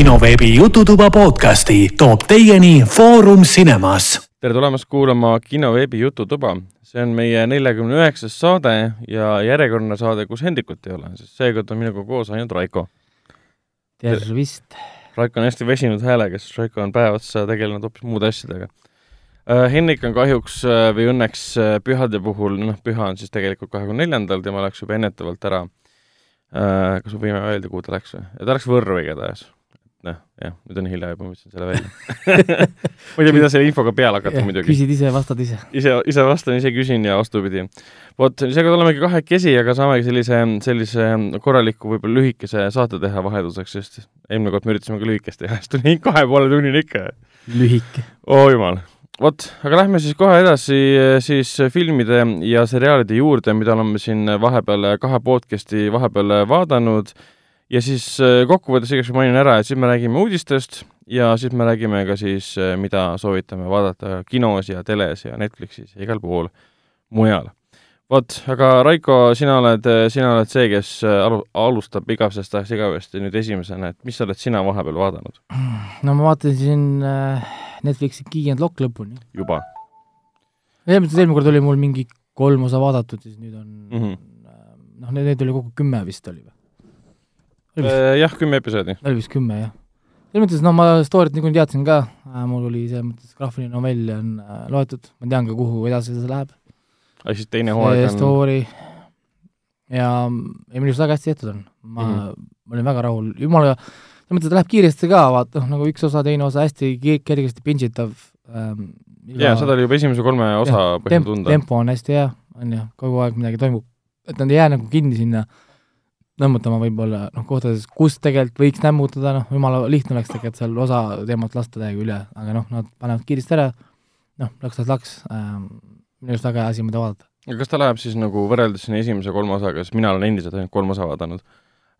kinoveebi Jututuba podcasti toob teieni Foorum Cinemas. tere tulemast kuulama kinoveebi Jututuba. see on meie neljakümne üheksas saade ja järjekordne saade, kus Hendrikut ei ole, sest seekord on minuga koos ainult Raiko. tervist! Raiko on hästi väsinud häälega, sest Raiko on päev otsa tegelenud hoopis muude asjadega. Henrik on kahjuks või õnneks pühade puhul, noh, püha on siis tegelikult kahekümne neljandal, tema läks juba ennetavalt ära. kas me võime öelda, kuhu ta läks või? ta läks Võrru igatahes noh, jah, nüüd on hilja juba, ma ütlesin selle välja ma ei tea, mida selle infoga peale hakata muidugi. küsid ise, vastad ise. ise, ise vastan, ise küsin ja vastupidi. vot, seekord olemegi kahekesi, aga saamegi sellise, sellise korraliku, võib-olla lühikese saate teha vahelduseks, sest eelmine kord me üritasime ka lühikest teha, siis tuli kahe poole tunnini ikka. lühike. oo oh, jumal vot, aga lähme siis kohe edasi siis filmide ja seriaalide juurde, mida oleme siin vahepeal kahe podcast'i vahepeal vaadanud ja siis kokkuvõttes igaks mainin ära, et siis me räägime uudistest ja siis me räägime ka siis, mida soovitame vaadata kinos ja teles ja Netflixis ja igal pool mujal. vot, aga Raiko, sina oled, sina oled see, kes alu-, alustab igavesest ajast igavesti nüüd esimesena, et mis oled sina vahepeal vaadanud? no ma vaatasin äh Netflixi Key and Lock lõpuni. juba? et eelmine kord oli mul mingi kolm osa vaadatud, siis nüüd on mm -hmm. noh, neid oli kokku kümme vist oli või? Äh, jah, kümme episoodi. oli vist kümme, jah. selles mõttes, noh, ma story't niikuinii teadsin ka, mul oli selles mõttes graafiline novell on äh, loetud, ma tean ka, kuhu edasi see läheb. aga siis teine hooaeg on story ja, ja minu arust väga hästi tehtud on. ma mm, -hmm. ma olin väga rahul, jumala selles mõttes, et läheb kiiresti ka, vaata, noh, nagu üks osa, teine osa hästi kergesti pingitav ähm,. jaa, seda oli juba esimese kolme osa põhjal tunda. tempo on hästi hea, on ju, kogu aeg midagi toimub. et nad ei jää nagu kinni sinna nõmmutama võib-olla noh, kohtades, kus tegelikult võiks nämmutada, noh, jumala lihtne oleks tegelikult seal osa teemat lasta täiega üle, aga noh, nad panevad kiiresti ära, noh, laks-laks-laks ähm,, minu arust väga hea asi, mida vaadata. aga kas ta läheb siis nagu võrreldes siin esimese kolme osaga, sest mina olen endiselt ainult kolm osa vaadanud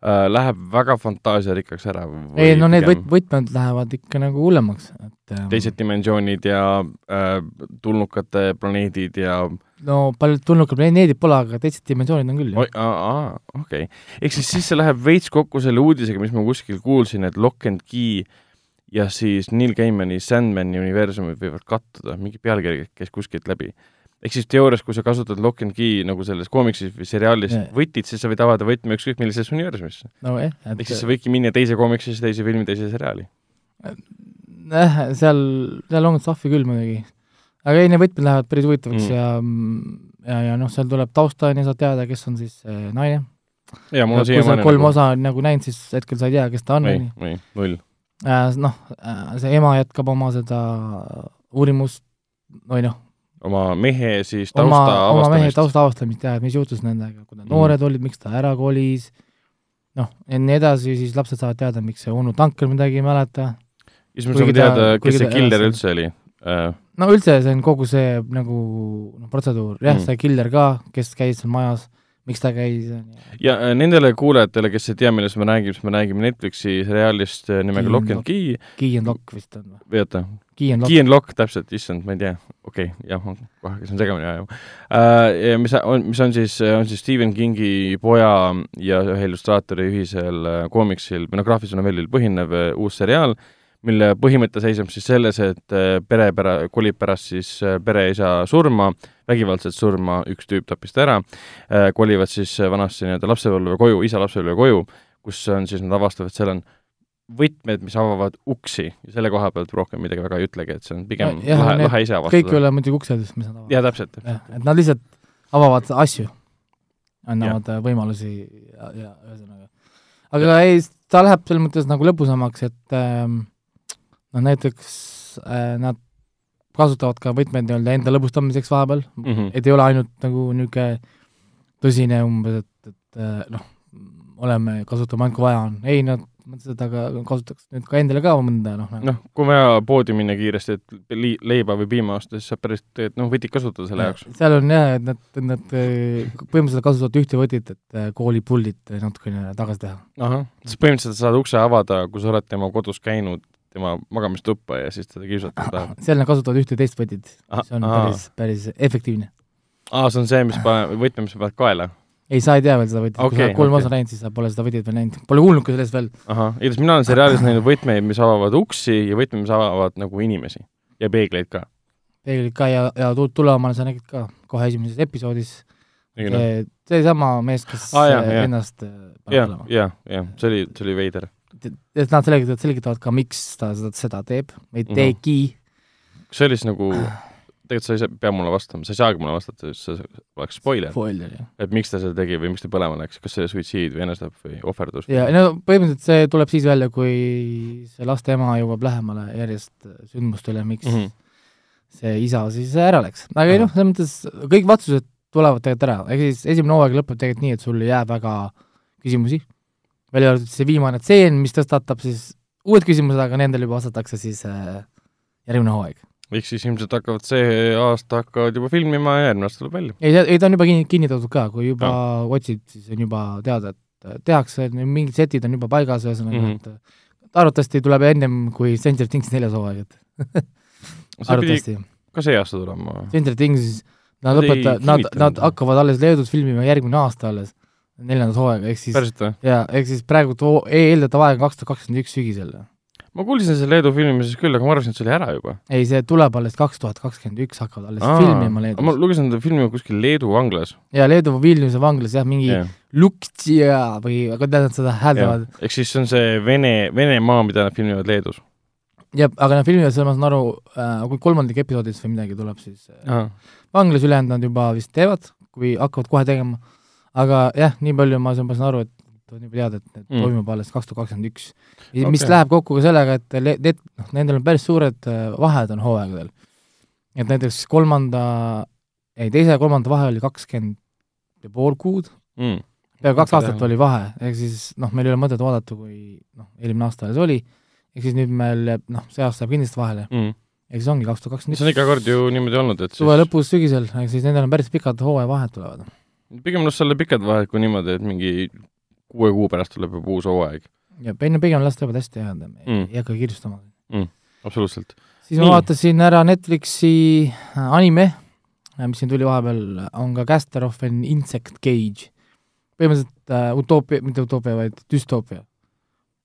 läheb väga fantaasiarikkaks ära? ei no need võt-, võtmed lähevad ikka nagu hullemaks, et ähm, teised dimensioonid ja äh, tulnukate planeedid ja no paljud tulnukad planeedid pole, aga teised dimensioonid on küll. aa, okei okay.. ehk siis, siis see läheb veits kokku selle uudisega, mis ma kuskil kuulsin, et Lock and Key ja siis Neil Gaimani Sandmani universumid võivad kattuda, mingi pealkiri käis kuskilt läbi ehk siis teoorias, kui sa kasutad lock and key nagu selles koomiksis või seriaalis yeah. võtit, siis sa võid avada võtme ükskõik millisesse universumisse no,. Eh, ehk siis sa võidki minna teise koomiksisse, teise filmi, teise seriaali. jah, seal, seal on stuff'i küll muidugi. aga ei, need võtmed lähevad päris huvitavaks mm. ja, ja, ja noh, seal tuleb tausta on ju, saad teada, kes on siis äh, naine. ja mul on siiamaani kolm nagu... osa nagu näinud, siis hetkel sa ei tea, kes ta on. ei, ei, null äh,. noh, see ema jätkab oma seda uurimust, või noh, oma mehe siis tausta oma, avastamist. oma mehe tausta avastamist jah, et mis juhtus nendega, kui nad mm. noored olid, miks ta ära kolis, noh, ja nii edasi, siis lapsed saavad teada, miks see onu Tanker midagi ei mäleta. ja siis me saame teada, kes see killer üldse oli uh.... no üldse, see on kogu see nagu noh, protseduur, jah mm., see killer ka, kes käis seal majas miks ta käis. ja äh, nendele kuulajatele, kes ei tea, millest me räägime, siis me räägime Netflixi seriaalist äh, nimega Lock and Key. Key and Lock vist on või oota, Key and Lock, Key and Lock, täpselt, issand, ma ei tea, okei okay,, jah, kohe hakkasin segamini ajama uh,. mis on, mis on siis, on siis Stephen Kingi poja ja ühe illustraatori ühisel koomiksil või noh, graafilisel novellil põhinev uus seriaal mille põhimõte seisneb siis selles, et äh, pere pära-, kolib pärast siis äh, pereisa surma, vägivaldset surma, üks tüüp tappis ta ära, äh, kolivad siis vanasti nii-öelda lapsepõlve koju, isa lapsepõlve koju, kus on siis, nad avastavad, seal on võtmed, mis avavad uksi ja selle koha pealt rohkem midagi väga ei ütlegi, et see on pigem ja, lahe, lahe ise avastada. kõik ei ole muidugi uksedest, mis nad avavad. jaa, täpselt. et nad lihtsalt avavad asju, annavad ja. võimalusi ja, ja ühesõnaga. aga ei, ta läheb selles mõttes nagu lõbusamaks, et ähm, noh näiteks äh, nad kasutavad ka võtmeid nii-öelda enda lõbustamiseks vahepeal mm, -hmm. et ei ole ainult nagu niisugune tõsine umbes, et, et äh, noh, oleme, kasutame ainult kui vaja on, ei nad mõtlesid, et aga kasutaks nüüd ka endale ka mõnda noh nagu. noh, kui vaja poodi minna kiiresti, et li-, leiba või piima osta, siis saab päris, et noh, võtit kasutada selle jaoks. seal on jah, et nad, nad põhimõtteliselt kasutavad ühte võtit, et äh, koolipuldit natukene tagasi teha. ahah, siis põhimõtteliselt sa saad ukse avada, kui sa oled tema kodus käinud tema magamistuppa ja siis teda kiusatada seal nad kasutavad ühte teist võtit, mis on aha. päris, päris efektiivne. aa, see on see, mis paneb, võtme, mis sa paned kaela? ei, sa ei tea veel seda võtit okay,, kui sa oled kolm okei. osa näinud, siis sa pole seda võtit veel näinud, pole kuulnudki sellest veel. ahah, igatahes mina olen seriaalis näinud võtmeid, mis avavad uksi ja võtmeid, mis avavad nagu inimesi ja peegleid ka. peeglid ka ja, ja tu- Tuleomale sa nägid ka kohe esimeses episoodis. seesama mees, kes Aa, jah, jah. ennast jah jah, jah, see oli, see oli veider. et nad selgitavad, selgitavad ka, miks ta seda, seda teeb või Mhm. tegi. kas see oli siis nagu, tegelikult sa ei saa- pea mulle vastama, sa ei saagi mulle vastata, sest see oleks spoiler, spoiler, et miks ta seda tegi või miks ta põlema läks, kas see suitsiid või enesetapp või ohverdus ja no põhimõtteliselt see tuleb siis välja, kui see laste ema jõuab lähemale järjest sündmustele, miks mm. -hmm. see isa siis ära läks. aga ei noh, selles mõttes kõik vastused tulevad tegelikult ära, ehk siis esimene hooaeg lõpeb tegelikult nii, et sul jääb väga küsimusi, välja arvatud see viimane tseen, mis tõstatab siis uued küsimused, aga nendele juba vastatakse siis äh, järgmine hooaeg. Ehk siis ilmselt hakkavad see aasta hakkavad juba filmima ja järgmine aasta tuleb välja. ei, ei ta on juba kinni, kinnitatud ka, kui juba no. otsid, siis on juba teada, et äh, tehakse, mingid setid on juba paigas, ühesõnaga mm, -hmm. et arvatavasti tuleb ennem kui Stranger Things neljas hooaeg, et arvatavasti. ka see aasta tulema. Stranger Things, nad lõpetavad, nad, nad hakkavad alles Leedus filmima järgmine aasta alles, neljandas hooaega, ehk siis jaa, ehk siis praegu too eeldatav aeg on kaks tuhat kakskümmend üks sügisel. Ma kuulsin selle Leedu filmimisest küll, aga ma arvasin, et see oli ära juba. ei, see tuleb alles kaks tuhat kakskümmend üks, hakkavad alles Aa, filmima ma Leedus. lugesin seda filmi kuskil Leedu vanglas. ja Leedu Vilniuse vanglas jah, mingi jah, Luktsia või kuidas nad seda hääldavad. ehk siis see on see Vene, Venemaa, mida nad filmivad Leedus. jah, aga nad filmivad, selles ma saan aru äh,, kui kolmandik episoodist või midagi tuleb, siis äh, vanglas ülejäänud nad juba vist teevad, kui hakkavad kohe tegema, aga jah, nii palju ma saan ma saan aru, et on juba teada, et need Mm. toimub alles kaks tuhat kakskümmend üks. mis läheb kokku ka sellega, et need, noh, nendel on päris suured äh, vahed on hooaegadel. et näiteks kolmanda, ei teise ja kolmanda vahe oli kakskümmend ja pool kuud, mm. peaaegu kaks aastat hea. oli vahe, ehk siis noh, meil ei ole mõtet vaadata, kui noh, eelmine aasta alles oli, ehk siis nüüd meil jääb, noh, see aasta jääb kindlasti vahele, Mm. ehk siis ongi kaks tuhat kakskümmend see on üks, iga kord ju niimoodi olnud, et suve lõpus, sügisel, ehk siis nendel on päris pikad hooajavahed tulevad. pigem las olla pikad vahed kui niimoodi, et mingi kuue kuu pärast tuleb juba uus hooaeg. ja pigem, pigem las teevad hästi head, Mm. ei hakka kirjustama. absoluutselt. siis Nii. ma vaatasin ära Netflixi äh, anime, mis siin tuli vahepeal, on ka Caster of an Insect Cage. põhimõtteliselt äh, utoopia, mitte utoopia, vaid düstoopia.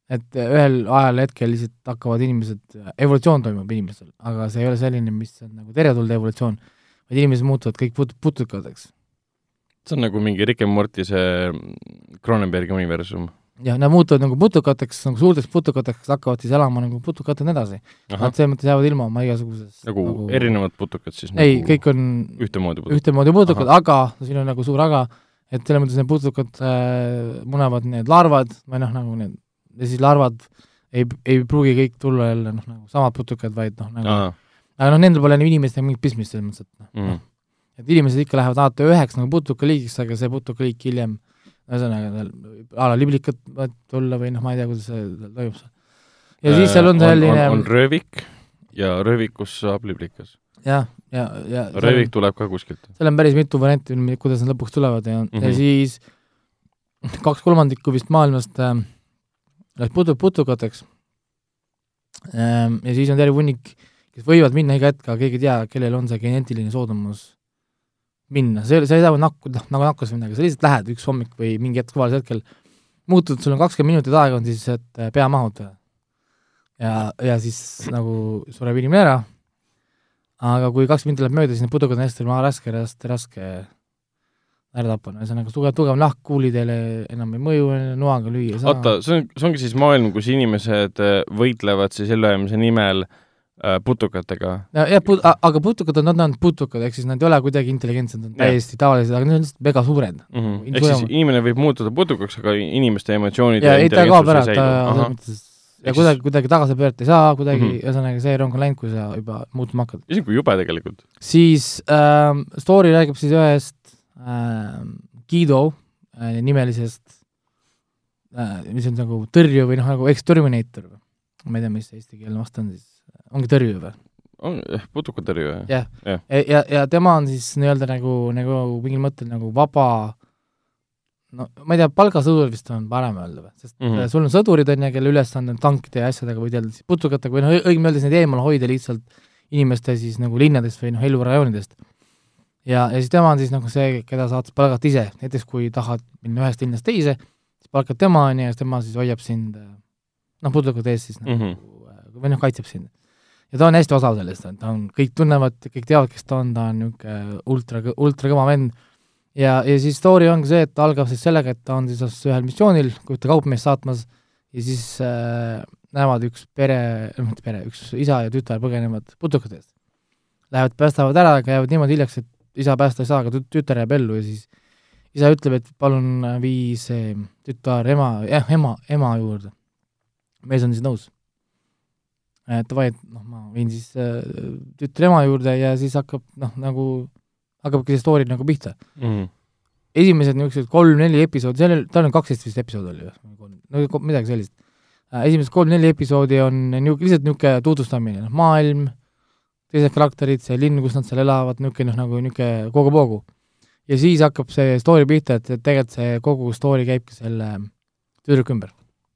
et äh, ühel ajal hetkel lihtsalt hakkavad inimesed, evolutsioon toimub inimestel, aga see ei ole selline, mis on nagu teretulnud evolutsioon, vaid inimesed muutuvad kõik put-, putukateks. See on nagu mingi Rick and Morty see Cronenbergi universum. jah, nad muutuvad nagu putukateks, nagu suurteks putukateks, hakkavad siis elama nagu putukatena edasi. Nad, selles mõttes jäävad ilma oma igasugusest nagu, nagu erinevad putukad siis ei nagu, kõik on ühtemoodi putukad. ühtemoodi putukad, aga siin on nagu suur aga, et selles mõttes need putukad äh, munevad need larvad või noh, nagu need, ja siis larvad ei, ei pruugi kõik tulla jälle noh, nagu samad putukad, vaid noh, nagu aa, aga noh, nendel pole nagu inimestega mingit pistmist selles mõttes, et noh Mm. mm., et inimesed ikka lähevad alati üheks nagu putukaliigiks, aga see putukaliik hiljem ühesõnaga a la liblikad võivad tulla või noh, ma ei tea, kuidas see toimub seal. ja siis seal on selline Äh, on, on röövik ja röövikust saab liblikas. jah, ja, ja röövik tuleb ka kuskilt. seal on päris mitu varianti, kuidas nad lõpuks tulevad ja mm, -hmm. Mhm. ja siis kaks kolmandikku vist maailmast äh, läks putu-, putukateks ähm,. ja siis on terve hunnik, kes võivad minna iga hetk, aga keegi ei tea, kellel on see geneetiline soodumus minna, see, sa ei saa nakku, noh, nagu nakkus või midagi, sa lihtsalt lähed üks hommik või mingi hetk suvalisel hetkel, muutud, sul on kakskümmend minutit aega on siis, et äh, pea mahutada. ja, ja siis nagu sureb inimene ära aga kui kaks minutit läheb mööda, siis need putukad on hästi maha raske, raske, raske ära tappa, no ühesõnaga tugev, tugev nahk kuulidele enam ei mõju, noaga lüüa ei saa. oota, see on, see ongi siis maailm, kus inimesed äh, võitlevad siis ellujäämise nimel äh, putukatega. jah, put-, aga putukad on, nad on putukad, ehk siis nad ei ole kuidagi intelligentsed, nad on täiesti tavalised, aga nad on lihtsalt mega suured. Mm -hmm. Ehk siis inimene võib muutuda putukaks, aga inimeste emotsioonid ja ei, ta kaob ära, ta selles mõttes ja kuidagi, kuidagi tagasi pöörata ei saa, kuidagi Mhm. ühesõnaga see rong on läinud, kui sa juba muutuma hakkad. isegi kui jube tegelikult. siis ähm, story räägib siis ühest ähm, Guido äh, nimelisest äh,, mis on nagu tõrju või noh, nagu exterminator. ma ei tea, mis eesti keelne vastu on siis, ongi tõrju või? on jah, putukatõrje. jah Jah., ja, ja, ja tema on siis nii-öelda nagu, nagu mingil mõttel nagu vaba no ma ei tea, palgasõdur vist on parem öelda või, sest mm. -hmm. sul on sõdurid, on ju, kelle ülesanne on tankide ja asjadega võidelda, siis putukatega või noh, õigem öeldes neid eemal hoida lihtsalt inimeste siis nagu linnadest või noh, elurajoonidest. ja, ja siis tema on siis nagu see, keda saad palgata ise, näiteks kui tahad minna ühest linnast teise, siis palkad tema, on ju, ja tema siis hoiab sind äh, noh, putukate ees siis nagu Mhm. mm -hmm. või noh, kaitseb sind. Ja ta on hästi osav sellest, ta on, kõik tunnevad, kõik teavad, kes ta on, ta on niisugune ultra, ultra kõva vend, ja, ja siis story ongi see, et ta algab siis sellega, et ta on siis ühel missioonil, kui ta kaupmeest saatmas, ja siis äh, näevad üks pere, noh mitte pere, üks isa ja tütar põgenevad putukate eest. Lähevad, päästavad ära, aga jäävad niimoodi hiljaks, et isa päästa ei saa, aga tüt- tütar jääb ellu ja siis isa ütleb, et palun vii see tütar ema, jah, ema, ema juurde. mees on siis nõus. Davai, et noh, ma viin siis äh, tütre ema juurde ja siis hakkab noh, nagu hakkabki see story nagu pihta. Mhm. esimesed niisugused kolm-neli episoodi, seal oli, tal on kaksteist vist episoodi oli või? no midagi sellist. esimesed kolm-neli episoodi on niisugune, lihtsalt niisugune tutvustamine, noh, maailm, teised karakterid, see linn, kus nad seal elavad, niisugune noh, nagu niisugune kogu-poogu. ja siis hakkab see story pihta, et, et tegelikult see kogu story käibki selle tüdruku ümber.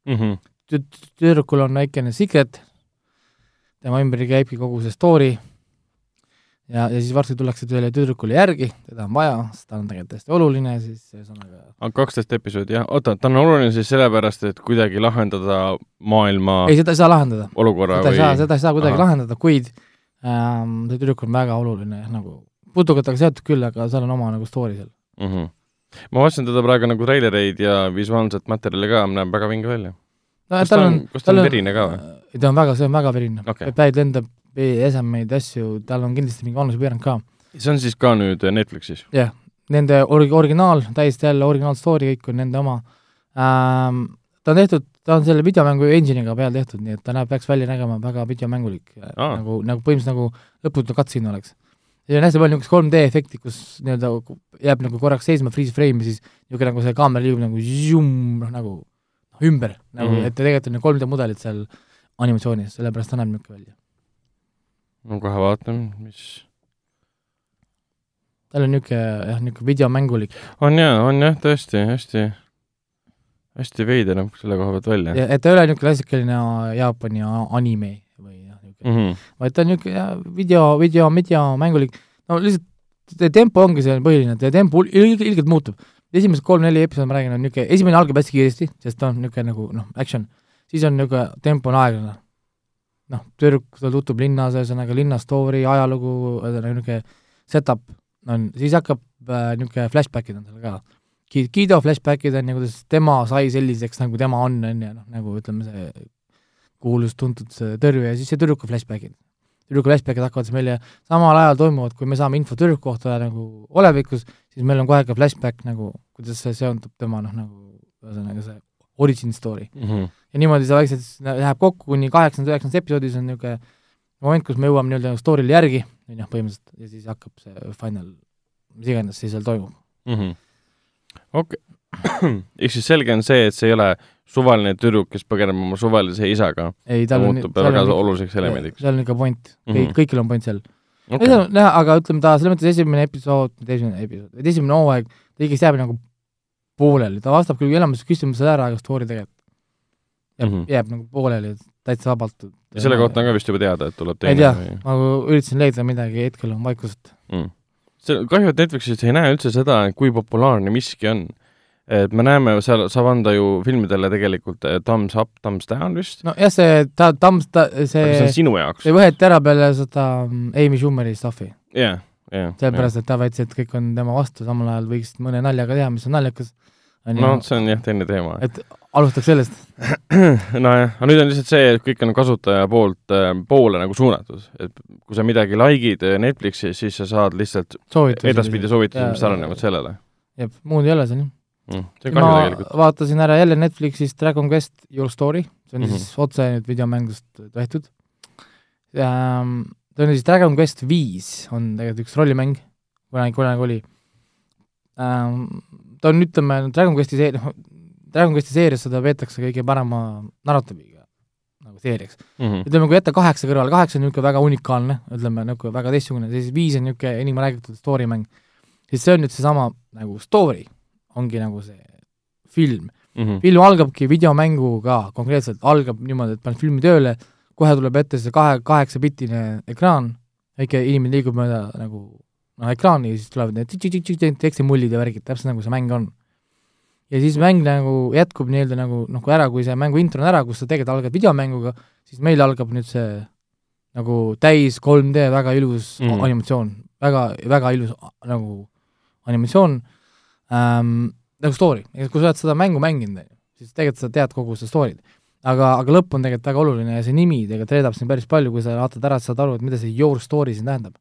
Mhm. tüd- tüdrukul on väikene secret, tema ümber käibki kogu see story ja, ja siis varsti tullakse tööle tüdrukule järgi, teda on vaja, sest ta on tegelikult hästi oluline, siis ühesõnaga aga kaksteist episoodi, jah, oota, ta on oluline siis sellepärast, et kuidagi lahendada maailma ei, seda ei saa lahendada. olukorra seda ei saa, või seda ei saa kuidagi Ahah. lahendada, kuid ähm, see tüdruk on väga oluline nagu, putukatega seotud küll, aga seal on oma nagu story seal. mm? -hmm. ma vaatasin teda praegu nagu treilereid ja visuaalset materjali ka, näeb väga vinge välja. No Kas tal ta on, kas ta on verine ka või? ei, ta on väga, see on väga verine Okei. päid lendab, esemeid, asju, tal on kindlasti mingi vanusepiirang ka. see on siis ka nüüd Netflixis? jah, nende orgi-, originaal, täiesti jälle originaal story, kõik on nende oma ähm, ta on tehtud, ta on selle videomängu engine'iga peal tehtud, nii et ta näeb, peaks välja nägema väga videomängulik Aa. nagu, nagu põhimõtteliselt nagu lõputu cutscene oleks. ja on hästi palju niisugust 3D efekti, kus nii-öelda jääb nagu korraks seisma freeze frame ja siis niisugune nagu see kaamera liigub nagu zoom, noh nagu ümber nagu mm. -hmm. et tegelikult on ju 3D mudelid seal animatsioonis, sellepärast ta näeb niisugune välja. ma kohe vaatan, mis tal on niisugune jah, niisugune videomängulik on jaa, on jah, tõesti hästi, hästi veider näeb selle koha pealt välja. ja et ta ei ole niisugune klassikaline Jaapani anime või jah, niisugune Mm -hmm. vaid ta on niisugune video, video, videomängulik, no lihtsalt tempo ongi see põhiline, et tempo ilge, ilgelt muutub. Esimesed kolm-neli episoodi ma räägin, on niisugune, esimene algab hästi kiiresti, sest ta on niisugune nagu noh, action, siis on niisugune, tempo on aeglane. noh, tüdruk, ta tutvub linnas, ühesõnaga linna story, ajalugu, ühesõnaga niisugune setup on, siis hakkab äh, niisugune flashbackid on seal ka. Guido flashbackid on ja kuidas tema sai selliseks, nagu tema on, on ju, noh, nagu ütleme, see kuulus-tuntud see tõrje ja siis see tüdruku flashbackid. Tüdruku flashbackid hakkavad siis meile samal ajal toimuvad, kui me saame info tüdruku kohta nagu olevikus, siis meil on kohe ka flashback nagu, kuidas see seondub tema noh, nagu ühesõnaga see origin story. Mm -hmm. ja niimoodi see vaikselt läheb kokku kuni kaheksandas, üheksandas episoodis on niisugune moment, kus me jõuame nii-öelda story'le järgi, on ju, põhimõtteliselt, ja siis hakkab see final, mis iganes siis seal toimub. Mhm. okei, ehk siis selge on see, et see ei ole suvaline tüdruk, kes põgeneb oma suvalise isaga, tal on muutub väga oluliseks elemendiks. seal on ikka point mm, Mhm. -hmm. kõikil on point seal okay., ei näha, aga ütleme ta selles mõttes esimene episood, esimene episood, esimene hooaeg, ta ikkagi jääb nagu pooleli, ta vastab küll enamus küsimusele ära, aga story tegelikult jääb mm. -hmm. jääb nagu pooleli, täitsa vabalt. ja selle kohta on ka vist juba teada, et tuleb ma ei teine tea ma üritasin leida midagi, hetkel on vaikust. mm.. see, kahju, et Netflixis ei näe üldse seda, kui populaarne miski on. Et me näeme, seal saab anda ju filmidele tegelikult eh, thumbs up, thumbs down vist, nojah, see ta, Tams, ta, aga see on see, sinu jaoks see. võeti ära peale seda mm, Amy Schumeri stuff'i, jah, jah. sellepärast et ta väitis, et kõik on tema vastu, samal ajal võiks mõne naljaga teha, mis on naljakas. no see on jah teine teema. et alustaks sellest, nojah, aga nüüd on lihtsalt see, et kõik on kasutaja poolt äh, poole nagu suunatud, et kui sa midagi like'id äh, Netflixis, siis sa saad lihtsalt edaspidi soovitusi, mis sarnanevad sellele jah, muud ei ole seal jah. mm.. see ma tegelikult. vaatasin ära jälle Netflixis Dragon Quest Your Story, see on mm Mhm. -hmm. siis otse nüüd videomängust tehtud ähm,. ta on siis Dragon Quest viis on tegelikult üks rollimäng, kunagi, kunagi oli ähm,. ta on, ütleme, Dragon Questi see-, noh, Dragon Questi seerias seda peetakse kõige parema narratiiviga nagu seeriaks. Mm ütleme, kui jätta kaheksa kõrvale, kaheksa on niisugune väga unikaalne, ütleme niisugune väga teistsugune, siis viis on niisugune enim räägitud story mäng. siis see on nüüd seesama nagu story, ongi nagu see film. -hmm. film algabki videomänguga konkreetselt, algab niimoodi, et paned filmi tööle, kohe tuleb ette see kahe, kaheksapiltine ekraan, väike inimene liigub mööda nagu noh, ekraani ja siis tulevad need tekstimullid ja värgid, täpselt nagu see mäng on. ja siis mäng nagu jätkub nii-öelda nagu noh, kui ära, kui see mängu intro on ära, kus sa tegelikult algad videomänguga, siis meil algab nüüd see nagu täis 3D väga ilus mm. Mhm. animatsioon, väga, väga ilus nagu animatsioon ähm,, nagu story, kui sa oled seda mängu mänginud, siis tegelikult sa tead kogu seda story'd. aga, aga lõpp on tegelikult väga oluline ja see nimi tegelikult reedab siin päris palju, kui sa vaatad ära, saad aru, et mida see your story siin tähendab.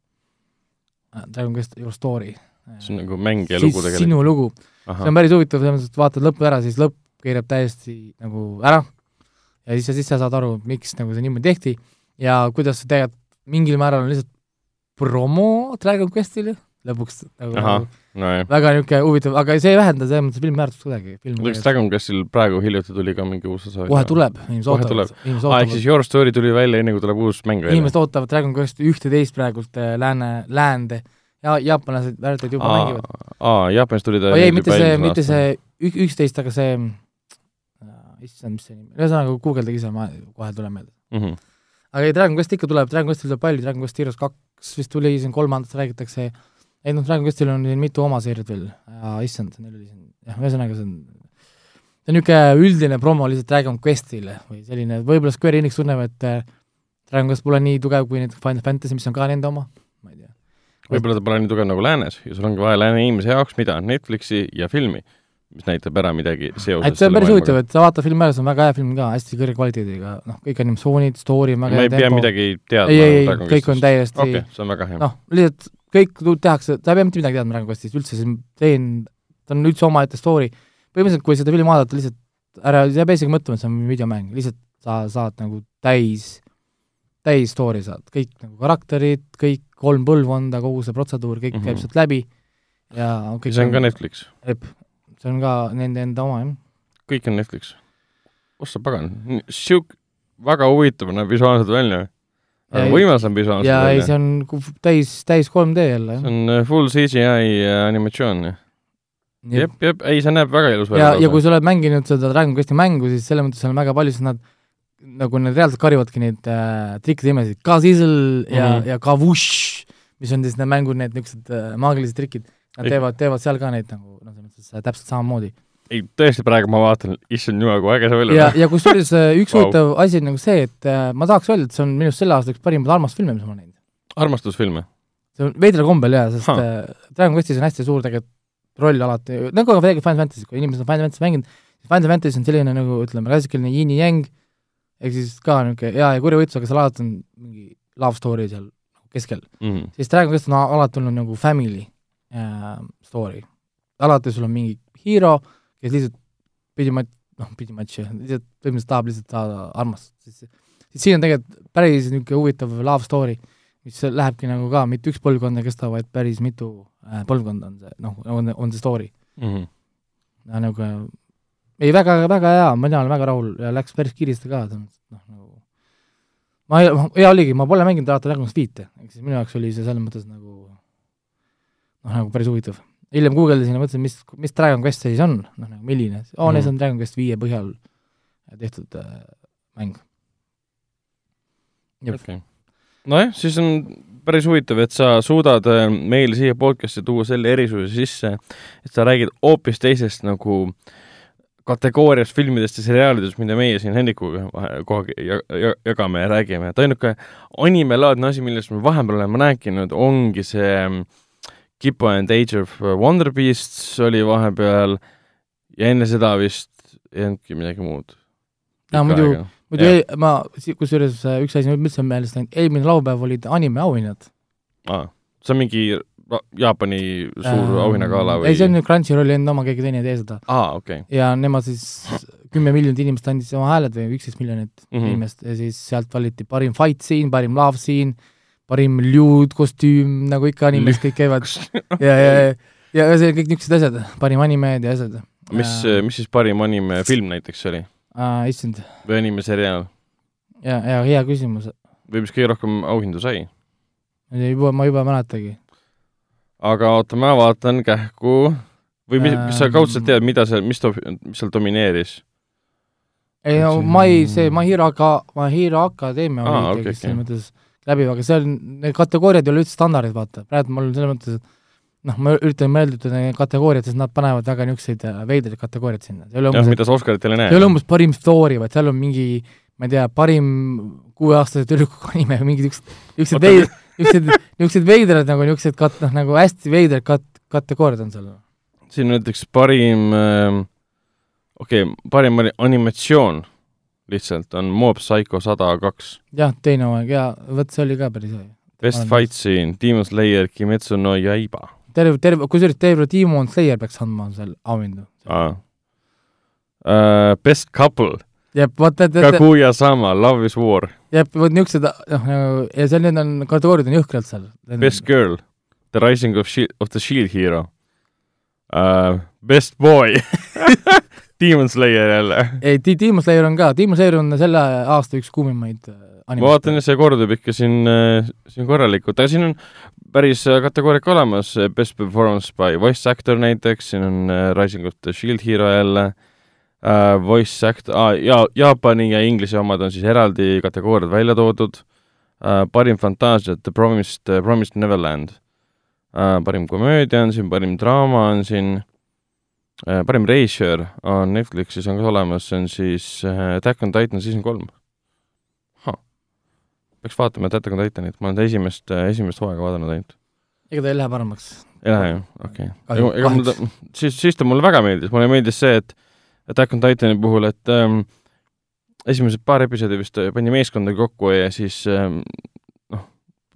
Dragon Quest Your Story. see on nagu mäng ja lugu tegelikult. sinu lugu. see on päris huvitav, selles mõttes, et vaatad lõppu ära, siis lõpp keerab täiesti nagu ära ja siis, siis sa saad aru, miks nagu see niimoodi tehti ja kuidas see tegelikult mingil määral on lihtsalt promo Dragon Questile lõpuks nagu nojah. väga niisugune huvitav, aga see ei vähenda selles mõttes filmi väärtust kuidagi. kas Dragon Questil praegu hiljuti tuli ka mingi uus osa? kohe tuleb, inimesed ootavad, aa, ehk siis Your Story tuli välja enne, kui tuleb uus mäng välja? inimesed ootavad Dragon Quest ühte-teist praegult äh, lääne, läände ja jaapanlased väärtult juba aa, mängivad. aa, Jaapanis tuli ta oi ei, mitte see, mitte see ük- üksteist, aga see äh, issand, mis see nimi, ühesõnaga guugeldage ise, ma kohe tulen meelde. Mhm. aga ei, Dragon Quest ikka tuleb, Dragon Questil tuleb palju, Dragon Quest Heroes kaks vist tuli, siin kolmandat räägitakse, ei noh, Dragon Questil on siin mitu oma seeriat veel, issand, neil oli siin, jah, ühesõnaga see on see on niisugune üldine promo lihtsalt Dragon Questile või selline, võib-olla Square Enix tunneb, et äh, Dragon Quest pole nii tugev kui näiteks Final Fantasy, mis on ka nende oma, ma ei tea. võib-olla ta pole nii tugev nagu läänes ja sul ongi vaja lääne inimese jaoks mida, Netflixi ja filmi, mis näitab ära midagi seoses et see on päris huvitav, et sa vaatad filmi ära, see on väga hea film ka, hästi kõrge kvaliteediga, noh, kõik animatsioonid, story väga ma hea ei pea tempo. midagi teadma ei, ei, kõik on täiesti okei okay,, see on väga hea no.. noh, lihtsalt kõik tehakse, sa ei pea mitte midagi teadma Dragon Questist üldse, see on teen, ta on üldse omaette story. põhimõtteliselt, kui seda filmi vaadata, lihtsalt ära, sa ei pea isegi mõtlema, et see on videomäng, lihtsalt sa saad nagu täis, täis story saad, kõik nagu karakterid, kõik kolm põlvkonda, kogu see protseduur, kõik mm -hmm. käib Mhm. sealt läbi ja kõik see on ka Netflix, see on ka nende enda oma, jah. kõik on Netflix. ossa pagan, siuk-, väga huvitav näeb visuaalselt välja. Ja ei- võimas on visuaalselt ja ei, see. on täis, täis 3D jälle, see on äh, full CGI äh, animatsioon. jep, jep, ei see näeb väga ilus ja välja., ja kui sa oled mänginud seda Dragon Questi mängu, siis selles mõttes on väga palju, siis nad nagu need reaalselt karjuvadki neid äh, trikkide nimesid, Kazisel ja mm. -hmm. ja Kavush, mis on siis need mängu need niisugused äh, maagilised trikid. Nad teevad, teevad seal ka neid nagu noh, selles mõttes äh, täpselt samamoodi. ei, tõesti praegu ma vaatan, issand jumal, kui äge see välja ja, ja kusjuures üks huvitav asi on nagu see, et äh, ma tahaks öelda, et see on minu arust selle aasta üks parimaid armastusfilme, mis ma olen näinud. armastusfilme. see on veidral kombel jaa, sest Ha. äh, Dragon Questis on hästi suur tegelikult roll alati, nagu ka Final Fantasy, kui inimesed on Final Fantasy mänginud, Final Fantasy on selline nagu ütleme, klassikaline yin ja yang, ehk siis ka niisugune hea ja kuri võitlus, aga seal alati on mingi love story seal keskel. Mm. siis Dragon Quest on alati olnud nagu family äh, story. alati sul on mingi hero, kes lihtsalt pidi mat-, noh, pidi matši, lihtsalt põhimõtteliselt tahab lihtsalt saada armastust, siis siis siin on tegelikult päris niisugune huvitav love story, mis lähebki nagu ka mitte üks põlvkond ei kesta, vaid päris mitu äh, põlvkonda on see, noh, on, on see story. Mm -hmm. ja nagu ei, väga, väga hea, mina olen väga rahul ja läks päris kiiresti ka, noh nagu ma ei, hea oligi, ma pole mänginud Dragon Quest viite, ehk siis minu jaoks oli see selles mõttes nagu noh, nagu päris huvitav. Hiljem guugeldasin ja mõtlesin, mis, mis Dragon Quest see siis on, noh nagu milline, oo, Mhm. see on Dragon Quest viie põhjal tehtud äh, mäng. Okay.. nojah, siis on päris huvitav, et sa suudad äh, meil siia podcast'i tuua selle erisuse sisse, et sa räägid hoopis teisest nagu kategooriast filmidest ja seriaalidest, mida meie siin Hendrikuga kogu aeg ja- ja- jagame ja räägime, et ainuke animelaadne asi, millest me vahepeal oleme rääkinud, ongi see mm, Kippo and Age of Wonder Beasts oli vahepeal ja enne seda vist ei olnudki midagi muud. Aa, muidu- muidu ei, ma, kusjuures äh, üks asi, mis on meelest läinud, eelmine laupäev olid anime auhinnad. aa, see on mingi Jaapani suur auhinnagala või? Ei, see on nüüd Crunchyrolli enda oma, keegi teine ei tee seda. aa, okei okay.. ja nemad siis, kümme miljonit inimest andis oma hääled või üksteist miljonit mm. -hmm. inimest ja siis sealt valiti parim fight scene, parim love scene, parim lewd kostüüm, nagu ikka animes kõik käivad ja, ja, ja, see kõik niisugused asjad, parim animed ja asjad. mis, mis siis parim anime film näiteks oli? issand, või animeseriaal? ja, ja hea küsimus, või mis kõige rohkem auhindu sai? juba, ma juba ei mäletagi. aga oota, ma vaatan kähku või mis, kas sa kaudselt tead, mida seal, mis too, mis seal domineeris? ei no ma ei, see My Hero Aka-, My Hero Akadeemia oli okei, ikkagi okei. selles mõttes läbiv, aga see on, need kategooriad ei ole üldse standardid, vaata, praegu mul selles mõttes, et noh, ma üritan mõelda neid kategooriaid, sest nad panevad väga niisuguseid äh, veidraid kategooriaid sinna, jah, mida sa Oscaritele ei see ei ole näe. umbes parim story, vaid seal on mingi ma ei tea, parim kuueaastase tüdruku anime või mingid niisugused, niisugused veid-, niisugused, niisugused veidrad nagu niisugused kat-, noh nagu hästi veidrad kat-, kategooriad on seal. siin on näiteks parim äh,, okei okay,, parim ani- animatsioon lihtsalt on Mob Psycho sada kaks. jah, teine hooaeg ja vot see oli ka päris hea. Best Olen Fight Scene, Demon Slayer, Kimetsu no Yaiba terve, terve, kusjuures terve Demon Slayer peaks andma seal auhindu. ah.. Uh, best Couple, jep, vot need, need, Kaguya-sama, Love is War, jep, vot niisugused, noh nagu ja seal need on, kategooriad on jõhkralt seal. Best Girl, The Rising of Shield, of the Shield Hero uh,, Best Boy Demon Slayer jälle. ei, Demon Slayer on ka, Demon Slayer on selle aasta üks kuumimaid äh, ma vaatan, et see kordub ikka siin, siin korralikult, aga siin on päris äh, kategooria ka olemas, Best Performance by Voice Actor näiteks, siin on äh, Rising of the Shield Hero jälle. Uh,, Voice Act- ah,, ja Jaapani ja Inglise omad on siis eraldi kategooriad välja toodud. Uh,, parim fantaasia, The Promised uh,, Promised Neverland. Uh,, parim komöödia on siin, parim draama on siin parim reisjöör on Netflixis on ka olemas, see on siis uh, Attack on Titan season kolm peaks vaatama Attack on Titanit, ma olen ta esimest, esimest hooaega vaadanud ainult. ega ta ei lähe paremaks. ei lähe jah, okei okay.. Kahju- ega mul ta, siis, siis ta mulle väga meeldis, mulle meeldis see, et Attack on Titani puhul, et ähm, esimesed paar episoodi vist pandi meeskonda kokku ja siis ähm, noh,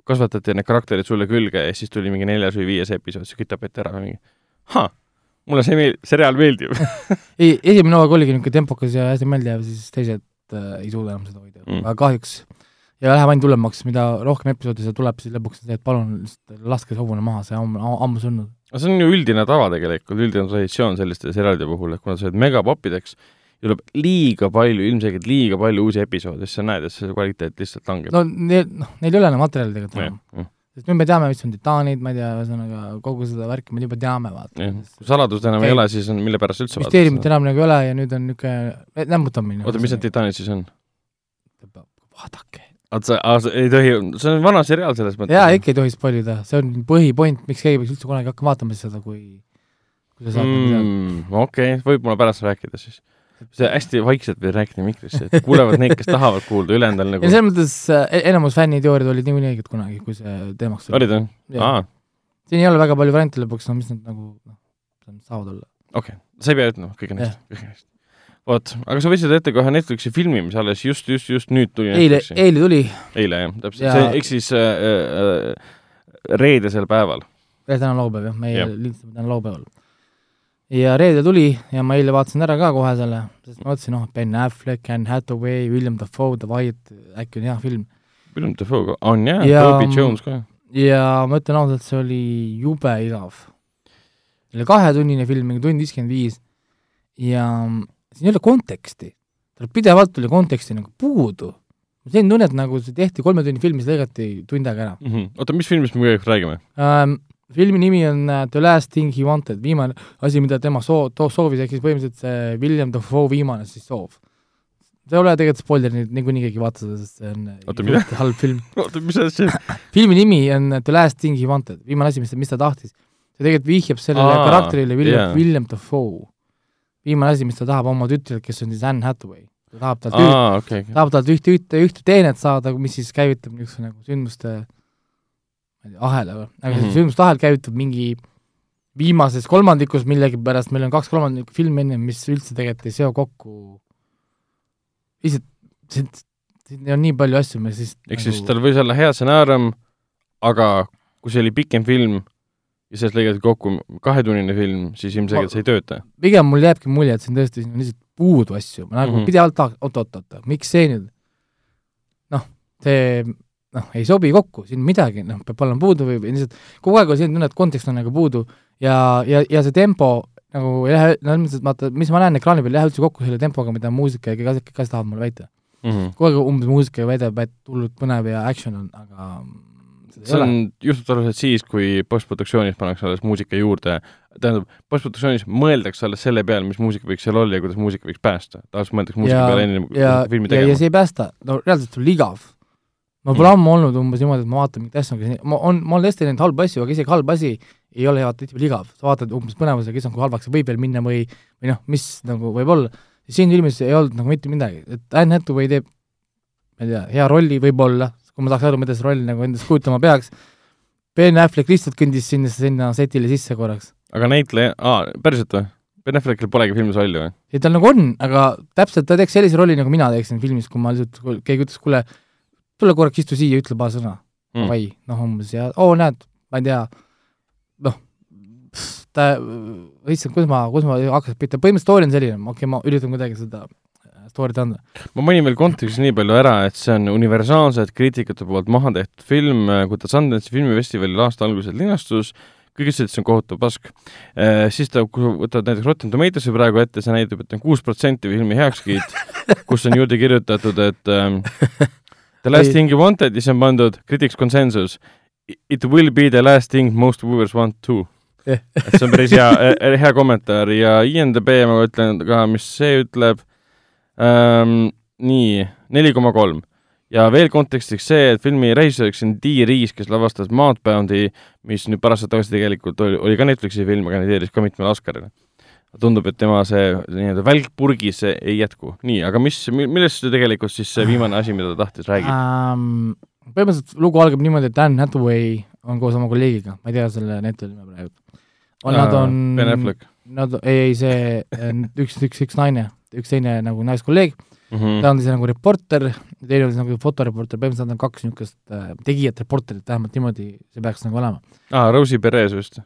kasvatati need karakterid sulle külge ja siis tuli mingi neljas või viies episood, siis kõik tapeti ära mingi ha, mulle see meel-, seriaal meeldib ei, esimene hooaeg oligi niisugune tempokas ja hästi meeldejääv, siis teised äh, ei suuda enam seda hoida Mm. aga kahjuks ja läheb ainult hullemaks, mida rohkem episoode seal tuleb, siis lõpuks on see, et palun lihtsalt laske see hobune maha, see on ammu, surnud. aga see on ju üldine tava tegelikult, üldine traditsioon selliste seriaalide puhul, et kuna sa oled megapoppideks, tuleb liiga palju, ilmselgelt liiga palju uusi episoode, siis sa näed, et see kvaliteet lihtsalt langeb. no neil, noh, neil ei ole enam materjali tegelikult enam., sest nüüd me teame, mis on titaanid, ma ei tea, ühesõnaga kogu seda värki me juba teame, vaata. saladust enam ei Okei. ole, siis on, mille pärast üldse müsteeriumit enam nagu ei ole ja nüüd on niisugune nämmutamine. oota, mis need titaanid siis on? vaadake. oota, sa, sa ei tohi, see on vana seriaal selles mõttes. jaa, ikka ei tohi spoil ida, see on põhipoint, miks keegi peaks üldse kunagi hakkama vaatama seda, kui, kui sa saad mm,. okei okay,, võib-olla pärast rääkida siis. See hästi vaikselt võid rääkida mikrisse, et kuulevad need, kes tahavad kuulda, ülejäänud on nagu, selles mõttes äh, enamus fänniteooriad olid niikuinii õiged kunagi, kui see teemaks tuli. olid aa, siin ei ole väga palju variante lõpuks, no mis nad nagu noh, saavad olla. okei okay., sa ei pea ütlema kõige neist, kõige neist. vot, aga sa võtsid ette kohe Netflixi filmi, mis alles just, just, just nüüd tuli eile, eile tuli, eile jah, täpselt Ja- ehk siis äh, äh, reedesel päeval. täna on laupäev jah, meie Jah. lindistame täna laupäeval. Ja reede tuli ja ma eile vaatasin ära ka kohe selle, sest ma mõtlesin, noh, Ben Affleck, Anne Hathaway, William Dafoe, davai, et äkki on hea film. Willem Dafoe on jah Ja- Toby Jones ka. ja ma ütlen ausalt, see oli jube igav. see oli kahetunnine film, mingi tund viiskümmend viis ja siin ei ole konteksti. tal pidevalt oli konteksti nagu puudu. selline tunne, et nagu see tehti kolme tunni film, mis lõigati tund aega ära Mhm. oota, mis filmist me kõigepealt räägime? ähm,. Filmi nimi on äh, The Last Thing He Wanted, viimane asi, mida tema soo-, too- soovis, ehk siis põhimõtteliselt see William Dafoe viimane siis soov. see ei ole tegelikult spoiler, niikuinii keegi ei vaata seda, sest see on äh, Oota, mida? halb film. oota, mis asja? filmi nimi on The Last Thing He Wanted, viimane asi, mis ta, mis ta tahtis. see tegelikult vihjab sellele Aa, karakterile William yeah., William Dafoe. viimane asi, mis ta tahab oma tütrelt, kes on siis Anne Hathaway. ta tahab talt üht, aa, okei, okei. tahab talt ühte, ühte, ühte teenet saada, mis siis käivitab niisuguse nagu sündmuste ma ei tea, ahela või, aga mm Mhm. -hmm. see sündmuste ahel käivitub mingi viimases kolmandikus millegipärast, meil on kaks kolmandikku filmi enne, mis üldse tegelikult ei seo kokku, lihtsalt siin, siin on nii palju asju, me siis nagu ehk siis tal võis olla hea stsenaarium, aga kui see oli pikem film ja sellest lõigati kokku kahetunnine film, siis ilmselgelt see ei tööta. pigem mul jääbki mulje, et siin tõesti siin on lihtsalt puudu asju, ma nagu mm Mhm. -hmm. pidevalt tahaks, oot-oot-oot, miks see nüüd noh, see noh, ei sobi kokku, siin midagi noh, peab olema puudu või, või lihtsalt kogu aeg on selline tunne, et kontekst on nagu puudu ja, ja, ja see tempo nagu ei lähe, no ilmselt vaata, mis ma näen ekraani peal, ei lähe üldse kokku selle tempoga, mida muusika ja kõik asjad tahavad mulle väita. kogu aeg umbes muusika väidab, et hullult põnev ja action on, aga see on, juhtub tavaliselt siis, kui postproduktsioonis pannakse alles muusika juurde, tähendab, postproduktsioonis mõeldakse alles selle peale, mis muusika võiks seal olla ja kuidas muusika võiks päästa. tavaliselt mõeldakse muusika ja peale enne, kui filmi ja, ja tegema. see ei päästa, no reaalselt oli igav. Ma pole ammu olnud umbes niimoodi, et ma vaatan mingit asja, ma on, ma olen tõesti näinud halbu asju, aga isegi halb asi ei ole vaata tihtipeale igav, sa vaatad umbes põnevusega, kes on kui halvaks see võib veel minna või või noh, mis nagu võib olla, siin filmis ei olnud nagu mitte midagi, et Anne Hathaway teeb ma ei tea, hea rolli võib-olla, kui ma saaks aru, mida see roll nagu endast kujutama peaks, Ben Affleck lihtsalt kõndis sinna, sinna setile sisse korraks. aga näitleja, aa, päriselt või? Ben Affleckil polegi filmis rolli või? ei, tal nagu on, aga täpselt ta teeks sellise rolli, nagu mina teeksin filmis, kui ma lihtsalt, keegi ütles, kuule, tule korraks istu siia, ütle paar sõna Mm. davai noh umbes ja oo näed, ma ei tea, noh, ta, issand, kus ma, kus ma hakkasin pihta, põhimõtteliselt story on selline, okei okay,, ma üritan kuidagi seda äh, story't anda. ma mainin veel kontekstis nii palju ära, et see on universaalselt kriitikute poolt maha tehtud film, kui ta Sundance'i filmifestivalil aasta alguses linastus, kõik ütlesid, et see on kohutav pask eh,. Siis ta, kui sa võtad näiteks Rotten Tomatoes'i praegu ette, see näitab, et on kuus protsenti filmi heakskiit, kus on juurde kirjutatud, et um, The last thing you wanted, siis on pandud critics consensus. It will be the last thing most viewers want to. et see on päris hea, hea kommentaar ja INDB ma ütlen ka, mis see ütleb ähm,. nii, neli koma kolm. ja veel kontekstiks see, et filmi režissööriks on Dee Rees, kes lavastas Mudboundi, mis nüüd paar aastat tagasi tegelikult oli, oli ka Netflixi film, kandideeris ka mitmele Oscarile tundub, et tema see nii-öelda välk purgis ei jätku. nii, aga mis, millest tegelikult siis see viimane asi, mida ta tahtis, räägib um,? põhimõtteliselt lugu algab niimoodi, et Dan Hathaway on koos oma kolleegiga, ma ei tea selle näitleja nime praegu. Nad on Ben Affleck. Nad, ei, ei see üks, üks, üks naine, üks teine nagu naiskolleeg mm, -hmm. ta on siis nagu reporter, teine on siis nagu fotoreporter, põhimõtteliselt nad on kaks niisugust äh, tegijat, reporterit, vähemalt niimoodi see peaks nagu olema. aa, Rosie Perez vist?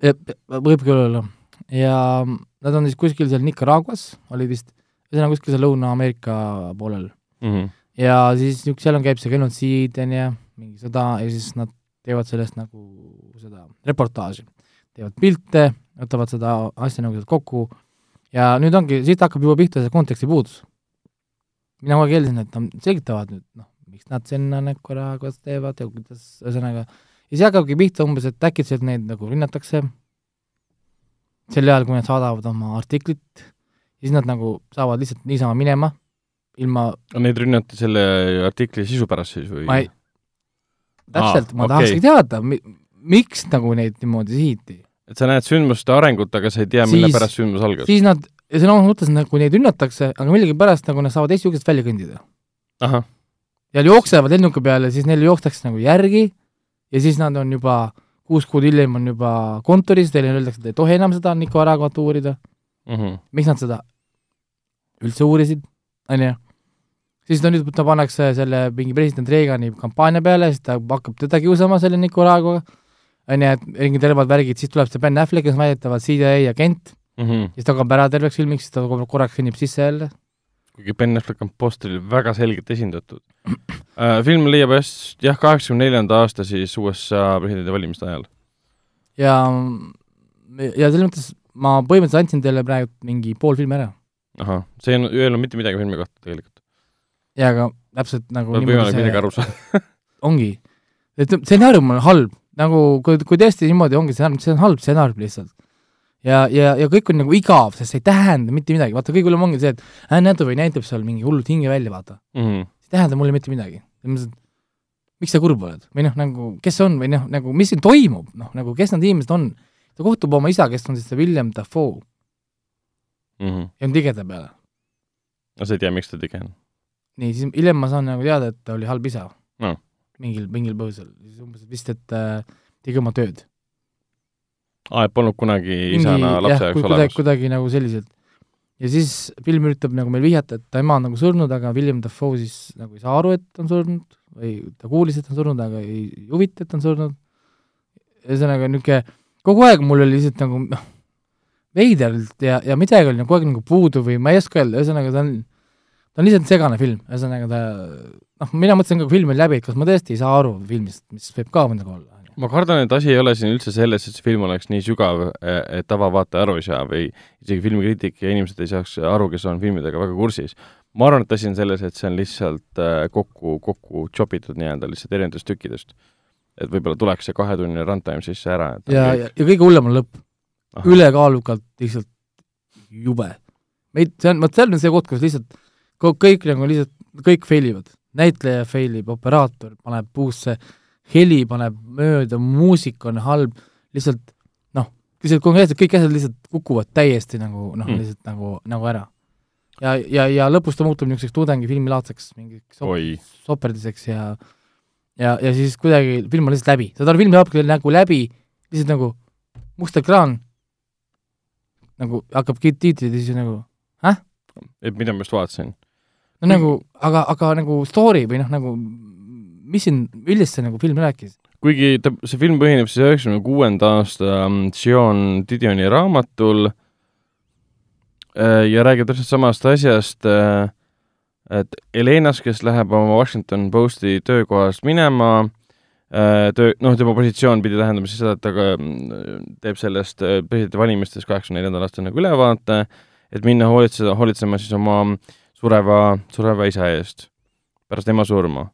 võib küll olla ja nad on siis kuskil seal Nicaraguas, oli vist, ühesõnaga kuskil seal Lõuna-Ameerika poolel mm. -hmm. ja siis niisugune, seal on, käib see genotsiid, on ju, mingi sõda ja siis nad teevad sellest nagu seda reportaaži. teevad pilte, võtavad seda asja nagu kokku ja nüüd ongi, siit hakkab juba pihta see konteksti puudus. mina kogu aeg eeldasin, et nad selgitavad nüüd, noh, miks nad sinna Nicaraguas teevad ja kuidas, ühesõnaga, ja siis hakkabki pihta umbes, et äkitselt neid nagu rünnatakse sel ajal, kui nad saadavad oma artiklit, siis nad nagu saavad lihtsalt niisama minema, ilma Neid rünnati selle artikli sisu pärast siis või? ma ei, täpselt ah,, ma okay. tahakski teada mi,, miks nagu neid niimoodi sihiti. et sa näed sündmuste arengut, aga sa ei tea, mille pärast sündmus algas? siis nad, sõna otseses mõttes nagu neid rünnatakse, aga millegipärast nagu nad saavad teisest uksest välja kõndida. ja jooksevad lennuki peale, siis neil jookstakse nagu järgi ja siis nad on juba äh, kuus kuud hiljem on juba kontoris, teile öeldakse, et ei tohi enam seda Nicaraguat uurida mm. -hmm. miks nad seda üldse uurisid, on ju? siis ta nüüd, ta pannakse selle mingi president Reagani kampaania peale, siis ta hakkab teda kiusama selle Nicaraguaga, on ju, et mingid relvad, värgid, siis tuleb see Ben Affleck, kes väidetavalt CIA agent mm, -hmm. siis ta kaob ära terveks filmiks, siis ta korraks kõnnib sisse jälle. kuigi Ben Affleck on posteril väga selgelt esindatud. Film leiab just jah, kaheksakümne neljanda aasta siis USA presidendivalimiste ajal. ja, ja selles mõttes ma põhimõtteliselt andsin teile praegu mingi pool filmi ära. ahah, see ei öelnud mitte midagi filmi kohta tegelikult. jaa, aga täpselt nagu on võimalik midagi aru saada ongi. et stsenaarium on halb, nagu kui, kui tõesti niimoodi ongi stsenaarium, see on halb stsenaarium lihtsalt ja, ja, ja kõik on nagu igav, sest see ei tähenda mitte midagi, vaata kõige hullem ongi see, et Anne Hathaway näitab seal mingi hullult hinge välja, vaata mm. -hmm see ei tähenda mulle mitte midagi. miks sa kurb oled või noh, nagu kes on või noh, nagu mis siin toimub, noh nagu kes need inimesed on. ta kohtub oma isa, kes on siis see William Dafoe mm. -hmm. ja on tigeda peale. no sa ei tea, miks ta tige on? nii, siis hiljem ma saan nagu teada, et ta oli halb isa no.. mingil, mingil põhjusel, siis umbes vist, et äh, tegi oma tööd. aa, et polnud kunagi isana lapse jaoks olemas? kuidagi nagu selliselt ja siis film üritab nagu meil vihjata, et ta ema on nagu surnud, aga William Dafoe siis nagu ei saa aru, et on surnud või ta kuulis, et on surnud, aga ei huvita, et on surnud. ühesõnaga niisugune, kogu aeg mul oli lihtsalt nagu noh, veideralt ja, ja midagi oli nagu kogu aeg nagu puudu või ma ei oska öelda, ühesõnaga ta on, ta on lihtsalt segane film, ühesõnaga ta noh, mina mõtlesin ka, kui film oli läbi, et kas ma tõesti ei saa aru filmist, mis võib ka mõndagi olla ma kardan, et asi ei ole siin üldse selles, et see film oleks nii sügav, e, et tavavaataja aru ei saa või isegi filmikriitik ja inimesed ei saaks aru, kes on filmidega väga kursis. ma arvan, et asi on selles, et see on lihtsalt e, kokku, kokku chopitud nii-öelda lihtsalt erinevatest tükkidest. et võib-olla tuleks see kahetunnine runtime sisse ära. ja, ja, ja kõige hullem on lõpp. ülekaalukalt lihtsalt jube. meid, see on, vot see on see koht, kus lihtsalt kõik nagu lihtsalt, kõik fail ivad näitleja fail ib, operaator paneb puusse, heli paneb mööda, muusika on halb, lihtsalt noh, lihtsalt konkreetselt kõik asjad lihtsalt kukuvad täiesti nagu noh Mm. lihtsalt nagu, nagu ära. ja, ja, ja lõpus ta muutub niisuguseks tudengifilmilaadseks mingiks sop- soperdiseks ja ja, ja siis kuidagi film on lihtsalt läbi, saad aru, film saabki nagu läbi, lihtsalt nagu must ekraan, nagu hakkab tiitlid ja siis nagu et mida ma just vaatasin. no nagu, aga, aga nagu story või noh, nagu mis siin, millest see nagu film rääkis? kuigi ta, see film põhineb siis üheksakümne kuuenda aasta mm, Sion Didioni raamatul äh, ja räägib täpselt samast asjast, et Helenas, kes läheb oma Washington Posti töökohast minema, töö, noh, tema positsioon pidi tähendama siis seda, et ta ka mm, teeb sellest äh, presidendivalimistest kaheksakümne neljandal aastal nagu ülevaate, et minna hoolitseda, hoolitsema siis oma sureva, sureva isa eest pärast ema surma.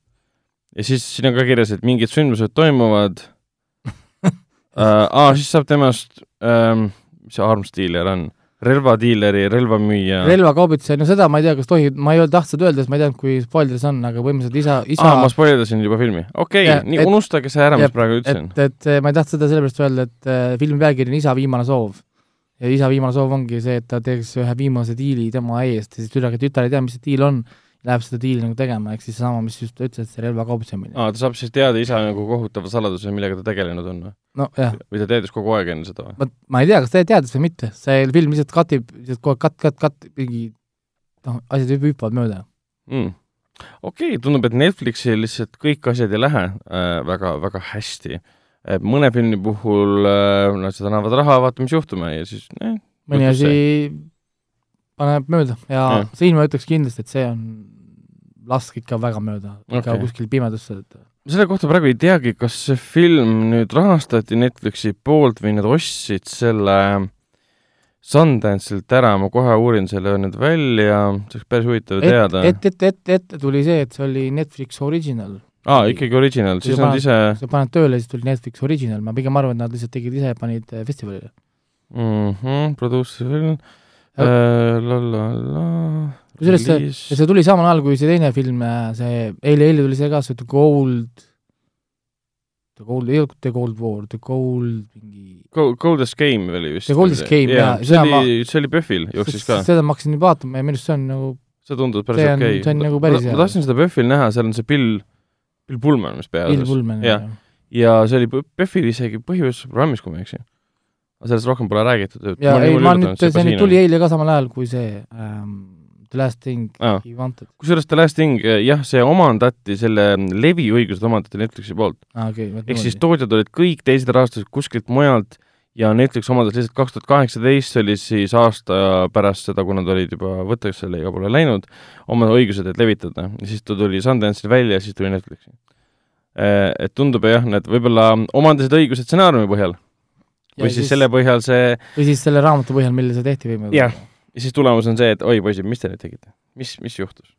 Ja siis siin on ka kirjas, et mingid sündmused toimuvad äh,. aa, siis saab temast ähm,, mis see arms dealer on, relvadiileri, relvamüüja. relvakaubitseja, no seda ma ei tea, kas tohib, ma ei olnud tahtnud öelda, sest ma ei teadnud, kui spoiler see on, aga põhimõtteliselt isa, isa aa, ma spoildasin juba filmi, okei Ja, okay,, nii et- unustage see ära, mis ja, praegu ütlesin. et, et ma ei tahtnud seda sellepärast öelda, et äh, filmi pealkiri on Isa viimane soov. ja isa viimane soov ongi see, et ta teeks ühe viimase diili tema eest ja siis tüdruk, tütar ei tea, mis see diil on, läheb seda diili nagu tegema, ehk siis seesama, mis just ütles, et see relvakaubitsemine. aa, ta saab siis teada isa nagu kohutava saladuse, millega ta tegelenud on või? nojah, või ta teadis kogu aeg enne seda või? vot ma ei tea, kas ta teadis või mitte, see film lihtsalt katib, lihtsalt kogu aeg katt, katt, katt, mingi noh, asjad hüp- hüppavad mööda. mm.. okei okay,, tundub, et Netflixil lihtsalt kõik asjad ei lähe äh, väga, väga hästi. mõne filmi puhul äh, nad seda annavad raha, vaatame, mis juhtuma ja siis eh, mõni asi paneb mööda ja Jah. siin ma ütleks kindlasti, et see on lask ikka väga mööda, ikka Okei. kuskil pimedusse, et selle kohta praegu ei teagi, kas see film nüüd rahastati Netflixi poolt või nad ostsid selle Sundance'ilt ära, ma kohe uurin selle nüüd välja, see oleks päris huvitav et, teada. et, et, et, ette tuli see, et see oli Netflix original. aa, ikkagi original, siis nad ise sa paned tööle, siis tuli Netflix original, ma pigem arvan, et nad lihtsalt tegid ise, panid eh, festivalile. mm -hmm, producer film Äh. Kusjuures see- see tuli samal ajal, kui see teine film, see eile, eile tuli see ka, see The Gold, The Gold, ei olnud The Gold War, The Gold mingi Coldest Game oli vist. The Coldest Game, jaa, see oli, see oli PÖFFil, jooksis ka. seda ma hakkasin nüüd vaatama ja minu arust see on nagu see tundus päris okei see on nagu päris hea. ma tahtsin seda PÖFFil näha, seal on see Bill, Bill Pullman, mis Bill peaosas. Jah. ja see oli PÖFFil isegi põhiprogrammis, kui ma ei eksi. Sellest rohkem pole räägitud. ja ei, ma nüüd, see nüüd tuli eile ka samal ajal, kui see ähm, The Last Thing Aa. He Wanted. kusjuures The Last Thing, jah, see omandati, selle leviõigused omandati Netflixi poolt. okei, vot ehk siis tootjad olid kõik teised rahastatud kuskilt mujalt ja Netflix omandas lihtsalt kaks tuhat kaheksateist, see oli siis aasta pärast seda, kui nad olid juba võttesse igale poole läinud, oma õigused, et levitada. ja siis ta tuli Sundance'il välja ja siis tuli Netflixi. Et tundub jah, need võib-olla omandasid õigused stsenaariumi põhjal või siis, siis selle põhjal see või siis selle raamatu põhjal, millal see tehti või Jah. ja siis tulemus on see, et oi poisid, mis te nüüd tegite, mis, mis juhtus?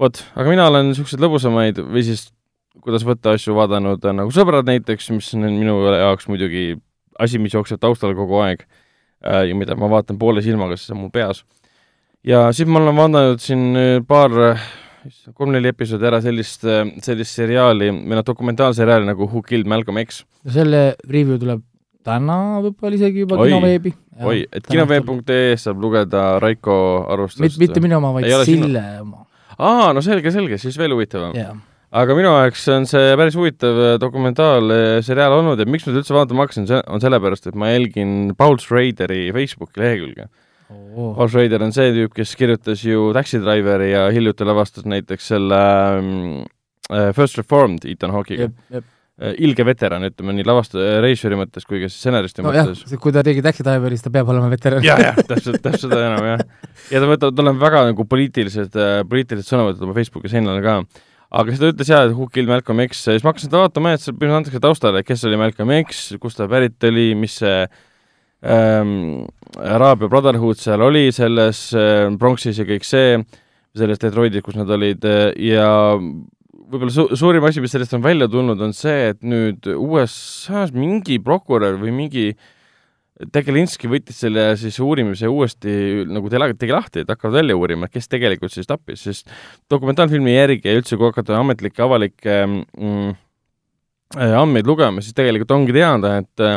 vot, aga mina olen niisuguseid lõbusamaid või siis kuidas võtta asju vaadanud äh, nagu sõbrad näiteks, mis on minu jaoks muidugi asi, mis jookseb taustal kogu aeg äh, ja mida ma vaatan poole silmaga, sest see on mul peas. ja siis ma olen vaadanud siin äh, paar, kolm-neli episoodi ära sellist, sellist seriaali või noh, dokumentaalseriaali nagu Who Killed Malcolm X. no selle review tuleb täna võib-olla isegi juba kinoveebi. oi, et kinoveeb.ee-s saab lugeda Raiko arvustust. mitte, mitte minu oma, vaid Sille oma. aa, no selge, selge, siis veel huvitavam. jah, aga minu jaoks on see päris huvitav dokumentaalseriaal olnud ja miks ma seda üldse vaatama hakkasin, see on sellepärast, et ma jälgin Paul Schraderi Facebooki lehekülge. Paul Schrader on see tüüp, kes kirjutas ju Taxi Driveri ja hiljuti lavastas näiteks selle äh, First Reformed Ethan Hawke'iga. jep, jep. Ilge veteran, ütleme nii lavast-, režissööri mõttes kui ka siis stsenaristi nojah mõttes., kui ta tegi Taxi Driveris, ta peab olema veteran. ja, jah, täpselt, täpselt seda enam jah. ja ta võtab, tal on väga nagu poliitilised, poliitilised sõnavõtud oma Facebooki seinale ka. aga siis ta ütles jaa, et Who Killed Malcolm X, siis ma hakkasin seda vaatama, et seal põhimõtteliselt antakse taustale, kes oli Malcolm X, kust ta pärit oli, mis see ähm, Araabia Brotherhood seal oli selles äh, Bronxis ja kõik see, selles Detroitis, kus nad olid äh, ja võib-olla su-, suurim asi, mis sellest on välja tulnud, on see, et nüüd USA-s mingi prokurör või mingi Tegelinski võttis selle siis uurimise uuesti nagu tele, tegi lahti, et hakkavad välja uurima, kes tegelikult siis tappis, sest dokumentaalfilmi järgi ja üldse, kui hakata ametlikke avalikke mm, äh, andmeid lugema, siis tegelikult ongi teada, et äh,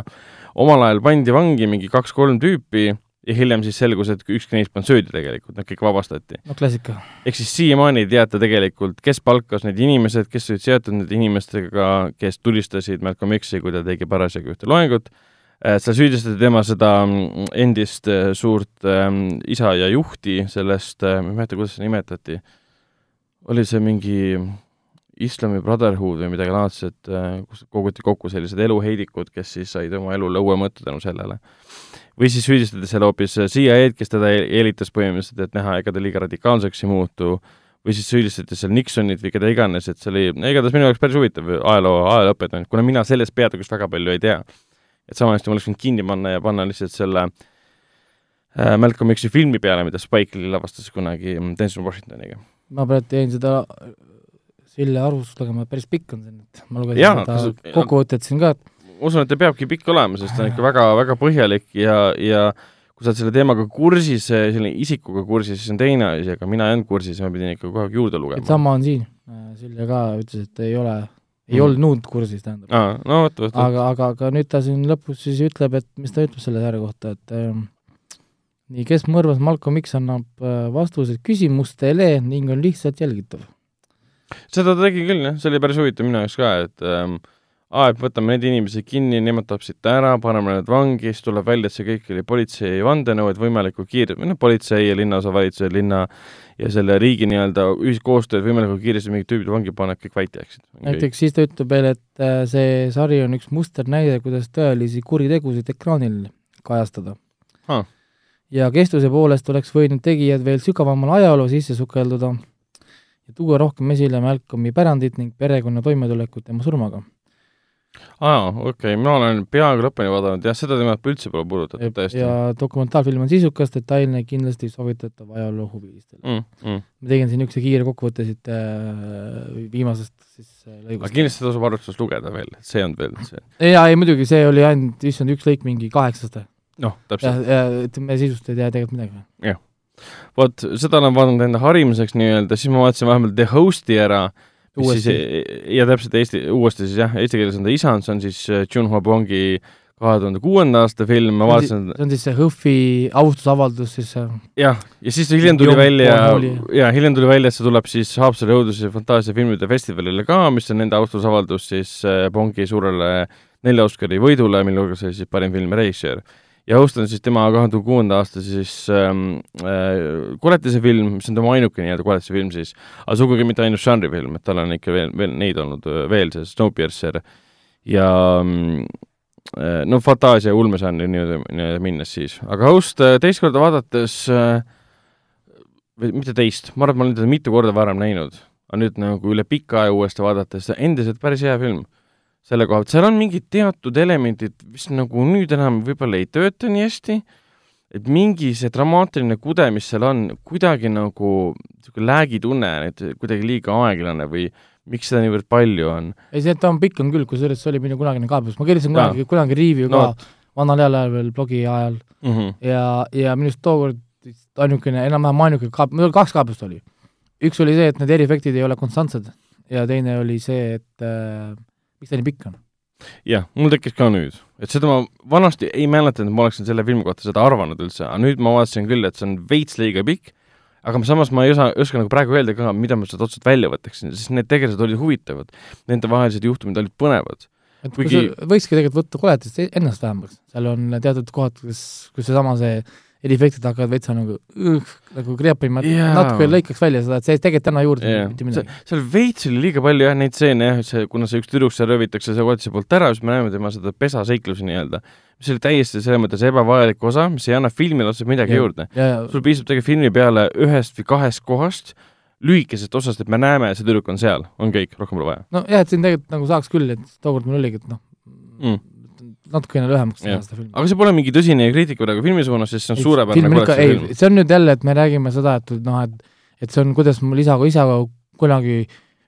omal ajal pandi vangi mingi kaks-kolm tüüpi ja hiljem siis selgus, et ükski neist polnud süüdi tegelikult, nad kõik vabastati. no klassika. ehk siis siiamaani ei teata tegelikult, kes palkas need inimesed, kes olid seotud nende inimestega, kes tulistasid Malcolm X-i, kui ta tegi parasjagu ühte loengut Äh, seal süüdistati tema seda mm, endist äh, suurt ähm, isa ja juhti sellest äh,, ma ei mäleta, kuidas seda nimetati, oli see mingi Islami Brotherhood või midagi laadset äh,, kus koguti kokku sellised eluheidikud, kes siis said oma elu lõue mõõta tänu sellele. või siis süüdistati seal hoopis CIA-d, kes teda eelitas põhimõtteliselt, et näha, ega ta liiga radikaalseks ei muutu, või siis süüdistati seal Nixonit või keda iganes, et see oli, igatahes minu jaoks päris huvitav ajaloo, ajalooõpetund, kuna mina sellest peatükist väga palju ei tea et sama hästi ma oleks võinud kinni panna ja panna lihtsalt selle äh, Malcolm X-i filmi peale, mida Spike Lee lavastas kunagi Denzel Washingtoniga. ma praegu jäin seda Sille arvustust lugema, päris pikk on see nüüd, ma lugesin ja, seda kokkuvõtet siin ka, et ma usun, et ta peabki pikk olema, sest ta on ikka väga, väga põhjalik ja, ja kui sa oled selle teemaga kursis, selline isikuga kursis, siis on teine asi, aga mina ei olnud kursis ja ma pidin ikka kogu aeg juurde lugema. sama on siin, Sille ka ütles, et ei ole ei mm. olnud kursis, tähendab. aa, no vot, vot. aga, aga, aga nüüd ta siin lõpus siis ütleb, et mis ta ütleb selle sarja kohta, et ähm, nii, kes mõrvas Malcolm X annab äh, vastused küsimustele ning on lihtsalt jälgitav. Seda ta tegi küll, jah, see oli päris huvitav minu jaoks ka, et ähm, aa, et võtame need inimesed kinni, nemad tapsid ta ära, paneme nad vangi, siis tuleb välja, et see kõik oli politsei vandenõu, et võimalikult kiire, või noh, politsei ja linnaosavalitsuse, linna ja selle riigi nii-öelda ühiskoostööd võimalikult kiiresti mingid tüübid vangi panna, et kõik vait jääksid. näiteks siis ta ütleb veel, et äh, see sari on üks musternäide, kuidas tõelisi kuritegusid ekraanil kajastada. Ah.. ja kestuse poolest oleks võinud tegijad veel sügavamal ajaloo sisse sukelduda ja tuua rohkem esile Malcolmi pärandit ning perekonna toimetulekut tema surmaga aa, okei okay., mina olen peaaegu lõpuni vaadanud, jah, seda teemat üldse pole puudutatud täiesti. ja dokumentaalfilm on sisukas, detailne, kindlasti soovitatav ajaloohuvilistele mm,. Mm. ma tegin siin niisuguse kiire kokkuvõtte siit äh, viimasest siis äh, lõigust. aga kindlasti tasub arvutusest lugeda veel, et see ei olnud veel see. jaa, ei muidugi, see oli ainult, issand, üks lõik mingi kaheksast. noh, täpselt. ütleme, sisust ei tea tegelikult midagi. jah. Vot, seda olen vaadanud enda harimiseks nii-öelda, siis ma vaatasin vahepeal The Host'i ära uuesti. ja täpselt Eesti, uuesti siis jah, eesti keeles on ta isand, see on siis äh, Junho Bongi kahe tuhande kuuenda aasta film, ma vaatasin see on siis see HÖFFi austusavaldus siis jah, ja siis hiljem tuli välja, ja hiljem tuli välja, et see tuleb siis Haapsalu õudus- ja fantaasiafilmide festivalile ka, mis on nende austusavaldus siis äh, Bongi suurele nelja Oscari võidule, mille hulgas oli siis parim film ja režissöör ja host on siis tema kahe tuhande kuuenda aasta siis ähm, äh, koletise film, mis on tema ainuke nii-öelda koletise film siis, aga sugugi mitte ainult žanrifilm, et tal on ikka veel, veel neid olnud äh, veel, see Snowpiercer ja ähm, äh, no fantaasia ulmežanri nii-öelda nii minnes siis, aga host äh, teist korda vaadates äh, või mitte teist, ma arvan, et ma olen teda mitu korda varem näinud, aga nüüd nagu üle pika aja uuesti vaadates, endiselt päris hea film selle koha pealt, seal on mingid teatud elemendid, mis nagu nüüd enam võib-olla ei tööta nii hästi, et mingi see dramaatiline kude, mis seal on, kuidagi nagu niisugune läägitunne, et kuidagi liiga aeglane või miks seda niivõrd palju on? ei, see, ta on pikk on küll, kusjuures see oli minu kunagine kaebus, ma kirjutasin kunagi, kunagi review no. ka vanal heal ajal veel blogi ajal mm -hmm. ja, ja minu arust tookord ainukene, enam-vähem ainuke kaab-, mul kaks kaebust oli. üks oli see, et need eriefektid ei ole konstantsed ja teine oli see, et äh, miks ta nii pikk on? jah, mul tekkis ka nüüd, et seda ma vanasti ei mäletanud, et ma oleksin selle filmi kohta seda arvanud üldse, aga nüüd ma vaatasin küll, et see on veits liiga pikk, aga samas ma ei osa, oska nagu praegu öelda ka, mida ma sealt otseselt välja võtaksin, sest need tegelased olid huvitavad. Nende vahelised juhtumid olid põnevad. et Kuigi... võikski tegelikult võtta koletist ennast vähemaks, seal on teatud kohad, kus, kus seesama see, see eriefektid hakkavad veitsa nagu uh, nagu kreapima, natuke lõikaks välja seda, et see tegelikult täna juurde yeah. mitte midagi. seal veits oli liiga palju jah, neid stseene jah, see, kuna see üks tüdruk seal röövitakse see koletise poolt ära, siis me näeme tema seda pesaseiklusi nii-öelda, mis oli täiesti selles mõttes ebavajalik osa, mis ei anna filmile otseselt midagi yeah. juurde. sul piisab tegelikult filmi peale ühest või kahest kohast, lühikesest osast, et me näeme, see tüdruk on seal, on kõik, rohkem pole vaja. nojah, et siin tegelikult nagu saaks küll, et tookord mul oligi, et noh mm natukene lühemaks teha seda filmi. aga see pole mingi tõsine kriitika praegu filmi suunas, sest see on suurepärane film. see on nüüd jälle, et me räägime seda, et noh, et et see on, kuidas mul isaga, isaga kunagi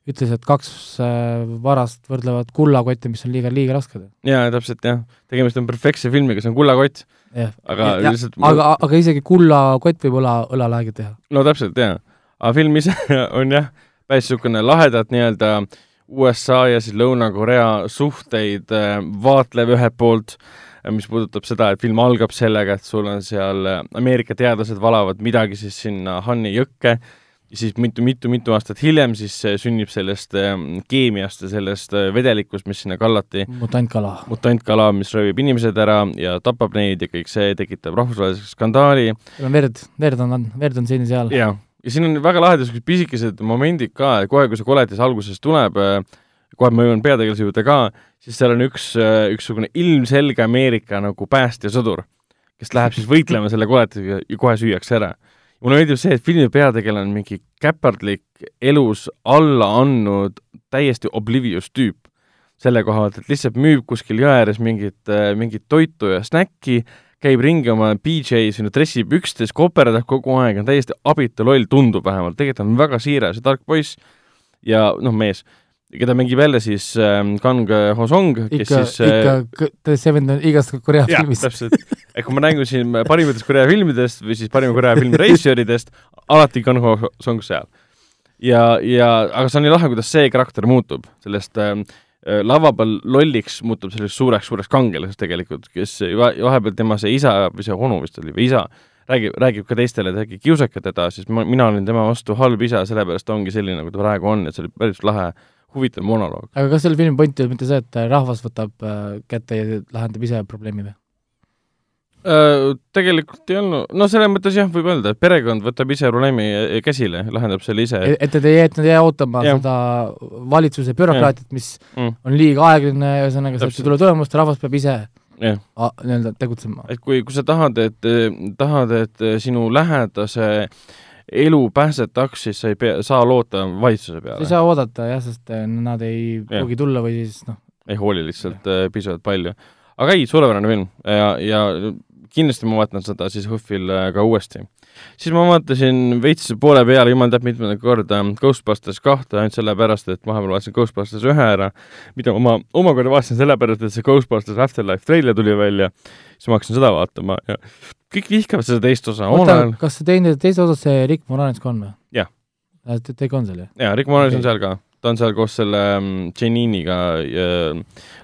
ütles, et kaks äh, varast võrdlevad kullakotti, mis on liiga, liiga rasked. jaa, täpselt jah, tegemist on perfektse filmiga, see on kullakott, aga Ja- lihtsalt aga, aga isegi kullakott võib õla, õlaläägi teha. no täpselt jaa, aga film ise on jah, päris niisugune lahedat nii-öelda USA ja siis Lõuna-Korea suhteid äh, vaatlev ühelt poolt, mis puudutab seda, et film algab sellega, et sul on seal äh, Ameerika teadlased valavad midagi siis sinna Hanni jõkke ja siis mitu-mitu-mitu aastat hiljem siis äh, sünnib sellest äh, keemiast ja sellest äh, vedelikust, mis sinna kallati mutantkala. mutantkala, mis röövib inimesed ära ja tapab neid ja kõik see tekitab rahvusvahelise skandaali seal verd, verd on, verd on siin-seal. jaa, ja siin on väga lahedad niisugused pisikesed momendid ka, kohe, kui see koletis alguses tuleb, kohe ma jõuan peategelase juurde ka, siis seal on üks, ükssugune ilmselge Ameerika nagu päästjasõdur, kes läheb siis võitlema selle koletisega ja kohe süüakse ära. mulle meeldib see, et filmi peategelane on mingi käpardlik, elus alla andnud täiesti oblivious tüüp selle koha pealt, et lihtsalt müüb kuskil jõe ääres mingit, mingit toitu ja snäkki, käib ringi oma BJ-s või dressipükstes, koperdab kogu aeg, on täiesti abitu loll, tundub vähemalt, tegelikult on väga siiras ja tark poiss ja noh, mees, keda mängib jälle siis äh, Kang Ho-song, kes ikka, siis äh, ikka The Seven on igast Korea jah, filmist. täpselt. et kui ma räägin siin parimatest Korea filmidest või siis parima Korea filmi režissööridest, alati Kang Ho-song seal. ja, ja aga see on nii lahe, kuidas see karakter muutub, sellest äh, lava peal lolliks muutub selliseks suureks-suureks kangelaseks tegelikult, kes va- vahepeal tema see isa või see onu vist oli või isa räägib, räägib ka teistele, et äkki kiusake teda, siis ma, mina olin tema vastu halb isa, sellepärast ta ongi selline, nagu ta praegu on, et see oli päris lahe, huvitav monoloog. aga kas selle filmi point ei olnud mitte see, et rahvas võtab äh, kätte ja lahendab ise probleemi või? Äh, tegelikult ei olnud, no selles mõttes jah, võib öelda, et perekond võtab ise probleemi käsile, lahendab selle ise. et nad ei et nad ei jää ootama Jah. seda valitsuse bürokraatiat, mis Mm. on liiga aeglane, ühesõnaga sealt ei tule tulemust, rahvas peab ise nii-öelda tegutsema. et kui, kui sa tahad, et, tahad, et sinu lähedase elu päästetaks, siis sa ei pea, saa loota valitsuse sa ei peale. saa oodata jah, sest nad ei pruugi tulla või siis noh, ei hooli lihtsalt piisavalt palju. aga ei, suurepärane film ja, ja kindlasti ma vaatan seda siis HÖFFil äh, ka uuesti. siis ma vaatasin veits poole peale, jumal teab mitmendat korda Ghostbusters kahte ainult sellepärast, et vahepeal vaatasin Ghostbusters ühe ära, mida ma omakorda vaatasin sellepärast, et see Ghostbusters Afterlife treiler tuli välja, siis ma hakkasin seda vaatama ja kõik vihkavad seda teist osa, oota kas see teine, teises osas see Rick Moranis ka on või? Jah.. ta ikka on seal jah? jaa, Rick Moranis Okei. on seal ka, ta on seal koos selle mm, Janiniga ja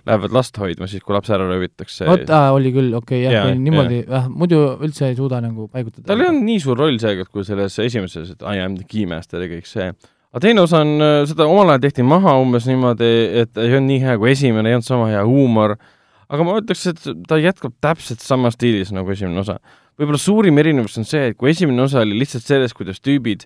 lähevad last hoidma siis, kui laps ära röövitakse. vot, oli küll, okei okay,, jah, niimoodi, jah, muidu üldse ei suuda nagu paigutada. tal ei olnud nii suur roll seekord kui selles esimeses, et I am the keymaster ja kõik see. aga teine osa on, seda omal ajal tehti maha umbes niimoodi, et ei olnud nii hea kui esimene, ei olnud sama hea huumor, aga ma ütleks, et ta jätkab täpselt samas stiilis nagu esimene osa. võib-olla suurim erinevus on see, et kui esimene osa oli lihtsalt selles, kuidas tüübid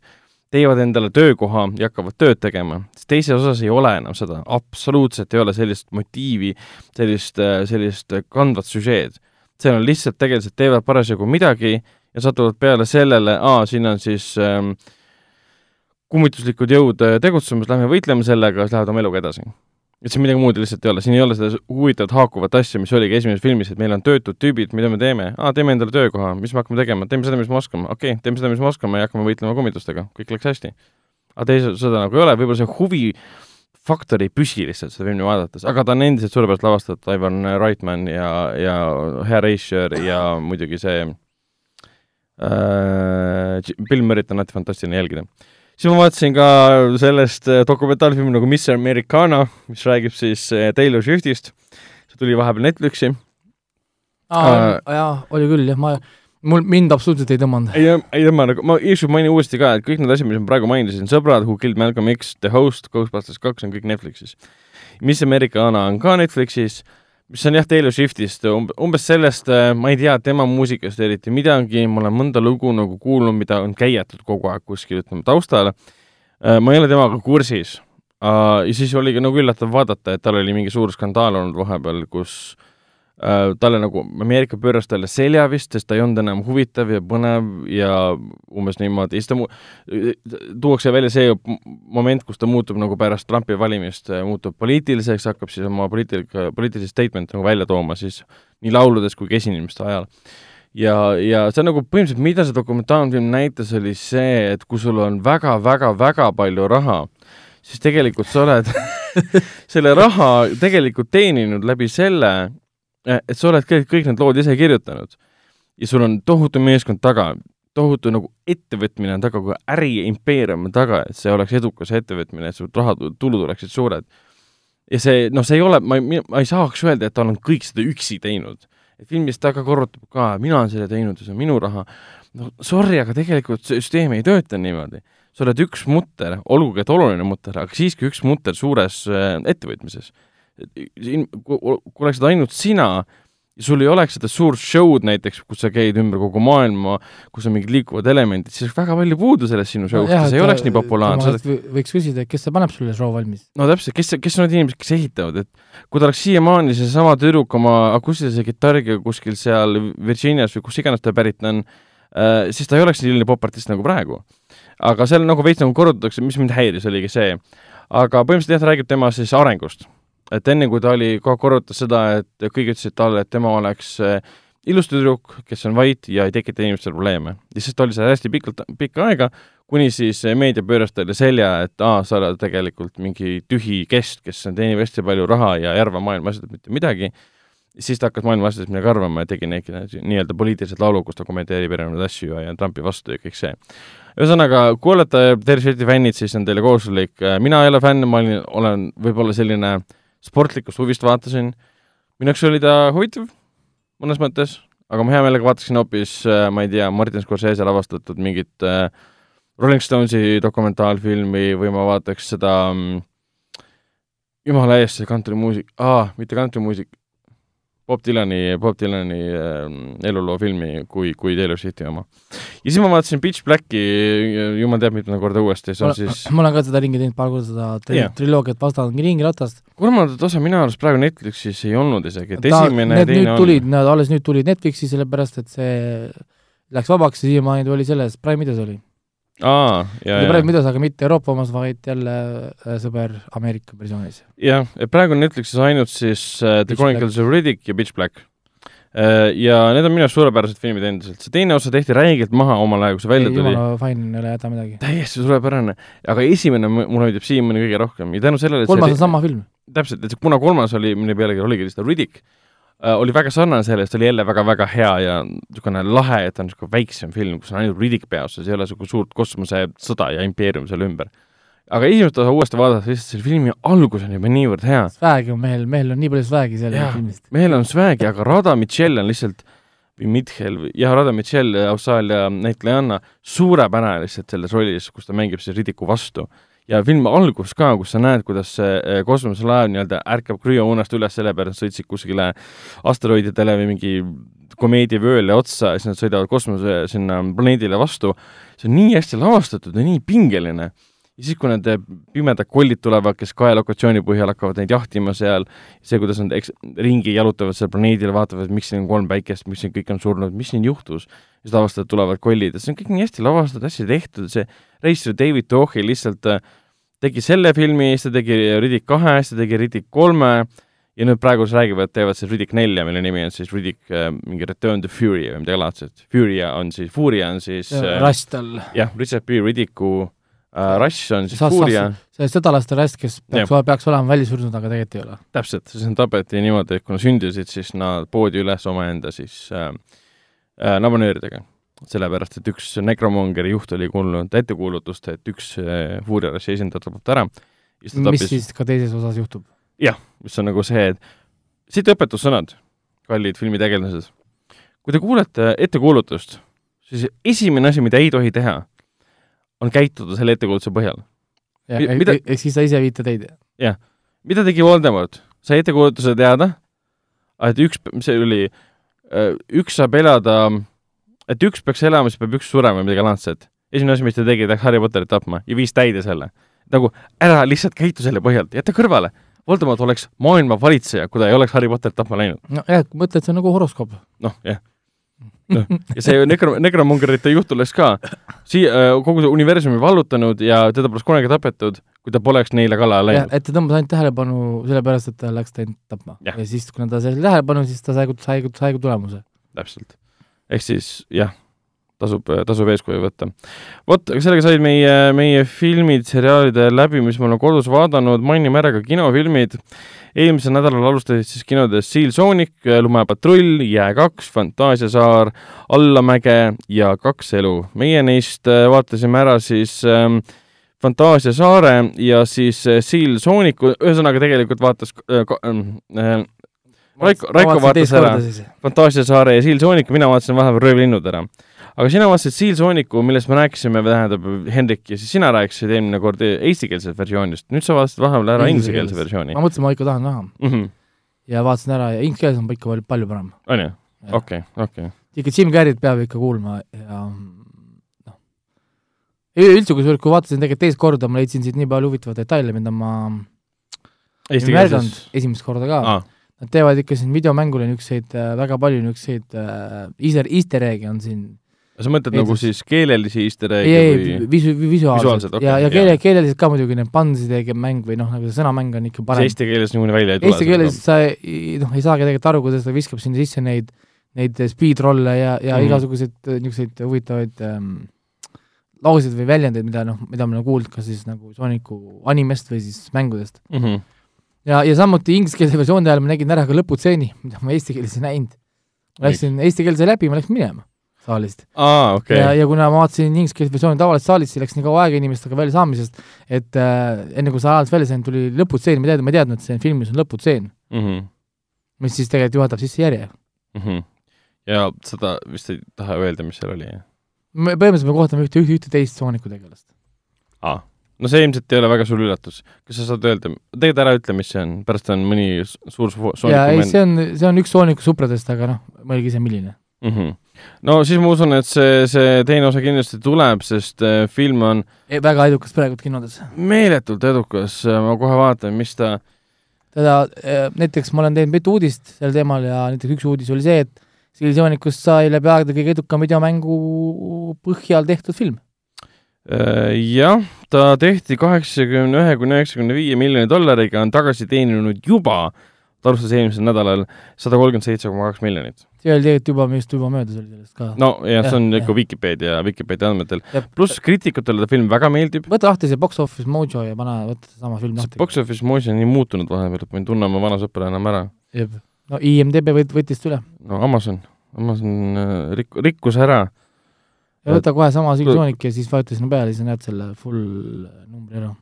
teevad endale töökoha ja hakkavad tööd tegema, siis teises osas ei ole enam seda, absoluutselt ei ole sellist motiivi, sellist, sellist kandvat süžeed. seal on lihtsalt tegelased teevad parasjagu midagi ja satuvad peale sellele, aa, siin on siis ähm, kummituslikud jõud äh, tegutsemas, lähme võitleme sellega, siis lähevad oma eluga edasi. Et siin midagi muud lihtsalt ei ole, siin ei ole seda huvitavat haakuvat asja, mis oligi esimeses filmis, et meil on töötud tüübid, mida me teeme, aa, teeme endale töökoha, mis me hakkame tegema, teeme seda, mis me oskame, okei okay,, teeme seda, mis me oskame ja hakkame võitlema kummitustega, kõik läks hästi. aga teises seda nagu ei ole, võib-olla see huvi faktor ei püsi lihtsalt seda filmi vaadates, aga ta on endiselt suurepäraselt lavastatud, Ivan Reitman ja, ja Hea Reischer ja muidugi see äh, Bill Murray't on alati fantastiline jälgida. Siis ma vaatasin ka sellest äh, dokumentaalfilmi nagu Miss Americana, mis räägib siis äh, Taylor Swiftist, see tuli vahepeal Netflixi. aa, jaa, oli küll jah, ma, mul, mind absoluutselt ei tõmmanud. ei, ei tõmba nagu, ma ükskord mainin uuesti ka, et kõik need asjad, mis ma praegu mainisin, Sõbrad, Who Killed Malcolm X, The Host, Ghostbusters kaks on kõik Netflixis. Miss Americana on ka Netflixis, mis on jah, Taylor Swiftist, umbes sellest, ma ei tea tema muusikast eriti midagi, ma olen mõnda lugu nagu kuulnud, mida on käiatud kogu aeg kuskil, ütleme taustal. ma ei ole temaga kursis. ja siis oli ka nagu üllatav vaadata, et tal oli mingi suur skandaal olnud vahepeal, kus äh, talle nagu, Ameerika pööras talle selja vist, sest ta ei olnud enam huvitav ja põnev ja umbes niimoodi, siis ta mu-, tuuakse välja see moment, kus ta muutub nagu pärast Trumpi valimist, muutub poliitiliseks, hakkab siis oma poliitik-, poliitilisi statement'e nagu välja tooma siis nii lauludes kui ka esinemiste ajal. ja, ja see on nagu põhimõtteliselt, mida see dokumentaalfilm näitas, oli see, et kui sul on väga-väga-väga palju raha, siis tegelikult sa oled selle raha tegelikult teeninud läbi selle, et sa oled kõik, kõik need lood ise kirjutanud. ja sul on tohutu meeskond taga, tohutu nagu ettevõtmine on taga, kui äriimpeerium on taga, et see oleks edukas ettevõtmine, et su raha, tulud oleksid suured. ja see, noh, see ei ole, ma ei, ma ei saaks öelda, et ta on kõik seda üksi teinud. filmis ta ka korrutab ka, mina olen selle teinud ja see on minu raha. no sorry, aga tegelikult süsteem ei tööta niimoodi. sa oled üks mutter, olgugi et oluline mutter, aga siiski üks mutter suures äh, ettevõtmises. Siin, kui oleksid ainult sina, ja sul ei oleks seda suurt show'd näiteks, kus sa käid ümber kogu maailma, kus on mingid liikuvad elemendid, siis väga palju puudu sellest sinu show'st no, ja see ei oleks nii populaarne. võiks küsida, et kes paneb sulle show valmis? no täpselt, kes, kes on need inimesed, kes ehitavad, et kui ta oleks siiamaani seesama tüdruk oma akustilise kitarriga kuskil seal Virginias või kus iganes ta pärit on äh,, siis ta ei oleks nii popartist nagu praegu. aga seal nagu veits nagu korrutatakse, mis mind häiris, oligi see. aga põhimõtteliselt jah, ta räägib tema siis arengust et enne, kui ta oli, korrutas seda, et kõik ütlesid talle, et tema oleks eh, ilus tüdruk, kes on vait ja ei tekita inimestele probleeme. ja siis ta oli seal hästi pikalt, pikka aega, kuni siis meedia pööras talle selja, et aa, sa oled tegelikult mingi tühi kest, kes teenib hästi palju raha ja ei arva maailma asjadest mitte midagi, siis ta hakkas maailma asjadest midagi arvama ja tegi neid nii-öelda poliitilised laulud, kus ta kommenteerib erinevaid asju ja, ja Trumpi vastu ja kõik see. ühesõnaga, kui olete Tervis Šveti fännid, siis on teile kohustuslik, mina ei ole fänn, ma olin, olen võib-olla selline äh, sportlikust huvist vaatasin, minu jaoks oli ta huvitav mõnes mõttes, aga ma hea meelega vaataksin hoopis, äh, ma ei tea, Martin Scorsese lavastatud mingit äh, Rolling Stonesi dokumentaalfilmi või ma vaataks seda mm, jumala eest, see kantrimuusik, aa, mitte kantrimuusik, Bob Dylani, Bob Dylani äh, eluloo filmi kui, kui Taylor Swifti oma. ja siis ma vaatasin Pitch Blacki jumal teab mitmendat korda uuesti, see on ma, siis ma olen ka seda ringi teinud paar korda, seda tri yeah. triloogiat vaadanud ringi ratast. kolmandat osa minu arust praegu Netflixis ei olnud isegi, et Ta, esimene ja teine on tulid, nad alles nüüd tulid Netflixi, sellepärast et see läks vabaks ja siiamaani ta oli selles, Prime videos oli aa, ja, ja. praegu midagi, aga mitte Euroopa omas, vaid jälle äh, sõber Ameerika versioonis. jah, praegu on Netflixis ainult siis uh, The Pitch Chronicles Black. of Riddick ja Pitch Black uh,. Ja need on minu arust suurepärased filmid endiselt, see teine osa tehti räigelt maha omal ajal, kui see välja tuli. jumala fine, ei ole häda midagi. täiesti suurepärane, aga esimene mulle meeldib siiamaani kõige rohkem ja tänu sellele kolmas see, on sama film. täpselt, et kuna kolmas oli, mille pealegi oligi lihtsalt Riddick, Äh, oli väga sarnane sellest, oli jälle väga-väga hea ja niisugune lahe, et on niisugune väiksem film, kus on ainult Riddick peaosas, ei ole niisugune suurt kosmosesõda ja impeerium seal ümber. aga esimest osa uuesti vaadates, lihtsalt selle filmi algus on juba niivõrd hea. Swag'i on mehel, mehel on nii palju swag'i sellest filmist. mehel on swag'i, aga Rada Michelle on lihtsalt või Mitchell või jah, Rada Michelle, Austraalia näitlejanna, suurepärane lihtsalt selles rollis, kus ta mängib siis Riddicku vastu ja filmi algus ka, kus sa näed, kuidas see eh, kosmoselaev nii-öelda ärkab krüounest üles, sellepärast sõitsid kuskile asteroididele või mingi komeedivööle otsa ja siis nad sõidavad kosmose sinna planeedile vastu. see on nii hästi lavastatud ja nii pingeline. Ja siis, kui need pimedad kollid tulevad, kes kaelokatsiooni põhjal hakkavad neid jahtima seal, see, kuidas nad eks-, ringi jalutavad seal planeedil, vaatavad, miks siin on kolm päikest, miks siin kõik on surnud, mis siin juhtus, siis avastavad, tulevad kollid ja see on kõik nii hästi lavastatud, hästi tehtud, see reisijal David Tohi lihtsalt äh, tegi selle filmi, siis ta tegi Riddick kahe, siis ta tegi Riddick kolme ja nüüd praegu siis räägivad, teevad siis Riddick nelja, mille nimi on siis Riddick äh, mingi Return to Fury või midagi laadset. Furia on siis, Furia on siis äh, Rush tal. jah, Richard B. Riddiku äh, Rush on siis Furia. see sõdalaste Rush, kes peaks, peaks olema välja surnud, aga tegelikult ei ole. täpselt, siis nad tapeti niimoodi, et kui nad sündisid, siis nad poodi üles omaenda siis äh, äh, nabanööridega sellepärast, et üks Necromongeri juht oli kuulnud ettekuulutust, et üks eh, Fuuriarassi esindaja tapab ta ära. mis tappis... siis ka teises osas juhtub? jah, mis on nagu see, et siit õpetussõnad, kallid filmitegelased. kui te kuulete ettekuulutust, siis esimene asi, mida ei tohi teha, on käituda selle ettekuulutuse põhjal. jah, ehk siis sa ise viita teid? jah. mida tegi Voldemort? sai ettekuulutuse teada, et üks, see oli, äh, üks saab elada et üks peaks elama, siis peab üks surema või midagi laadset. esimene asi, mis ta tegi, läks Harry Potterit tapma ja viis täide selle. nagu ära lihtsalt käitu selle põhjalt, jäta kõrvale. Voldemort oleks maailma valitseja, kui ta ei oleks Harry Potterit tapma läinud. nojah, mõtle, et see on nagu horoskoop. noh, jah noh, ja see nekro-, nekromongerite juht oleks ka siia äh, kogu see universumi vallutanud ja teda poleks kunagi tapetud, kui ta poleks neile kallale läinud. et ta tõmbas ainult tähelepanu sellepärast, et ta läks teid tapma. ja siis, kuna ta sai tähelepanu, siis ta sai, sai, sai tulemuse. täpselt ehk siis jah, tasub, tasub eeskuju võtta. vot, sellega said meie, meie filmid, seriaalide läbi, mis me oleme kodus vaadanud, mainime ära ka kinofilmid. Eelmisel nädalal alustasid siis kinodes Seal Sonic, Lumepatrull, Jää kaks, Fantaasiasaar, Allamäge ja Kaks elu. meie neist äh, vaatasime ära siis ähm, Fantaasia saare ja siis äh, Seal Sooniku, ühesõnaga tegelikult vaatas äh, ka- äh, Raiko- Raiko vaatas ära. Fantaasia saare ja Seal Sooniku, mina vaatasin vahepeal Röövlinnud ära. Aga sina vaatasid Seal Sooniku, millest me rääkisime, tähendab Hendrik ja siis sina rääkisid eelmine kord eestikeelsest versioonist, nüüd sa vaatasid vahepeal ära inglisekeelse versiooni ma. mõtlesin, ma ikka tahan näha mm. -hmm. ja vaatasin ära ja inglise keeles on ikka palju, palju parem. on ju? okei, okei. ikka Jim Carrey't peab ikka kuulma ja noh, üldse kusjuures, kui vaatasin tegelikult teist korda, ma leidsin siit nii palju huvitavaid detaile, mida ma ei märganud esimest korda ka aa, Nad teevad ikka siin videomängule niisuguseid äh, väga palju niisuguseid äh, easter, easter egg'e on siin sa mõtled Eestis- nagu siis keelelisi easter egg'e või, visu-, visuaalselt okei, ja, ja keele, keeleliselt ka muidugi need pansidega mäng või noh, nagu see sõnamäng on ikka parem. eesti keeles niikuinii välja ei tule? Eesti keeles sa ei- noh, ei saagi tegelikult aru, kuidas ta viskab sinna sisse neid, neid speedrolle ja, ja mm igasuguseid niisuguseid huvitavaid ähm, lauseid või väljendeid, mida noh, mida me oleme kuulnud kas siis nagu Sooniku animest või siis mängudest. mm. -hmm. ja, ja samuti ingliskeelse versiooni ajal ma nägin ära ka lõputseeni, mida ma eesti keeles ei näinud. läksin eestikeelse läbi, ma läksin minema saalist aa, okei ja, ja kuna ma vaatasin ingliskeelse versiooni tavaliselt saalis, siis läks nii kaua aega inimestega väljasaamisest, et äh, enne kui sa ajalt välja sain, tuli lõputseen, ma teadsin, ma ei teadnud, et see filmis on lõputseen, mm. mis siis tegelikult juhatab sisse järje. -hmm. ja seda vist ei taha öelda, mis seal oli, jah? me põhimõtteliselt me kohtame ühte, ühte, ühte teist Sooniku tegelast. aa, no see ilmselt ei ole väga suur üllatus. kas sa saad öelda, tegelikult ära ütle, mis see on, pärast on mõni suur su- ja ei, Sooniku see on, see on üks Sooniku supradest, aga noh, mõelge ise, milline. mm. -hmm. No siis ma usun, et see, see teine osa kindlasti tuleb, sest äh, film on väga edukas praegu kinodes. meeletult edukas, ma kohe vaatan, mis ta teda, näiteks ma olen teinud mitu uudist sel teemal ja näiteks üks uudis oli see, et Civilizoonikust sai läbi aegade kõige edukam videomängu põhjal tehtud film. äh, jah, ta tehti kaheksakümne ühe kuni üheksakümne viie miljoni dollariga, on tagasi teeninud juba, ta alustas eelmisel nädalal sada kolmkümmend seitse koma kaks miljonit. see oli tegelikult juba, just juba möödas oli sellest ka. no ja see on Jah, ikka jah. Vikipeedia, Vikipeedia andmetel Jah.. pluss kriitikutele ta film väga meeldib. võta lahti see Box Office Mojo ja pane, võta seesama film lahti. box office muuseas on nii muutunud vahepeal, et ma ei tunne oma vana sõpra enam ära. no IMDB võt-, võttis ta üle. no Amazon, Amazon äh, rik-, rikkus ära. ja võta kohe sama Civilizoonik ja siis vajuta sinna peale, siis näed selle full numbri ära.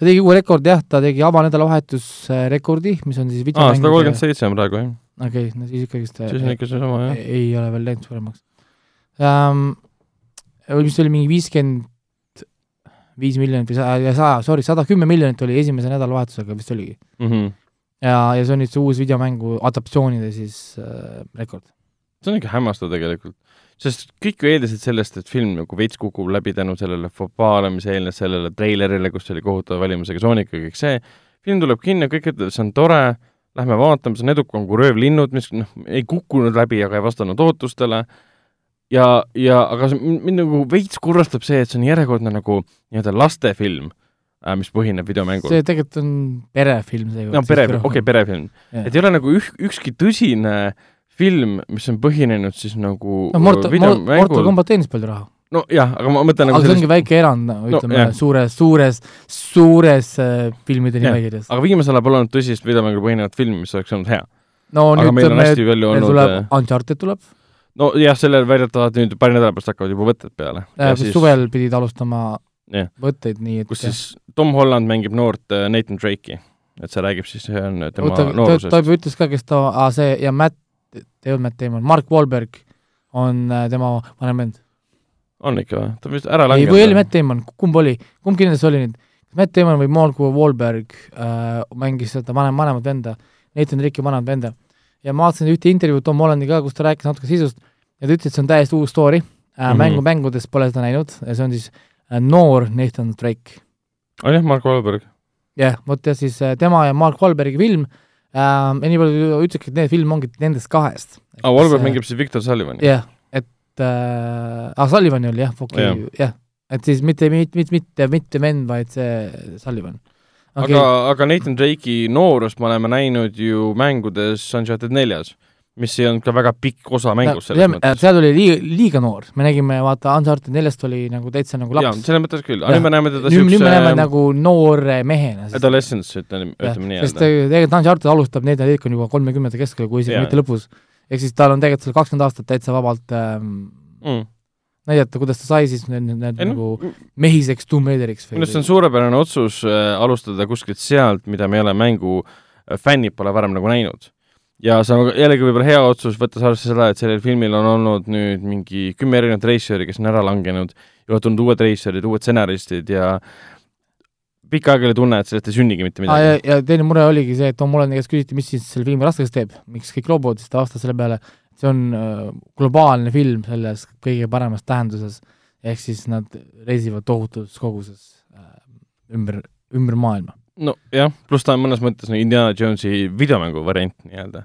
Ta tegi uue rekordi jah, ta tegi avanädalavahetus äh, rekordi, mis on siis aa, sada kolmkümmend seitse on praegu, jah. okei, no siis ikkagist siis on ikka seesama, jah. ei ole veel läinud suuremaks um,. mis oli mingi viiskümmend viis miljonit või sa-, saja, sorry, sada kümme miljonit oli esimese nädalavahetusega vist oligi. Mhm. ja, ja see on nüüd see uus videomängu adaptatsioonide siis äh, rekord. see on ikka hämmastav tegelikult, sest kõik ju eeldasid sellest, et film nagu veits kukub läbi tänu sellele fopaale, mis eelnes sellele treilerile, kus oli kohutava valimusega Sonic ja kõik see. film tuleb kinno, kõik ütlevad, see on tore, lähme vaatame, see on edukam kui Röövlinnud, mis noh, ei kukkunud läbi, aga ei vastanud ootustele. ja, ja aga see- mind nagu veits kurvastab see, et see on järjekordne nagu nii-öelda lastefilm, mis põhineb videomängul. see tegelikult on perefilm seekord. no pere, okei okay,, perefilm. et ei ole nagu üh-, ükski tõsine film, mis on põhinenud siis nagu no Mortal, Mortal videomängul, Combat teenis palju raha. nojah, aga ma mõtlen aga nagu see ongi väike erand, ütleme no, suures, suures, suures äh, filmide nimekirjas. aga viimasel ajal pole olnud tõsist videomängul põhinevat filmi, mis oleks olnud hea. no aga nüüd meil on me- hästi palju meil olnud tuleb, Uncharted tuleb, nojah, sellel väidetavalt nüüd paari nädala pärast hakkavad juba võtted peale. äh, suvel pidid alustama Jah. võtteid, nii et kus siis Tom Holland mängib noort äh, Nathan Drake'i, et see räägib siis, see on tema oota, ta, ta noorusest. juba ütles ka, kes ta, see ja Matt, ei Matt Damon, Mark Wahlberg on äh, tema vanem vend. on ikka või? ta vist ära ei, langenud. või oli Matt Damon, kumb oli, kumb kindlasti oli nüüd, Matt Damon või Mark Wahlberg äh, mängis seda vanem, vanemat venda, Nathan Drake'i vanemat venda. ja ma vaatasin ühte intervjuud Tom Hollandiga, kus ta rääkis natuke sisust ja ta ütles, et see on täiesti uus story äh, mm, -hmm. mängu mängudest pole seda näinud ja see on siis äh, noor Nathan Drake. on jah, Mark Wahlberg. jah, vot ja siis äh, tema ja Mark Wahlbergi film äh,, ja nii palju ütlekski, et need film ongi nendest kahest. aa, Ah, Wahlberg mängib siis Victor Sullivani. jah, et äh, ah, Sullivani oli jah, okei okay,, jah, et siis mitte, mitte, mitte, mitte, mitte vend, vaid see Sullivan okay.. aga, aga Nathan Drake'i noorust me oleme näinud ju mängudes Uncharted neljas, mis ei olnud ka väga pikk osa mängust selles mõttes. seal oli liiga, liiga noor, me nägime, vaata, Uncharted neljast oli nagu täitsa nagu laps. selles mõttes küll, aga nüüd me näeme teda nüüd, nüüd me näeme siukse nagu noore mehena. adolescence, ütleme, ütleme sest nii-öelda. tegelikult Uncharted alustab Nathan Drake on juba kolmekümnendate keskel, kui isegi Jaa. mitte lõpus. ehk siis tal on tegelikult seal kakskümmend aastat täitsa vabalt ähm, Mm. näidata, kuidas ta sai siis need, need ei nagu noh, mehiseks Tomb Raideriks. minu arust see on suurepärane otsus äh, alustada kuskilt sealt, mida me ei ole mängu äh, fännid pole varem nagu näinud. Ja see on jällegi võib-olla hea otsus, võttes arvesse seda, et sellel filmil on olnud nüüd mingi kümme erinevat reisijari, kes on ära langenud ja on tulnud uued reisijarid, uued stsenaristid ja pikka aega oli tunne, et sellest ei sünnigi mitte ah,. ja, midagi. ja teine mure oligi see, et Tom Hollandi käest küsiti, mis siis selle filmi raskeks teeb, miks kõik loobuvad, siis ta vastas selle peale, see on äh, globaalne film selles kõige paremas tähenduses, ehk siis nad reisivad tohutus koguses äh, ümber, ümber maailma. nojah, pluss ta on mõnes mõttes nagu Indiana Jonesi videomängu variant nii-öelda.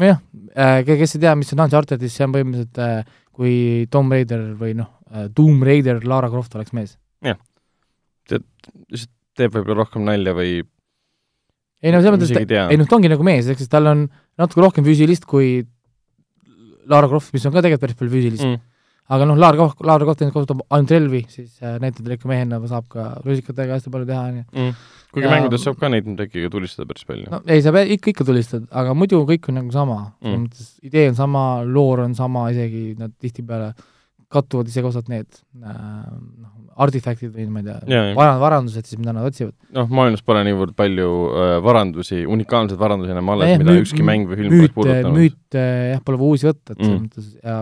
nojah äh,, kes ei tea, mis on Uncharted, siis see on põhimõtteliselt äh, kui Tomb Raider või noh äh,, Doom Raider Lara Croft oleks mees. lihtsalt teeb võib-olla rohkem nalja või ei no selles mõttes, ei noh, ta ongi nagu mees, siis tal on natuke rohkem füüsilist kui Lara Croft, mis on ka tegelikult päris palju füüsilist mm.. Mm. aga noh, Lara Croft, Lara Croft kasutab ainult relvi, siis äh, näitab ikka mehena saab ka rusikatega hästi palju teha, onju. Mm. kuigi mängudes saab ka neid muidugi tulistada päris palju no.. ei, sa pead ikka, ikka tulistad, aga muidu kõik on nagu sama mm., Mm. idee on sama, loor on sama, isegi nad tihtipeale kattuvad isegi osad need äh, noh, artifaktid või ma ei tea varand, varandused siis, mida nad otsivad. noh, maailmas pole niivõrd palju äh, varandusi, unikaalseid varandusi enam alles Jah,, mida ükski mäng või film pole puudutanud. müüte jah, pole uusi võtta, et selles Mm. mõttes ja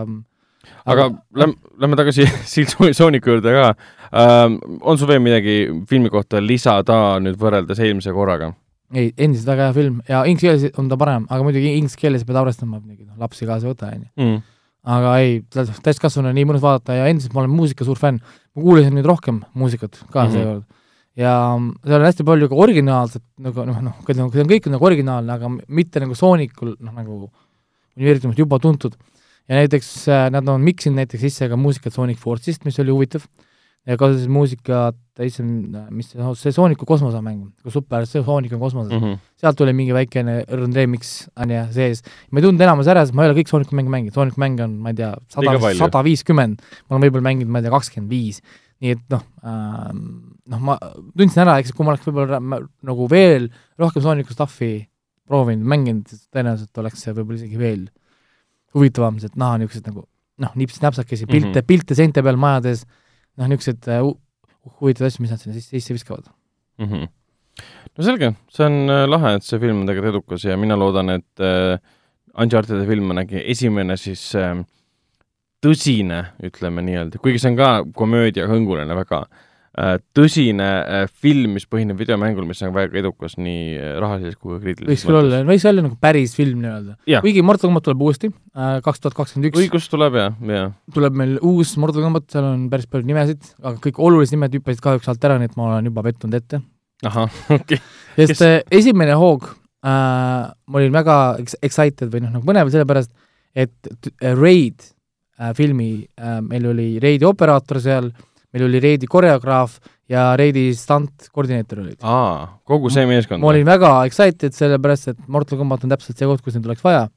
aga lähme, lähme tagasi siit Sooniku juurde ka ähm,. on sul veel midagi filmi kohta lisada nüüd võrreldes eelmise korraga? ei, endiselt väga hea film ja inglise keeles on ta parem, aga muidugi inglise keeles pead arvestama, muidugi noh, lapsi kaasa ei võta, onju. aga ei, täiskasvanu on nii mõnus vaadata ja endiselt ma olen muusika suur fänn. ma kuulasin nüüd rohkem muusikat ka Mhm. seekord ja seal on hästi palju ka originaalset nagu noh, noh, see on kõik nagu originaalne, aga mitte nagu Soonikul noh, nagu universumist juba tuntud. Ja näiteks äh, nad on miksinud näiteks sisse ka muusikat Sonic Force'ist, mis oli huvitav ja kasutasid muusikat, mis see, see Sooniku kosmosemäng, super, see Sonic on kosmoses mm. -hmm. sealt tuli mingi väikene õrn remix on ju sees. ma ei tundnud enamus ära, sest ma ei ole kõik Sooniku mänge mänginud, Sooniku mänge on, ma ei tea, sada sada viiskümmend, ma olen võib-olla mänginud, ma ei tea, kakskümmend viis. nii et noh äh,, noh, ma tundsin ära, eks kui ma oleks võib-olla nagu veel rohkem Sooniku stuff'i proovinud, mänginud, tõenäoliselt oleks see võib-olla isegi veel huvitavam, sest näha niisugused nagu noh, nips-näpsakesi pilte mm. -hmm. pilte seinte peal majades, noh, niisugused äh, hu- huvitavad asjad, mis nad sinna sisse, sisse viskavad. Mhm. no selge, see on äh, lahe, et see film on tegelikult edukas ja mina loodan, et äh, Uncharted'i film on äkki esimene siis äh, tõsine, ütleme nii-öelda, kuigi see on ka komöödia hõnguline väga äh,, tõsine äh, film, mis põhineb videomängul, mis on väga edukas nii äh, rahalises kui ka kriitilises võiks küll olla, võiks olla nagu päris film nii-öelda. Jah. kuigi Mortal Combat tuleb uuesti, kaks tuhat kakskümmend üks õigus tuleb ja, ja tuleb meil uus Mortal Combat, seal on päris palju nimesid, aga kõik olulised nimed hüppasid kahjuks alt ära, nii et ma olen juba pettunud ette. ahah, okei okay., sest Kes- esimene hoog äh,, ma olin väga ex- excited või noh, nagu põnev sellepärast, et Raid äh, filmi äh,, meil oli Raidi operaator seal, meil oli Raidi koreograaf ja Raidi stunt-koordineeter olid. aa, kogu see meeskond ma olin väga excited, sellepärast et Mortal Combat on täpselt see koht, kus neid oleks vaja.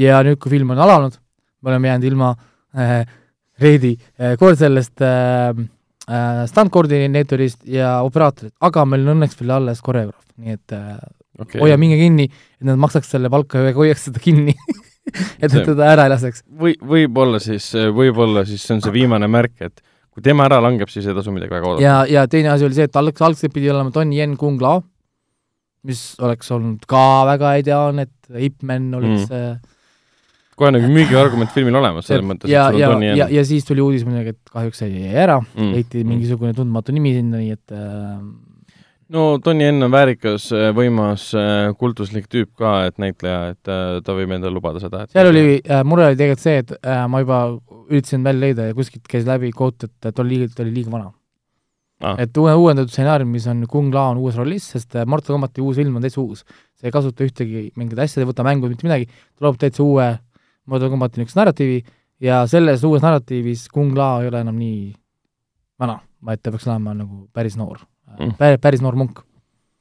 ja nüüd, kui film on alanud, me oleme jäänud ilma äh, Reidi äh, kord sellest äh, äh, stunt-koordineetorist ja operaatorist, aga meil on õnneks veel alles koreograaf, nii et äh, okay. hoia minge kinni, et nad maksaks selle palka ja hoiaks seda kinni et nad teda ära ei laseks. või, võib-olla siis, võib-olla siis see on see viimane märk, et kui tema ära langeb, siis ei tasu midagi väga oodata. ja, ja teine asi oli see, et alg-, algselt pidi olema Tony Yen Kung Lao, mis oleks olnud ka väga ideaalne, et Ip Man oleks Mm. kohe nagu müügiargument filmil olemas, selles mõttes, et ja, sul ja on, ja, Yen. ja siis tuli uudis muidugi, et kahjuks see jäi ära Mm. leiti mingisugune tundmatu nimi sinna, nii et äh, no Tony Yen on väärikas, võimas, kultuslik tüüp ka, et näitleja, et äh, ta võib endale lubada seda, et seal oli äh,, mure oli tegelikult see, et äh, ma juba üritasin välja leida ja kuskilt käis läbi quote, et liiga, ta oli liiga vana Ah. et uue, uuendatud stsenaarium, mis on Kung Lao on uues rollis, sest äh, Mortal Combati uus film on täitsa uus. see ei kasuta ühtegi mingit asja, ei võta mängu mitte midagi, ta loob täitsa uue Mortal Combati niisuguse narratiivi ja selles uues narratiivis Kung Lao ei ole enam nii vana, vaid ta peaks olema nagu päris noor Mm. mm., päris noor munk.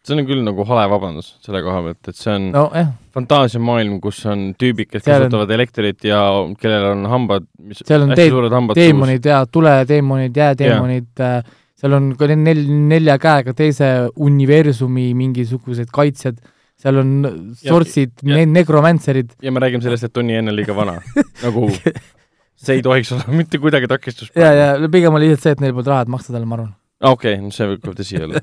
see on küll nagu hale vabandus selle koha pealt, et see on no. nojah, fantaasiamaailm, kus on tüübid, kes Seal on- kasutavad elektrit ja kellel on hambad, mis seal on hästi suured hambad teemonid ja tuleteemonid, jääteemonid yeah., seal on ka nel-, nelja käega teise universumi mingisugused kaitsjad, seal on sortsid ja- ne-, nekromantserid, ja me räägime sellest, et Tony N on liiga vana. nagu see ei tohiks olla mitte kuidagi takistus. ja, ja pigem oli lihtsalt see, et neil polnud raha, et maksta talle, ma arvan. Okei okay,, see võib tõsi olla.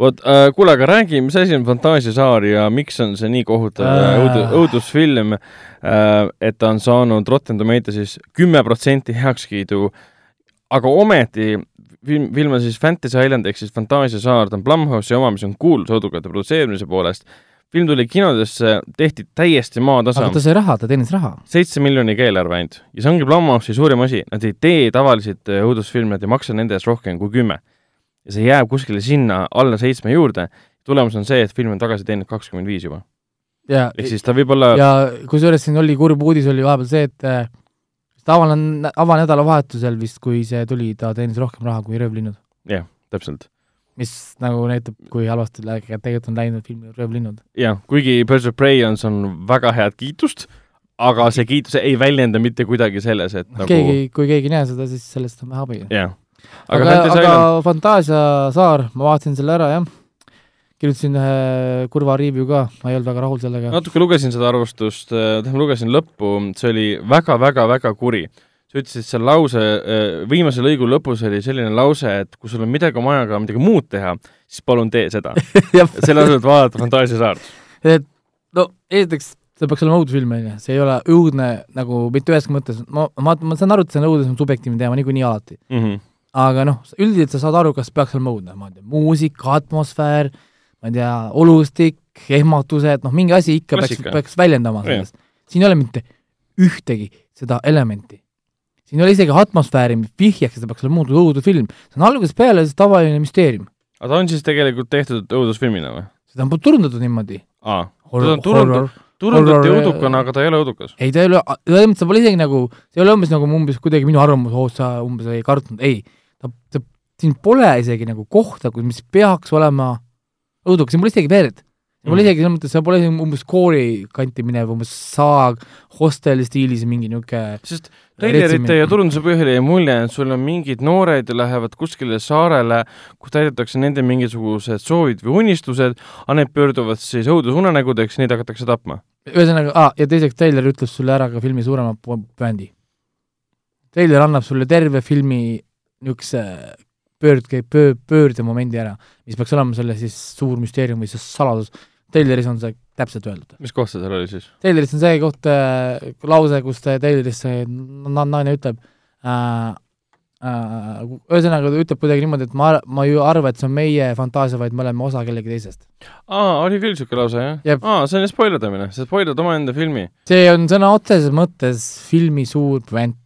vot äh,, kuule, aga räägi, mis asi on Fantaasiasaar ja miks on see nii kohutav äh. Õudu, õudusfilm äh,, et ta on saanud Rotten Tomatoesis kümme protsenti heakskiidu, aga ometi film, film on siis Fantasy Island ehk siis Fantaasiasaar, ta on Blumhouse'i oma, mis on kuulus õudukate produtseerimise poolest. film tuli kinodesse, tehti täiesti maatasa aga ta sai raha, ta teenis raha. seitse miljoniga eelarve ainult ja see ongi Blumhouse'i suurim asi, nad ei tee tavaliselt äh, õudusfilme, nad ei maksa nende eest rohkem kui kümme. Ja see jääb kuskile sinna alla seitsme juurde, tulemus on see, et film on tagasi teeninud kakskümmend viis juba. ehk siis ta võib olla, ja kusjuures siin oli kurb uudis oli vahepeal see, et äh, ta avan-, avanädalavahetusel vist, kui see tuli, ta teenis rohkem raha kui Röövlinnud. täpselt, mis nagu näitab, kui halvasti tegelikult on läinud filmi Röövlinnud. jah, kuigi Birds of Prey on saanud väga head kiitust, aga see kiitus ei väljenda mitte kuidagi selles, et nagu keegi, kui keegi ei näe seda, siis sellest on vähe abi. jah. aga, aga aga, aga Island, Fantaasiasaar, ma vaatasin selle ära, jah. kirjutasin ühe kurva review ka, ma ei olnud väga rahul sellega. natuke lugesin seda arvustust, tähendab, lugesin lõppu, see oli väga-väga-väga kuri. sa ütlesid seal lause, viimase lõigu lõpus oli selline lause, et kui sul on midagi oma ajaga midagi muud teha, siis palun tee seda. selle asemel, et vaadata Fantaasiasaart. et no esiteks, see peaks olema õudusfilm, on ju, see ei ole õudne nagu mitte üheski mõttes, ma, ma, ma saan aru, et see on õudus, on subjektiivne teema niikuinii alati. Mhm. Aga noh, üldiselt sa saad aru, kas peaks olema õudne, ma ei tea, muusika, atmosfäär, ma ei tea, olustik, ehmatused, noh, mingi asi ikka peaks Klassika., peaks väljendama Jah. sellest. siin ei ole mitte ühtegi seda elementi. siin ei ole isegi atmosfääri, mis vihjaks, et see peaks olema muutunud õudusfilm. see on algusest peale tavaline müsteerium. aga ta on siis tegelikult tehtud õudusfilmina või? seda on turundatud niimoodi. aa, ta on turundatud, turundati õudukana, aga ta ei ole õudukas. ei, ta ei ole, selles mõttes ta pole isegi nagu, see ei ole umbes nagu umbes kuidagi minu arvamus, oo sa umbes ei kartnud, ei. ta, ta, siin pole isegi nagu kohta, kus, mis peaks olema õudukas, siin pole isegi verd. pole Mhm. isegi selles mõttes, see pole isegi umbes koori kanti minev umbes saag, hostel stiilis mingi niisugune sest treilerite ja turunduse põhjal jäi mulje, et sul on mingid noored ja lähevad kuskile saarele, kus täidetakse nende mingisugused soovid või unistused, aga need pöörduvad siis õudusunenägudeks, neid hakatakse tapma. ühesõnaga ah,, ja teiseks treiler ütleb sulle ära ka filmi suurema puändi. treiler annab sulle terve filmi niisuguse pöördke, pöö-, pöördemomendi ära, mis peaks olema selle siis suur müsteerium või siis saladus. treileris on see täpselt öeldud. mis koht see seal oli siis? treileris on see koht äh,, lause, kus ta treileris see na- naine ütleb äh, äh, ühesõnaga ta ütleb kuidagi niimoodi, et ma, ma ei arva, et see on meie fantaasia, vaid me oleme osa kellegi teisest. aa, oli küll niisugune lause, jah aa, see on ju spoilerdamine, sa spoilerd omaenda filmi. see on sõna otseses mõttes filmi suur puänt.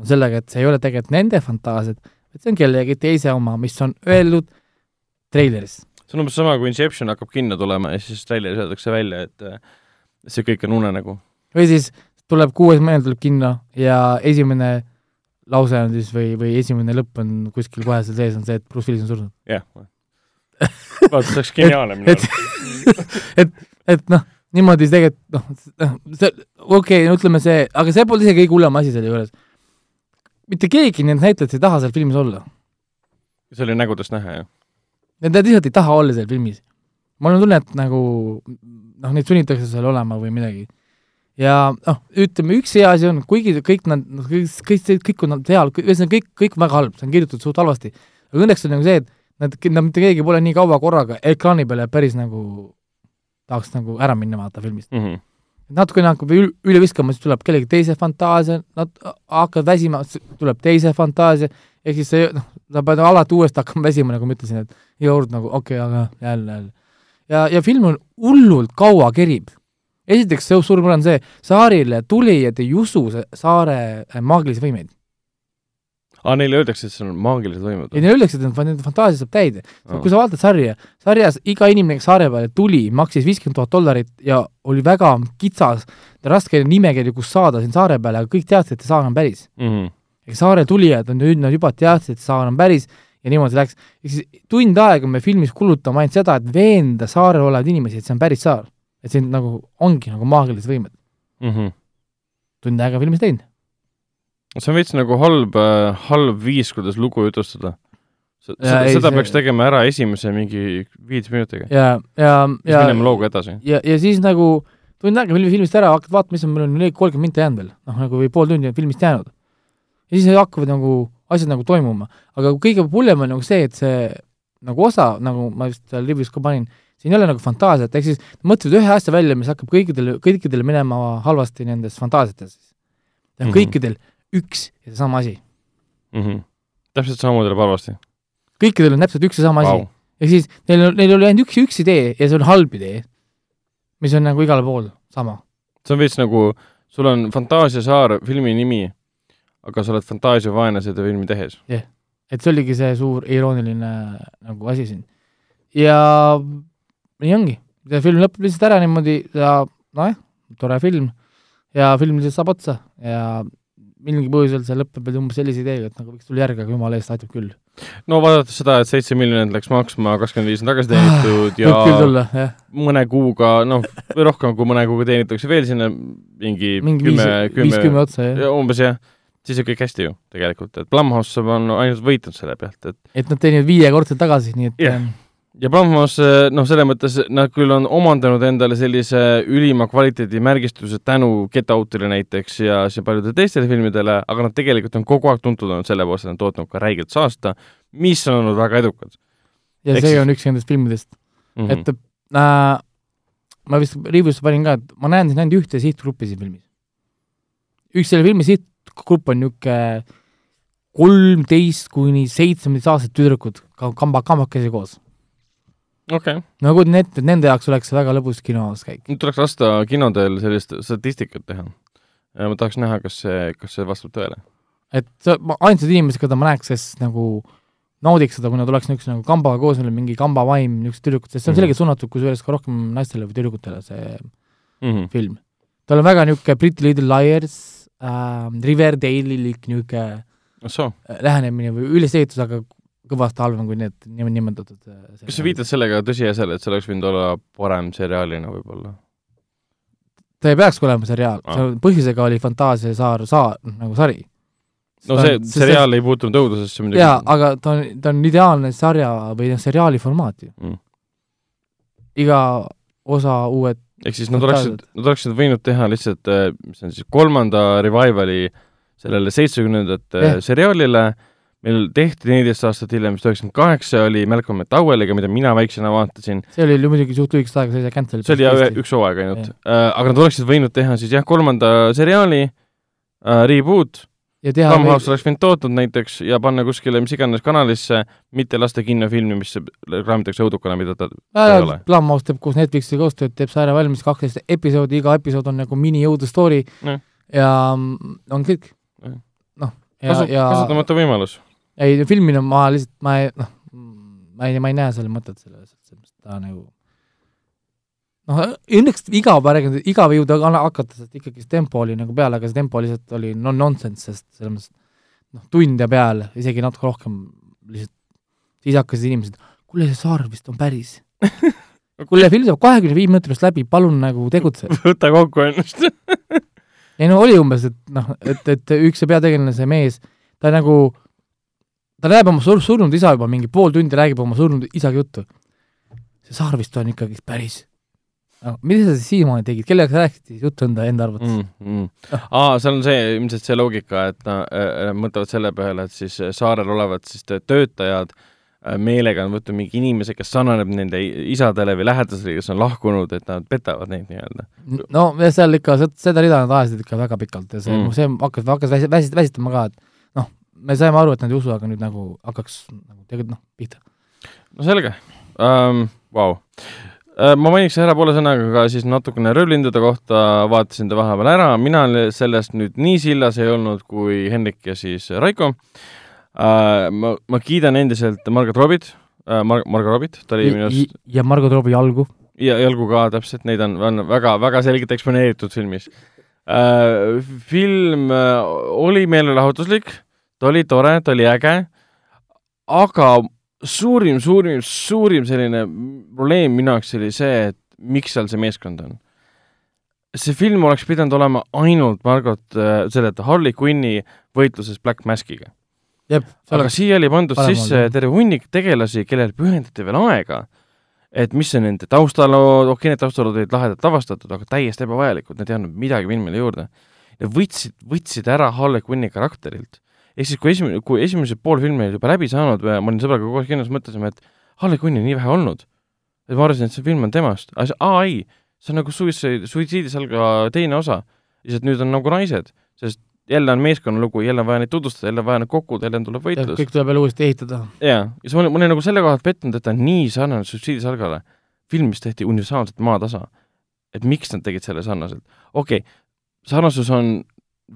On sellega, et see ei ole tegelikult nende fantaasiad, vaid see on kellegi teise oma, mis on öeldud treileris. see on umbes sama, kui Inception hakkab kinno tulema ja siis treileris öeldakse välja, et see kõik on unenägu. või siis tuleb kuues meil tuleb kinno ja esimene lause on siis või, või esimene lõpp on kuskil kohe seal sees, on see, et Bruce Willis on surnud. jah. vaata, see oleks geniaalne minu et- arust. et noh, niimoodi tegelikult noh, see okei okay,, ütleme see, aga see pole isegi kõige hullem asi selle juures. Mitte keegi nendest näitlejatest ei taha seal filmis olla see oli nägudest näha, jah. Need, nad lihtsalt ei taha olla seal filmis. mul on tunne, et nagu noh, neid sunnitakse seal olema või midagi. ja noh, ütleme üks hea asi on, kuigi kõik nad, kõik, kõik, kõik on seal, ühesõnaga kõik, kõik on väga halb, see on kirjutatud suht halvasti. aga õnneks on nagu see, et nad, nad mitte keegi pole nii kaua korraga ekraani peale päris nagu tahaks nagu ära minna vaata filmist. Mhm. Natukene hakkab ül- üle viskama, siis tuleb kellegi teise fantaasia, nad hakkavad väsima, tuleb teise fantaasia, ehk siis see noh, sa pead alati uuesti hakkama väsima, nagu ma ütlesin, et iga kord nagu okei okay,, aga jälle, jälle. ja, ja film on hullult kaua kerib. esiteks see suur mure on see, saarile tulijad ei usu saare äh, maagilisi võimeid. aa, neile öeldakse, et see on maagilised võimud ja? neile öeldakse, et nende fantaasia saab täide. kui sa vaatad sarja, sarjas iga inimene, kes saare peale tuli, maksis viiskümmend tuhat dollarit ja oli väga kitsas, raske nimekiri, kus saada siin saare peale, aga kõik teadsid, et see saar on päris. Mhm. ehk saare tulijad on nüüd, nad juba teadsid, et saar on päris ja niimoodi läks. ehk siis tund aega me filmis kulutame ainult seda, et veenda saarel olevaid inimesi, et see on päris saar. et siin nagu ongi nagu maagilised võimed. mm. -hmm. tund aega filmis teinud. See on veits nagu halb, halb viis, kuidas lugu jutustada. seda, ei, seda see- peaks tegema ära esimese mingi viis minutiga. ja, ja, siis ja minema looga edasi. ja, ja siis nagu tund aega filmi filmist ära, hakkad vaatama, mis on, meil on kolmkümmend minti jäänud veel, noh nagu või pool tundi on filmist jäänud. ja siis hakkavad nagu asjad nagu toimuma, aga kõige hullem on nagu see, et see nagu osa, nagu ma vist seal review's ka panin, siin ei ole nagu fantaasiat, ehk siis mõtlesid ühe asja välja, mis hakkab kõikidel, kõikidel minema halvasti nendes fantaasiates. ja Mhm. kõikidel üks ja seesama asi. mm. -hmm. täpselt samamoodi läheb halvasti kõikidel on täpselt üks ja sama asi wow.. ehk siis neil, neil oli ainult üks, üks idee ja see on halb idee, mis on nagu igal pool sama see on veits nagu, sul on Fantaasiasaar filmi nimi, aga sa oled fantaasiavaene seda filmi tehes. et see oligi see suur irooniline nagu asi siin. ja nii ongi, see film lõpeb lihtsalt ära niimoodi ja nojah, tore film ja film lihtsalt saab otsa ja mingil põhjusel see lõpeb umbes sellise ideega, et nagu võiks tulla järgi, aga jumala eest aitab küll. no vaadates seda, et seitse miljonit läks maksma, kakskümmend viis on tagasi teenitud ja tulla, mõne kuuga, noh, või rohkem kui mõne kuuga teenitakse veel sinna mingi mingi kümme,, kümme kümme, otsa, jah. umbes jah, siis on kõik hästi ju tegelikult, et Blumhouse on ainult võitnud selle pealt, et et nad teenivad viiekordselt tagasi, nii et yeah. Ja Blumhouse, noh, selles mõttes nad küll on omandanud endale sellise ülima kvaliteedi märgistuse tänu Get Outile näiteks ja siis paljudele teistele filmidele, aga nad tegelikult on kogu aeg tuntud olnud selle poolest, et nad on tootnud ka räigelt saasta, mis on olnud väga edukad ja Ehk see on üks nendest filmidest mm. mm, -hmm. et äh, ma vist review'sse panin ka, et ma näen siin ainult ühte sihtgruppi siin filmis. üks selle filmi sihtgrupp on niisugune kolmteist kuni seitsmeteistaastased tüdrukud, ka kamba, kambakesi koos. Okei okay., ma kujutan ette, et nende jaoks oleks see väga lõbus kinos käik. tuleks lasta kinodel sellist statistikat teha. ma tahaks näha, kas see, kas see vastab tõele. et ma ainsad inimesed, keda ma näeks, kes nagu naudiks seda, kui nad oleks niisuguse nagu kambaga koos, neil on mingi kambavaim, niisugused tüdrukud, sest see on Mhm. selgelt suunatud kusjuures ka rohkem naistele või tüdrukutele, see Mm -hmm. film. tal on väga niisugune Pretty Little Liars äh,, Riverdale'ilik niisugune lähenemine või ülesehitus, aga kõvasti halvem kui need nimetatud. äh, kas sa viitad sellega tõsiasjale, et see oleks võinud olla parem seriaalina võib-olla? ta ei peakski olema seriaal Ah. ah., põhjusega oli Fantaasiasaar saar, nagu sari. no see seriaal ei puutunud õudusesse muidugi. jaa, aga ta on, ta on ideaalne sarja või noh, seriaali formaat ju Mm. iga osa uued, ehk siis nad oleksid, nad oleksid võinud teha lihtsalt, mis see on siis, kolmanda revivali sellele seitsmekümnendate Jah. seriaalile, meil tehti neliteist aastat hiljem, vist üheksakümmend kaheksa oli Malcolm McDowelliga, mida mina väiksena vaatasin, see oli muidugi suht lühikest aega, see sai cancel. see oli jah üks hooaeg ainult, aga nad oleksid võinud teha siis jah, kolmanda seriaali äh,, reboot, ja teha Blumhouse oleks võinud tootnud näiteks ja panna kuskile mis iganes kanalisse, mitte lasta kinnofilmi, mis reklaamitakse õudukana, mida ta ei ole. Blumhouse teeb koos Netflixiga koostööd, teeb sarja valmis kaksteist episoodi, iga episood on nagu mini-jõudu story Jah. ja mm, on kõik noh, ja ja kasutamata võimalus. ei, filmina ma lihtsalt, ma ei, noh, ma ei, ma ei näe selle mõtet selles, mõttes ta nagu noh, õnneks igav ei jõuda ka hakata, sest ikkagi see tempo oli nagu peal, aga see tempo lihtsalt oli no nonsense, sest selles mõttes noh, tund ja peale, isegi natuke rohkem lihtsalt, siis hakkasid inimesed, kuule, see saar vist on päris. kuule, film saab kahekümne viie minuti pärast läbi, palun nagu tegutse. võta kokku ennast. ei no oli umbes, et noh, et, et üks see peategelane, see mees, ta nagu, ta näeb oma sur-, surnud isa juba mingi pool tundi, räägib oma surnud isaga juttu. see saar vist on ikkagi päris no,. mida sa siis siiamaani tegid, kellega sa rääkisid siis juttu enda, enda arvates mm.? mm,. Aa, seal on see ilmselt see loogika, et nad äh, mõtlevad selle peale, et siis äh, saarel olevad siis tö- töötajad äh, meelega on võtnud mingi inimese, kes sarnaneb nende isadele või lähedasele, kes on lahkunud, et nad petavad neid nii-öelda. no seal ikka, seda rida nad ajasid ikka väga pikalt ja see Mm. see hakkas, hakkas väsi-, väsi-, väsitama ka, et me saime aru, et nad ei usu, aga nüüd nagu hakkaks nagu tegelikult noh, pihta. no selge um,, vau uh,. ma mainiks ära poole sõnaga ka siis natukene röövlindude kohta, vaatasin ta vahepeal ära, mina sellest nüüd nii sillas ei olnud kui Hendrik ja siis Raiko uh,. ma, ma kiidan endiselt Margot Robbit uh,, Mar-, Margot Robbit, ta oli minu arust ja Margot Robbie jalgu. ja jalgu ka täpselt, neid on, on väga, väga selgelt eksponeeritud filmis äh,. film äh, oli meelelahutuslik, ta oli tore, ta oli äge, aga suurim, suurim, suurim selline probleem minu jaoks oli see, et miks seal see meeskond on. see film oleks pidanud olema ainult Margot äh,, selle Harley Quinni võitluses Black Maskiga. aga siia oli pandud sisse olnud, terve hunnik tegelasi, kellel pühendati veel aega, et mis on nende taustalood, okei okay,, need taustalood olid lahedalt lavastatud, aga täiesti ebavajalikud, need ei andnud midagi filmile juurde. Võtsid, võtsid ära Harley Quinni karakterilt. Ehk siis, kui esimene, kui esimesed pool filmi oli juba läbi saanud, ma olin sõbraga kogu aeg kinnos, mõtlesime, et Harley Quinni nii vähe olnud. et ma arvasin, et see film on temast, aga see, aa ei, see on nagu suicide, suitsiidis alga teine osa. lihtsalt nüüd on nagu naised, sest jälle on meeskonnalugu, jälle on vaja neid tutvustada, jälle on vaja neid kokkuda, jälle tuleb võitlus kõik tuleb jälle uuesti ehitada. jaa, ja siis ma olin, ma olin nagu selle koha pealt pettunud, et ta on nii sarnane suitsiidisalgale. film, mis tehti universaalselt maatasa. et miks nad tegid selle sarnaselt? okei okay,, sarnasus on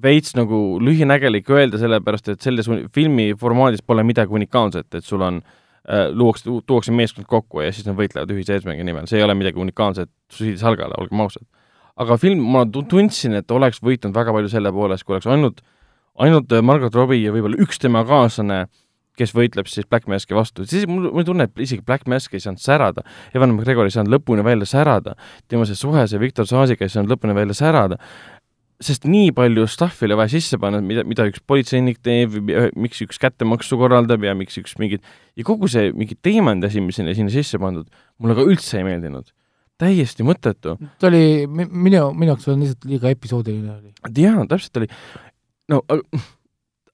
veits nagu lühinägelik öelda, sellepärast et selles filmi formaadis pole midagi unikaalset, et sul on äh, luuakse, tuuakse meeskond kokku ja siis nad võitlevad ühise eesmärgi nimel, see ei ole midagi unikaalset suitsiidisalgale, olgem ausad. aga film, ma tu- tundsin, et oleks võitnud väga palju selle poolest, kui oleks ainult, ainult äh, Margot Robbie ja võib-olla üks tema kaaslane, kes võitleb siis Black Maski vastu, siis mul, mul tunne, et isegi Black Mask ei saanud särada, Evan McGregor ei saanud lõpuni välja särada, tema see suhe see Viktor Saasiga ei saanud lõpuni välja särada, sest nii palju stuff'i oli vaja sisse panna, mida, mida üks politseinik teeb, miks üks kättemaksu korraldab ja miks üks mingid ja kogu see mingi teemant asi, mis sinna, sinna sisse pandud, mulle ka üldse ei meeldinud. täiesti mõttetu. ta oli, minu, minu jaoks on lihtsalt liiga episoodiline oli. jaa, täpselt oli, no aga,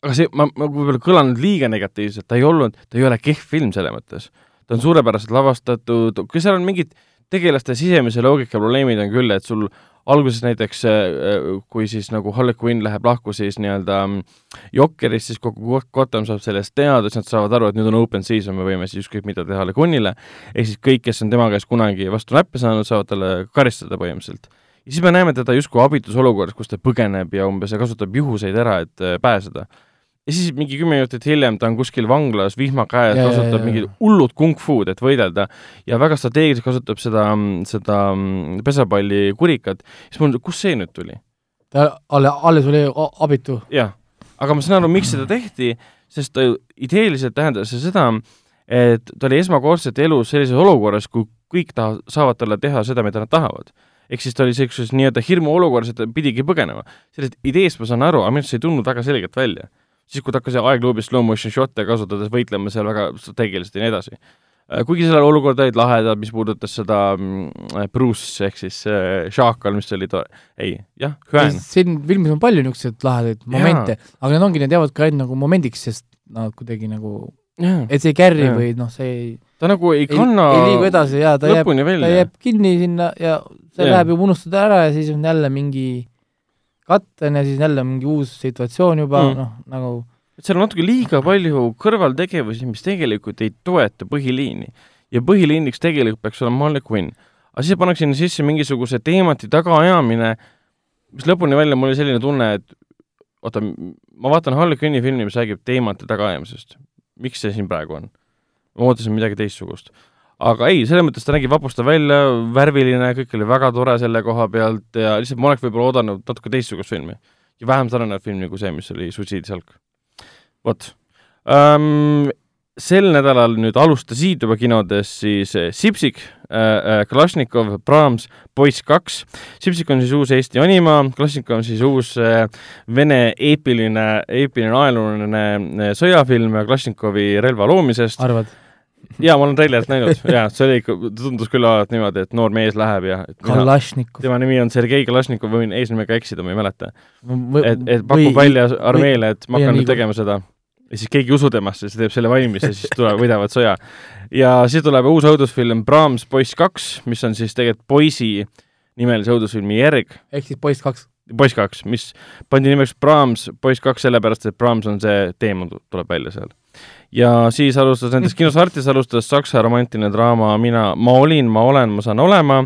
aga see, ma, ma võib-olla kõlanud liiga negatiivselt, ta ei olnud, ta ei ole kehv film selles mõttes. ta on suurepäraselt lavastatud, kui seal on mingid tegelaste sisemise loogika probleemid on küll, et sul alguses näiteks, kui siis nagu Harley Quinn läheb lahku siis nii-öelda mm, Jokkerist, siis kogu Gotham saab sellest teada, siis nad saavad aru, et nüüd on open season, me võime siis ükskõik mida teha Harley Quinnile, ehk siis kõik, kes on tema käest kunagi vastu näppe saanud, saavad talle karistada põhimõtteliselt ja siis me näeme teda justkui abitus olukorras, kus ta põgeneb ja umbes kasutab juhuseid ära, et äh, pääseda. Ja siis mingi kümme minutit hiljem ta on kuskil vanglas vihma käes, kasutab mingit hullud kung-fu'd, et võidelda ja väga strateegiliselt kasutab seda, seda mm, pesapalli kurikat, siis mul, kust see nüüd tuli? ta alle, alles oli abitu. jah, aga ma saan aru, miks seda tehti, sest ta ju ideeliselt tähendas see seda, et ta oli esmakordselt elus sellises olukorras, kui kõik taha-, saavad talle teha seda, mida nad tahavad. ehk siis ta oli sellises nii-öelda hirmuolukorras, et ta pidigi põgenema. sellest ideest ma saan aru, aga minu arust see ei tulnud väga selgelt välja. siis, kui ta hakkas aegluubis slow motion shot'e kasutades võitlema seal väga strateegiliselt ja nii edasi. kuigi seal olukorrad olid lahedad, mis puudutas seda mm, Bruce ehk siis äh, Šaakal, mis oli tore, ei, jah, Hüen. siin filmis on palju niisuguseid lahedaid momente, aga need ongi, need jäävad ka ainult nagu momendiks, sest nad kuidagi nagu, jaa, et see ei carry Jaa. või noh, see ei, ta nagu ei ei, kanna ei liigu edasi ja ta jääb, ta jääb kinni sinna ja see Jaa. läheb juba unustada ära ja siis on jälle mingi katten ja siis jälle mingi uus situatsioon juba Mm. noh, nagu et seal on natuke liiga palju kõrvaltegevusi, mis tegelikult ei toeta põhiliini. ja põhiliiniks tegelikult peaks olema Harley Quinn. aga siis pannakse sinna sisse mingisuguse teemati tagaajamine, mis lõpuni välja, mul oli selline tunne, et oota, ma vaatan Harley Quinni filmi, mis räägib teemati tagaajamisest. miks see siin praegu on? ma ootasin midagi teistsugust. Aga ei, selles mõttes ta nägi vapustav välja, värviline, kõik oli väga tore selle koha pealt ja lihtsalt ma oleks võib-olla oodanud natuke teistsugust filmi. ja vähem sarnanevat filmi kui see, mis oli Suitsiidisalk vot um,. sel nädalal nüüd alustasid juba kinodes siis eh, Sipsik äh,, Kalašnikov, Brahms, Poiss kaks. Sipsik on siis uus Eesti anima, Kalašnikov on siis uus äh, vene eepiline, eepiline ajalooline sõjafilm Kalašnikovi relva loomisest. arvad, jaa, ma olen treilerit näinud ja see oli ikka, tundus küll alati niimoodi, et noor mees läheb ja Kalašnikov. tema nimi on Sergei Kalašnikov, võin eesnimega eksida, ma ei mäleta et, et pakub välja armeele, et ma või hakkan nüüd tegema seda. ja siis keegi ei usu temasse, siis ta teeb selle valmis ja siis tuleb, võidavad sõja. ja siis tuleb uus õudusfilm Brahms poiss kaks, mis on siis tegelikult poisi nimelise õudusfilmi järg, ehk siis poiss kaks. Poiss kaks, mis pandi nimeks Brahms poiss kaks sellepärast, et Brahms on see teema, tuleb välja seal. ja siis alustas näiteks kinos Artis alustas saksa romantiline draama Mina, ma olin, ma olen, ma saan olema,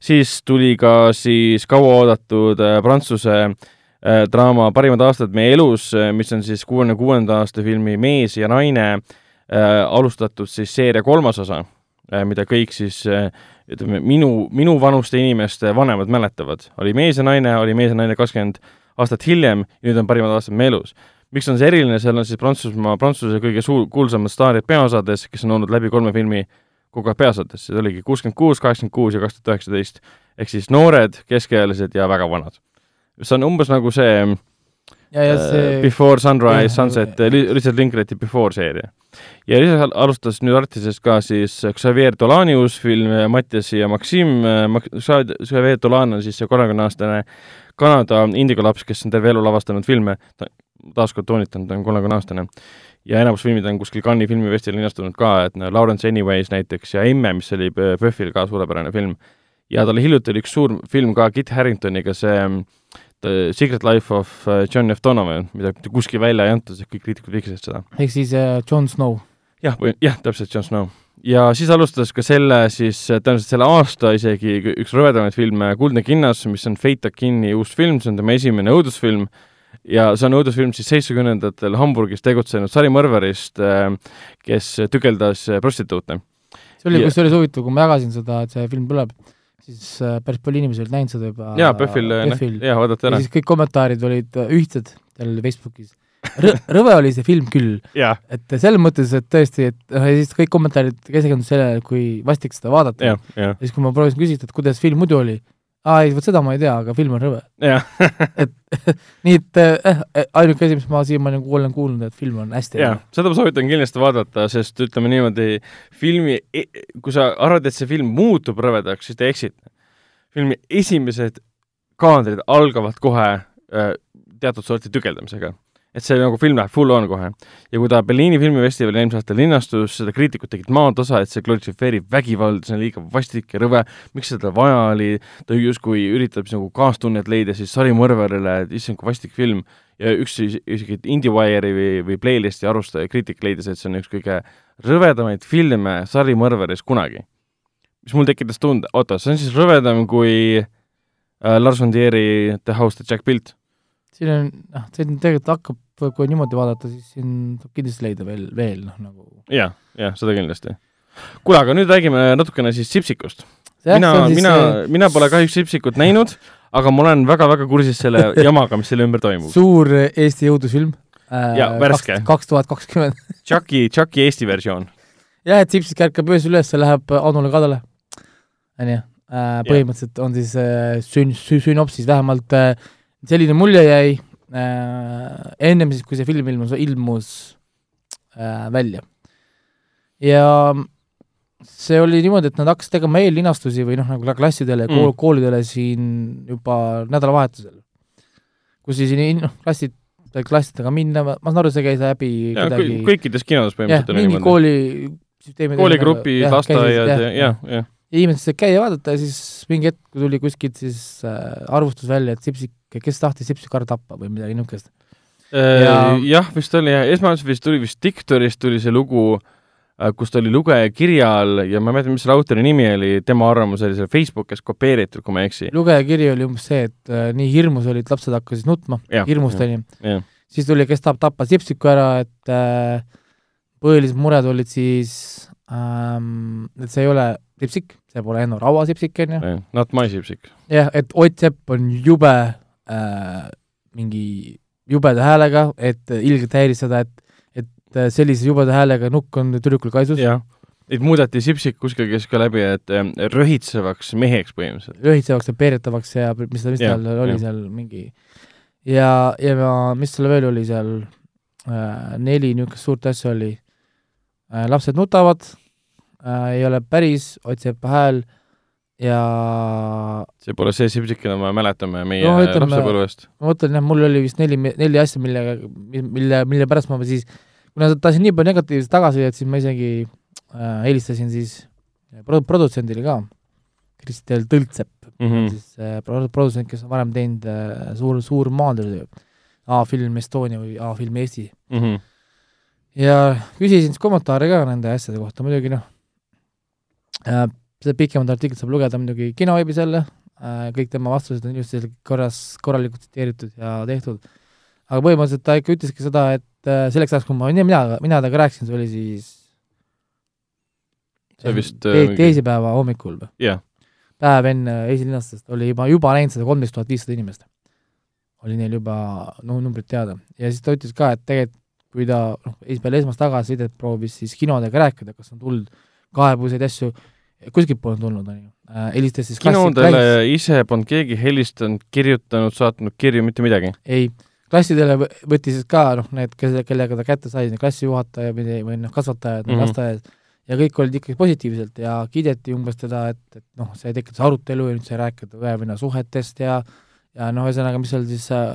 siis tuli ka siis kauaoodatud äh, prantsuse äh, draama Parimad aastad meie elus, mis on siis kuuekümne kuuenda aasta filmi Mees ja naine äh, alustatud siis seeria kolmas osa äh,, mida kõik siis äh, ütleme, minu, minu vanuste inimeste vanemad mäletavad. oli Mees ja naine, oli Mees ja naine kakskümmend aastat hiljem ja nüüd on Parimad aastad meie elus. miks on see eriline, seal on siis Prantsusmaa, Prantsuse kõige suur, kuulsamad staarid peaosades, kes on olnud läbi kolme filmi kogu aeg peaosades, see oligi kuuskümmend kuus, kaheksakümmend kuus ja kaks tuhat üheksateist. ehk siis noored, keskealised ja väga vanad. see on umbes nagu see see uh, Before Sunrise, Sunset jah., Richard Linklater'i Before seeria. ja lisaks al- alustas nüüd Artises ka siis Xavier Dolani uus film Mattias ja Maxim, Xavier Dolan on siis see kolmekümne-aastane Kanada indigo laps, kes on terve elu lavastanud filme, ta taaskord toonitan, ta on kolmekümne aastane. ja enamus filmid on kuskil Cannes'i filmifestivalil linastunud ka, et no Lawrence Anyways näiteks ja Emme, mis oli PÖFFil ka suurepärane film. ja tal hiljuti oli üks suur film ka Kit Haringtoniga, see mm, Secret Life of äh, John F Donovan, mida mitte kuskil välja ei antud, sest kõik kriitikud vihkasid seda. ehk siis äh, Jon Snow. jah, või jah, täpselt, Jon Snow. ja siis alustas ka selle siis äh, tõenäoliselt selle aasta isegi ük- üks rõvedamaid filme Kuldne kinnas, mis on Fate Akini uus film, see on tema esimene õudusfilm ja see on õudusfilm siis seitsmekümnendatel Hamburgis tegutsenud sarimõrvarist, kes tükeldas äh, prostituute. see oli Ja- kusjuures huvitav, kui ma jagasin seda, et see film tuleb, siis äh, päris palju inimesi olid näinud seda juba jaa, PÖFFil, PÖFFil. jaa, vaadata ära. siis kõik kommentaarid olid äh, ühtsed seal Facebookis. rõve oli see film küll, et selles mõttes, et tõesti, et noh, ja siis kõik kommentaarid keskendusid sellele, kui vastik seda vaadata. ja siis, kui ma proovisin küsida, et kuidas film muidu oli, aa ei, vot seda ma ei tea, aga film on rõve. jah nii et äh, äh, ainuke asi, mis ma siiamaani nagu olen kuulnud, et film on hästi jaa, seda ma soovitan kindlasti vaadata, sest ütleme niimoodi, filmi, kui sa arvad, et see film muutub rõvedaks, siis te eksite. filmi esimesed kaadrid algavad kohe äh, teatud sorti tükeldamisega. Et see nagu film läheb full on kohe. ja kui ta Berliini filmifestivalil eelmisel aastal linnastus, seda kriitikud tegid maatasa, et see glorifitseerib vägivalda, see on liiga vastik ja rõve, miks seda vaja oli, ta justkui üritab siis nagu kaastunnet leida siis sarimõrvarile, et issand, kui vastik film ja üks is- isegi IndieWire'i või, või Playlisti arustaja kriitik leidis, et see on üks kõige rõvedamaid filme sarimõrvaris kunagi. mis mul tekitas tunde, oota, see on siis rõvedam kui äh, Lars von Trieri The House That Jack Built? siin on, noh, see tegelikult hakkab, kui niimoodi vaadata, siis siin saab kindlasti leida veel, veel noh, nagu jah, jah, seda kindlasti. kuule, aga nüüd räägime natukene siis Sipsikust. Mina mina see, mina pole kahjuks Sipsikut näinud, aga ma olen väga-väga kursis selle jamaga, mis selle ümber toimub. suur Eesti jõudusfilm äh,. Jaa, värske. kaks tuhat kakskümmend. Chucky, Chucky Eesti versioon. jah, et Sipsik ärkab öösel üles ja läheb Anule kadale, onju. põhimõtteliselt on siis äh, sün-, sünopsis vähemalt äh, selline mulje jäi äh, ennem siis, kui see film ilmus, ilmus äh, välja. ja see oli niimoodi, et nad hakkasid tegema eellinastusi või noh, nagu klassidele ja kool, Mm. koolidele siin juba nädalavahetusel. kus siis noh, klassid, klassidega minna, ma saan aru, see käis läbi ja kuidagi kõ- kõikides kinodes põhimõtteliselt oli niimoodi. koolisüsteemi kooligrupid, lasteaiad ja, jah, jah. inimesed said käia vaadata ja siis mingi hetk tuli kuskilt siis äh, arvustus välja, et Sipsik, kes tahtis Sipsik ära tappa või midagi niisugust. Ja- jah, vist oli esmalt vist tuli vist Diktorist tuli see lugu, kus ta oli lugeja kirja all ja ma ei mäleta, mis selle autori nimi oli, tema arvamus oli seal Facebookis kopeeritud, kui ma ei eksi. lugejakiri oli umbes see, et äh, nii hirmus oli, et lapsed hakkasid nutma, hirmust onju. siis tuli, kes tahab tappa Sipsiku ära, et äh, põhilised mured olid siis ähm,, et see ei ole Sipsik, see pole Enno Raua Sipsik onju, jah, Not my Sipsik. jah, et Ott Sepp on jube äh, mingi jubeda häälega, et ilgelt häiris seda, et, et äh, sellise jubeda häälega nukk on tüdrukul kaisus, et muudeti Sipsik kuskil käis ka läbi, et äh, röhitsevaks meheks põhimõtteliselt. lõhitsevaks ja peeretavaks ja mis ta, mis tal oli jah. seal mingi ja, ja ma, mis tal veel oli seal äh,, neli niisugust suurt asja oli lapsed nutavad äh,, ei ole päris, Sepa hääl ja see pole see Sipsik, keda me mäletame meie No ütleme- lapsepõlvest. ma mõtlen jah, mul oli vist neli, neli asja, millega, mille, mille pärast ma siis, kuna ta sai nii palju negatiivset tagasisidet, siis ma isegi äh, helistasin siis pro-, produtsendile ka, Kristel Tõltsepp mm. -hmm. siis äh, pro- produtsent, kes on varem teinud äh, suur, suur maanteetöö, A-film Estonia või A-film Eesti. Mhm. Ja küsisin siis kommentaare ka nende asjade kohta, muidugi noh äh,, seda pikemat artiklit saab lugeda muidugi kinoveebis jälle äh,, kõik tema vastused on just korras, korralikult tsiteeritud ja tehtud, aga põhimõtteliselt ta ikka ütleski seda, et äh, selleks ajaks, kui ma, mina, mina temaga rääkisin, see oli siis See vist, te, teisipäeva hommikul või? jah, päev enne esilinastust oli juba, juba näinud seda kolmteist tuhat viissada inimest. oli neil juba no numbrid teada ja siis ta ütles ka, et tegelikult kui ta noh, peale esmast tagasisidet proovis siis kinodega rääkida, kas on tulnud kaebuseid, asju, kuskilt polnud tulnud, on ju. Äh, helistas siis kinodele ise polnud keegi helistanud, kirjutanud, saatnud kirju, mitte midagi? ei, klassidele võttis siis ka noh, need, kes, kellega ta kätte sai, klassijuhataja või, või noh, kasvatajad mm -hmm. lasteaias, ja kõik olid ikkagi positiivselt ja kiideti umbes teda, et, et noh, see tekitas arutelu ja nüüd sai rääkida õe-venna suhetest ja ja noh, ühesõnaga, mis seal siis äh,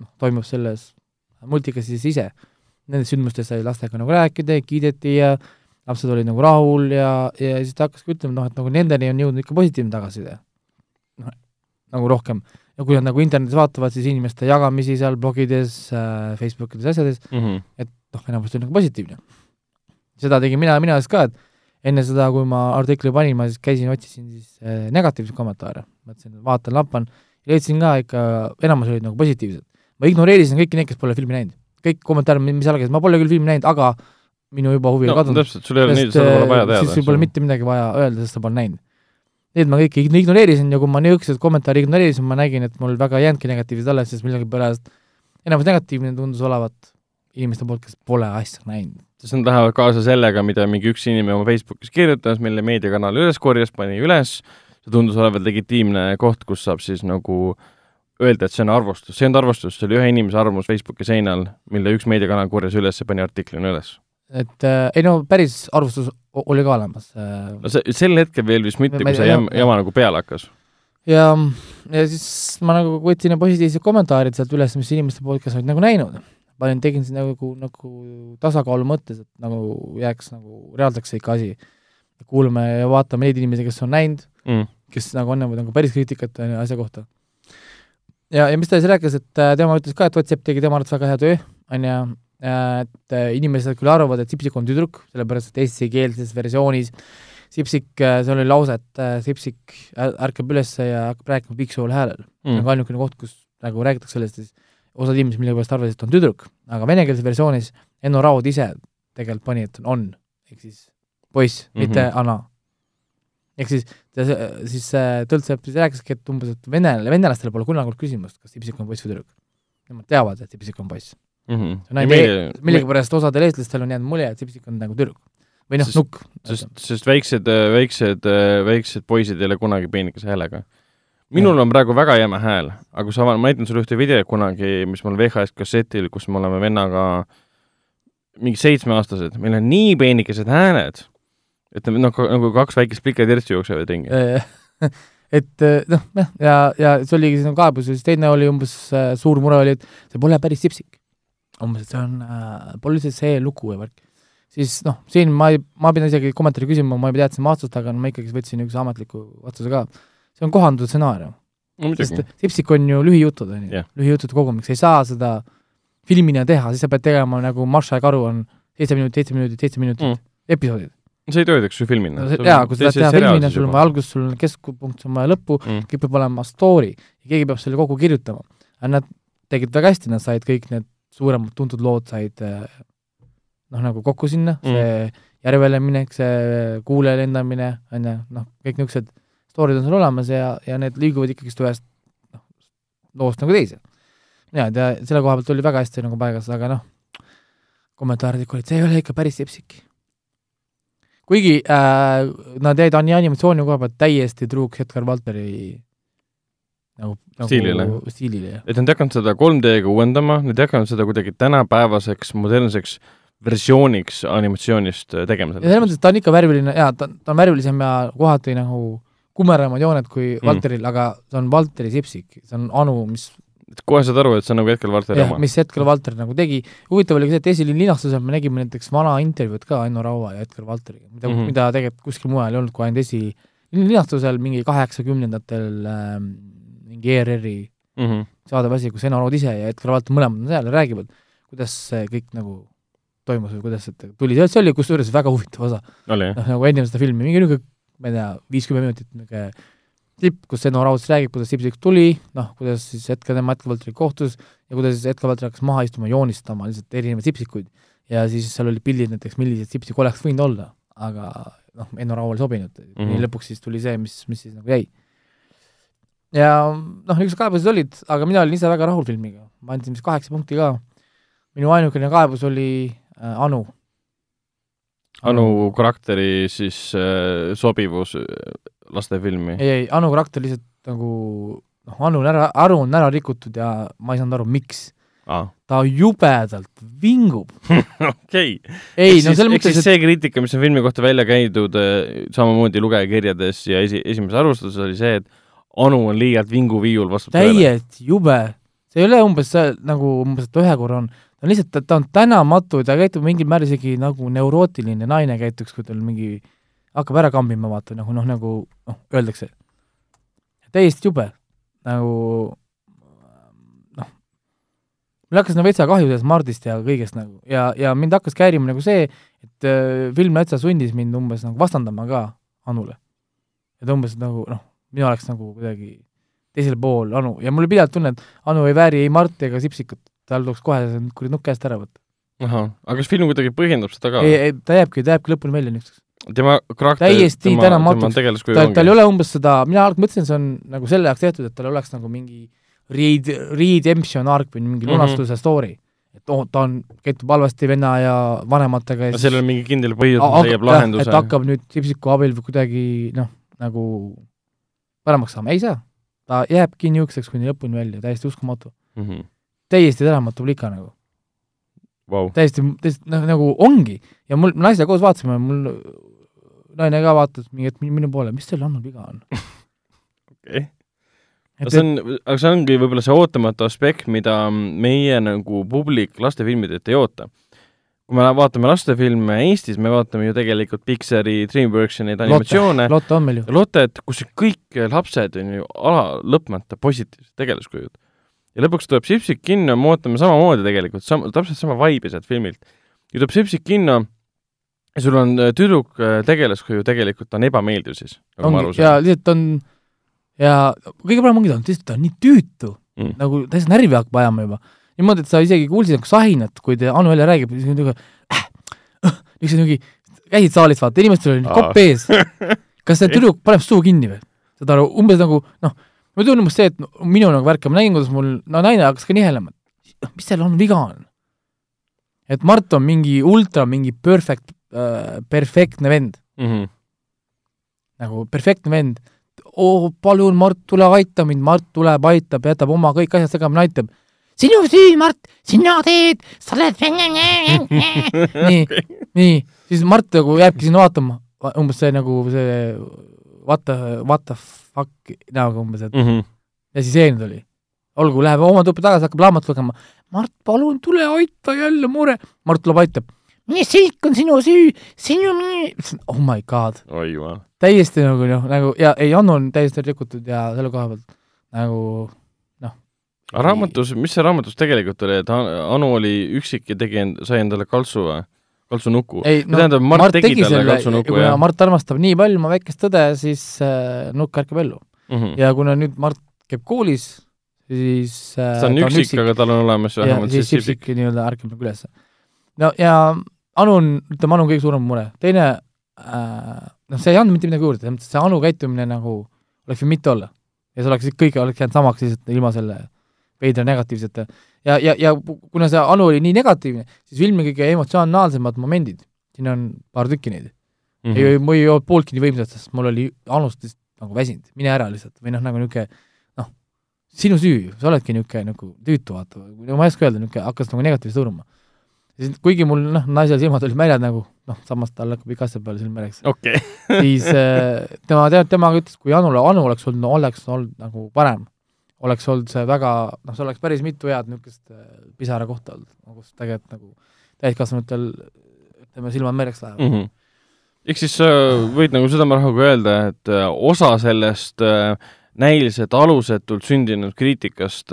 noh, toimub selles multikas siis ise. Nendest sündmustest sai lastega nagu rääkida ja kiideti ja lapsed olid nagu rahul ja, ja siis ta hakkaski ütlema, noh, et nagu nendeni on jõudnud ikka positiivne tagasiside. noh, nagu rohkem. ja kui nad nagu internetis vaatavad, siis inimeste jagamisi seal blogides äh,, Facebookides, asjades mm, -hmm. et noh, enamasti on nagu positiivne. seda tegin mina, mina siis ka, et enne seda, kui ma artikli panin, ma siis käisin, otsisin siis äh, negatiivseid kommentaare, mõtlesin, vaatan, lappan leidsin ka ikka, enamus olid nagu positiivsed. ma ignoreerisin kõiki neid, kes pole filmi näinud. Kõik kommentaarid, mis algasid, ma pole küll filmi näinud, aga minu juba huvi no, kadunud. täpselt, sul ei ole nii, seda pole vaja teada. siis sul pole mitte midagi vaja öelda, sest sa pole näinud. Need ma kõiki ignoreerisin ja kui ma niisuguseid kommentaare ignoreerisin, ma nägin, et mul väga ei jäänudki negatiivsed alles, sest millegipärast enamus negatiivne tundus olevat inimeste poolt, kes pole asja näinud. sest nad lähevad kaasa sellega, mida mingi üks inimene oma Facebookis kirjutas, mille meediakanal üles korjas, pani üles, see tundus olevat legitiimne koht, kus saab siis nagu öelda, et see on arvustus, see ei olnud arvustus, see oli ühe inimese arvamus Facebooki seinal, mille üks meediakanal korjas üles ja pani artiklina üles. et äh, ei no päris arvustus oli ka olemas äh,. no see, sel hetkel veel vist mitte, kui see jama, jama nagu peale hakkas. ja, ja siis ma nagu võtsin positiivsed kommentaarid sealt üles, mis inimeste poolt, kes olid nagu näinud. panin, tegin siis nagu, nagu tasakaalu mõttes, et nagu jääks nagu reaalseks ikka asi. kuulame ja vaatame neid inimesi, kes on näinud mm kes nagu annavad nagu päris kriitikat ju asja kohta. Ja, ja mis ta siis rääkis, et äh, tema ütles ka, et Whatsapp tegi tema arvates väga hea töö, on ju, et äh, inimesed küll arvavad, et Sipsik on tüdruk, sellepärast et eestikeelses versioonis Sipsik, äh, seal oli lause, et Sipsik ärkab üles ja hakkab rääkima piiksuval häälel. Mm.. ka ainukene koht, kus nagu räägitakse sellest, siis osad inimesed millegipärast arvasid, et on tüdruk, aga venekeelses versioonis Enno Raud ise tegelikult pani, et on, ehk siis poiss mm, -hmm. mitte Anna ehk siis siis Tõltsepp siis rääkiski, et umbes, et venelane, venelastele pole kunagi olnud küsimust, kas Tipsik on poiss või tüdruk. Nemad teavad, et Tipsik on poiss mm. -hmm. on ainult, millegipärast osadel eestlastel on jäänud mulje, et Tipsik on nagu tüdruk. või noh, nukk. sest, sest väiksed, väiksed, väiksed poisid ei ole kunagi peenikese häälega. minul on praegu väga jäme hääl, aga kui sa avad, ma näitan sulle ühte videot kunagi, mis mul VHS kassetil, kus me oleme vennaga mingi seitsmeaastased, meil on nii peenikesed hääled ütleme noh, nagu kaks väikest piketirtsi jooksevad ringi et eh, noh, jah, ja, ja see oligi sinu kaebus ja siis teine oli umbes äh, suur mure oli, et see pole päris sipsik. umbes, et see on äh,, pole lihtsalt see lugu ja värk. siis noh, siin ma ei, ma pidin isegi kommentaari küsima, ma juba teadsin vastust, aga no ma ikkagi võtsin niisuguse ametliku vastuse ka. see on kohandatud stsenaarium no,. sest sipsik on ju lühijutud, on ju lühijuttude kogumiks, ei saa seda filmina teha, siis sa pead tegema nagu Marša ja Karu on seitse minutit, seitse minutit, seitse minutit mm. episoodid see ei töötaks ju filmina no,. jaa, kui sa tahad teha filmina, sul on vaja alguses, sul on keskpunkt, sul on vaja lõppu mm., kõik peab olema story ja keegi peab selle kokku kirjutama. aga nad tegid väga hästi, nad said kõik need suuremad tuntud lood said eh, noh, nagu kokku sinna mm., see järvele minek, see kuule lendamine, on ju, noh, kõik niisugused story'd on seal olemas ja, ja need liiguvad ikkagist ühest noh, loost nagu teise. jaa, ja selle koha pealt oli väga hästi nagu paigas, aga noh, kommentaarid ikka olid, see ei ole ikka päris Sipsik kuigi äh, nad jäid nii animatsiooni koha pealt täiesti truuks Edgar Valteri nagu, nagu stiilile, stiilile, et nad ei hakanud seda 3D-ga uuendama, nad ei hakanud seda kuidagi tänapäevaseks modernseks versiooniks animatsioonist äh, tegema. ja selles mõttes, et ta on ikka värviline jaa, ta, ta on värvilisem ja kohati nagu kumeramad jooned kui mm. Valteril, aga see on Valteri sipsik, see on Anu, mis et kohe saad aru, et see on nagu Edgar Valteri oma? mis Edgar Valter nagu tegi, huvitav oli ka see, et esilin linastusel me nägime näiteks vana intervjuud ka Enno Raua ja Edgar Valteriga, mida mm, -hmm. mida tegelikult kuskil mujal ei olnud, kui ainult esi, linastusel mingi kaheksakümnendatel äh, mingi ERR-i mm -hmm. saadev asi, kus Enno Raud ise ja Edgar Valter mõlemad on seal ja räägivad, kuidas see kõik nagu toimus või kuidas see tuli, see oli kusjuures väga huvitav osa. noh, nagu enne seda filmi, mingi niisugune, ma ei tea, viiskümmend minutit niisugune tipp, kus Enno Raudus räägib, kuidas Sipsik tuli, noh, kuidas siis hetke tema Edgar Valteriga kohtus ja kuidas siis Edgar Valter hakkas maha istuma, joonistama lihtsalt erinevaid sipsikuid. ja siis seal olid pildid näiteks, millised sipsik oleks võinud olla, aga noh, Enno Raul ei sobinud mm, -hmm. nii lõpuks siis tuli see, mis, mis siis nagu jäi. ja noh, niisugused kaebused olid, aga mina olin ise väga rahul filmiga, ma andsin vist kaheksa punkti ka. minu ainukene kaebus oli äh, Anu. Anu karakteri siis äh, sobivus lastefilmi? ei, ei, Anu karakter lihtsalt nagu noh, Anu on ära, Aru on ära rikutud ja ma ei saanud aru, miks ah. ta jubedalt vingub okei. ei, no selles mõttes, et see kriitika, mis on filmi kohta välja käidud, samamoodi lugejakirjades ja esi, esimeses arvustuses oli see, et Anu on liialt vinguviiul vastu täiesti jube. see ei ole umbes see, nagu umbes, et ühe korra on, ta on lihtsalt, ta on tänamatu, ta käitub mingil määral isegi nagu neurootiline naine käituks, kui tal mingi, hakkab ära kambima, vaata, nagu noh, nagu noh, öeldakse. täiesti jube, nagu noh, mul hakkas nagu veitsa kahju sellest Mardist ja kõigest nagu ja, ja mind hakkas käärima nagu see, et äh, film täitsa sundis mind umbes nagu vastandama ka Anule. et umbes nagu noh, mina oleks nagu kuidagi teisel pool Anu ja mul oli pidevalt tunne, et Anu ei vääri ei Marti ega Sipsikut, tal tuleks kohe see kuradi nukk käest ära võtta. ahah, aga kas film kuidagi põhjendab seda ka? ei, ei ta jääbki, ta jääbki lõpuni välja niisuguseks. Tema karakter, täiesti tänamatuks, tal, tal ei ole umbes seda, mina alati mõtlesin, see on nagu selle jaoks tehtud, et tal oleks nagu mingi read, redemption arc või mingi mhm. lunastuse mm -hmm. story et oh, ta on, käitub halvasti venna ja vanematega ja siis sellel on mingi kindel põhjus, leiab lahenduse. et hakkab nüüd Sipsiku abil või kuidagi noh, nagu paremaks saama, ei saa. ta jääbki niisuguseks kuni lõpuni välja, täiesti uskumatu mm. -hmm. täiesti tänamatu plika nagu wow.. täiesti, täiesti noh, nagu ongi ja mul, naisega koos vaatasime, mul naine ka vaatas mingi hetk minu poole, mis teil Annul viga on okei no see on, aga see ongi võib-olla see ootamatu aspekt, mida meie nagu publik lastefilmidelt ei oota kui me vaatame lastefilme Eestis, me vaatame ju tegelikult Pixari, DreamWorksi neid animatsioone. Lotte on meil ju. Lottet, kus kõik lapsed on ju ala lõpmata positiivsed tegelaskujud. ja lõpuks tuleb Sipsik kinno, me ootame samamoodi tegelikult, sam-, täpselt sama vibe'i sealt filmilt. ja tuleb Sipsik kinno sul on äh, tüdruk äh, tegelaskuju, tegelikult on ebameeldiv siis, nagu ma aru saan. ja lihtsalt on ja kõige parem ongi ta, lihtsalt ta on nii tüütu mm., nagu täiesti närvi hakkab ajama juba niimoodi, et sa isegi kuulsid nagu sahinat, kui te Anu jälle räägib, siis niisugune äh, äh, niisugune käisid saalis, vaata, inimestel oli kopp ees. kas see tüdruk paneb suu kinni või? saad aru, umbes nagu noh, mul tundub see, et minu nagu värk, ma nägin, kuidas mul, no naine hakkas ka nihelema, mis seal on viga on? et Mart on mingi ultra, mingi perfect äh,, perfektne vend mm. -hmm. nagu perfektne vend. oo, palun, Mart, tule aita mind, Mart tuleb, aitab, jätab oma kõik asjad segamini, aitab sinu süü, Mart, sina teed, sa oled nii, nii, siis Mart nagu jääbki sinna vaatama, umbes see nagu see what the, what the fuck näoga umbes, et mm -hmm. ja siis eelmine oli. olgu, läheb oma tuppa tagasi, hakkab raamatut lugema. Mart, palun tule aita jälle mure. Mart tuleb, aitab. Mis kõik on sinu süü, sinu oh my god. oi jumal. täiesti nagu noh, nagu ja ei, Annu on täiesti rikutud ja selle koha pealt nagu aga raamatus, mis see raamatus tegelikult oli, et Anu oli üksik ja tegi end-, sai endale kaltsu või? kaltsunuku? ei, no tähendab, Mart, Mart tegi, tegi talle kaltsunuku, kuna jah? Mart armastab nii palju oma väikest tõde, siis äh, nukk ärkab ellu mm. -hmm. ja kuna nüüd Mart käib koolis, siis äh, ta on üksik, aga tal on olemas vähemalt siis sipsik. nii-öelda ärkab nagu üles. no ja Anu on, ütleme, Anu on kõige suurem mure. teine äh,, noh, see ei andnud mitte midagi juurde, see Anu käitumine nagu oleks võinud mitte olla. ja see oleks, kõik oleks jäänud samaks lihtsalt ilma selle veidra negatiivsete. ja, ja, ja kuna see Anu oli nii negatiivne, siis filmi kõige emotsionaalsemad momendid, siin on paar tükki neid mm, -hmm. ei, mul ei olnud pooltki nii võimsad, sest mul oli Anust lihtsalt nagu väsinud, mine ära lihtsalt, või noh, nagu niisugune noh, sinu süü, sa oledki niisugune nagu tüütu, vaata, ma ei oska öelda, niisugune hakkas nagu negatiivselt hõõruma. Kuigi mul noh, naisel silmad olid märjad nagu, noh, samas tal hakkab iga asja peale silm märjaks okay. siis äh, tema, temaga ütles, kui Anule, Anu oleks olnud, no oleks olnud nagu parem oleks olnud see väga, noh, see oleks päris mitu head niisugust äh, pisarakohta olnud, kus tegelikult nagu täiskasvanutel ütleme, silmad mereks lähevad mm. -hmm. ehk siis sa võid nagu südamerahuga öelda, et äh, osa sellest äh, näiliselt alusetult sündinud kriitikast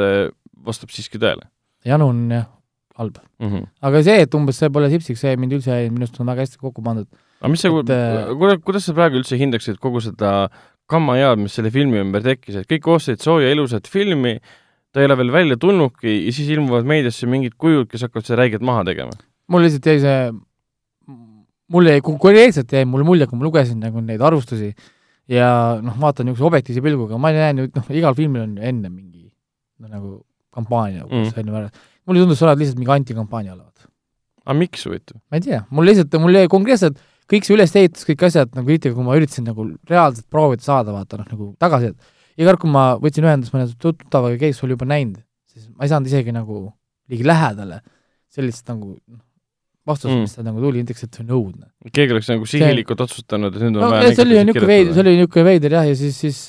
vastab siiski tõele? janu on jah, halb mm. -hmm. aga see, et umbes see pole sipsiks, see mind üldse ei, minu arust on väga hästi kokku pandud. aga mis see, kuidas, kuidas sa praegu üldse hindaksid kogu seda kammajaad, mis selle filmi ümber tekkis, et kõik ootasid sooja ilusat filmi, ta ei ole veel välja tulnudki ja siis ilmuvad meediasse mingid kujud, kes hakkavad seda räiget maha tegema. mul lihtsalt jäi see, mul jäi, konkreetselt jäi mulle mulje, kui ma lugesin nagu neid arvustusi ja noh, vaatan niisuguse objektiivse pilguga, ma näen ju, noh, igal filmil on ju enne mingi noh, nagu kampaania Mm. on ju, mulle tundus, sa oled lihtsalt mingi antikampaania olevat. aga miks huvitav? ma ei tea, mul lihtsalt, mul jäi konkreetselt kõik see ülesehitus, kõik asjad nagu kriitika, kui ma üritasin nagu reaalselt proovida saada, vaata noh, nagu tagasi, et iga kord, kui ma võtsin ühendust mõne tuttavaga, kes oli juba näinud, siis ma ei saanud isegi nagu ligi lähedale sellist nagu noh, vastust Mm. mis ta nagu tuli, ütleks, et see on õudne. keegi oleks nagu sihilikult otsustanud, et nüüd on no vaja ja see oli niisugune veider, see oli niisugune veider jah, ja siis, siis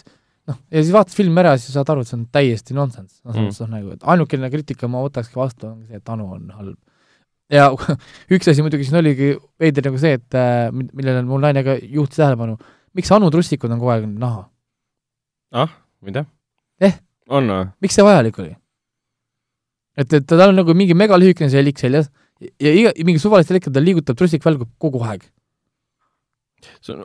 noh, ja siis vaatad filmi ära ja siis saad aru, et see on täiesti nonsense, noh, selles mõttes mm. nagu, et ainukene kriitika ma võtakski vastu on see, et Anu on halb. ja üks asi muidugi siin oligi veider nagu see, et äh, mi- millele mul naine ka juhtis tähelepanu, miks Anu trussikud on kogu aeg naha, ah, tea Eh?. on miks see vajalik oli? et, et tal on nagu mingi megalühikene see elik seljas ja, iga, mingi suvalistel hetkedel liigutab trussik välgub kogu aeg. see on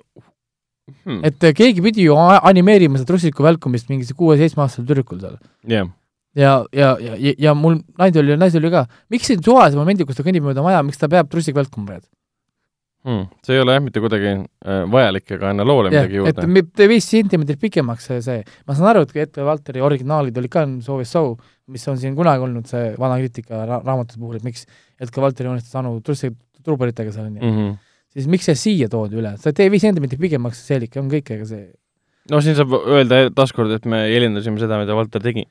hmm., et äh, keegi pidi ju animeerima seda trussiku välkumist mingi kuue-seitsmeaastasel tüdrukul seal. jah, ja, ja, ja, ja, ja mul naine oli, naisel oli ka, miks see suvalise momendi, kus ta kõnnib mööda maja, miks ta peab trussik välkuma praegu? hmm. see ei ole jah mitte kuidagi äh, vajalik ega anna loole jah, midagi et juurde. tee viis sentimeetrit pikemaks see, see, ma saan aru, et Ette Valteri originaalid olid ka So is So, mis on siin kunagi olnud see vana kriitika ra raamatute puhul, et miks Ette Valteri joonistas Anu trussi truuberitega seal onju Mm -hmm. Siis miks see siia toodi üle, sa tee viis sentimeetrit pikemaks, see seelik on kõik, ega see no siin saab öelda taaskord, et me eelindasime seda, mida Valter tegi.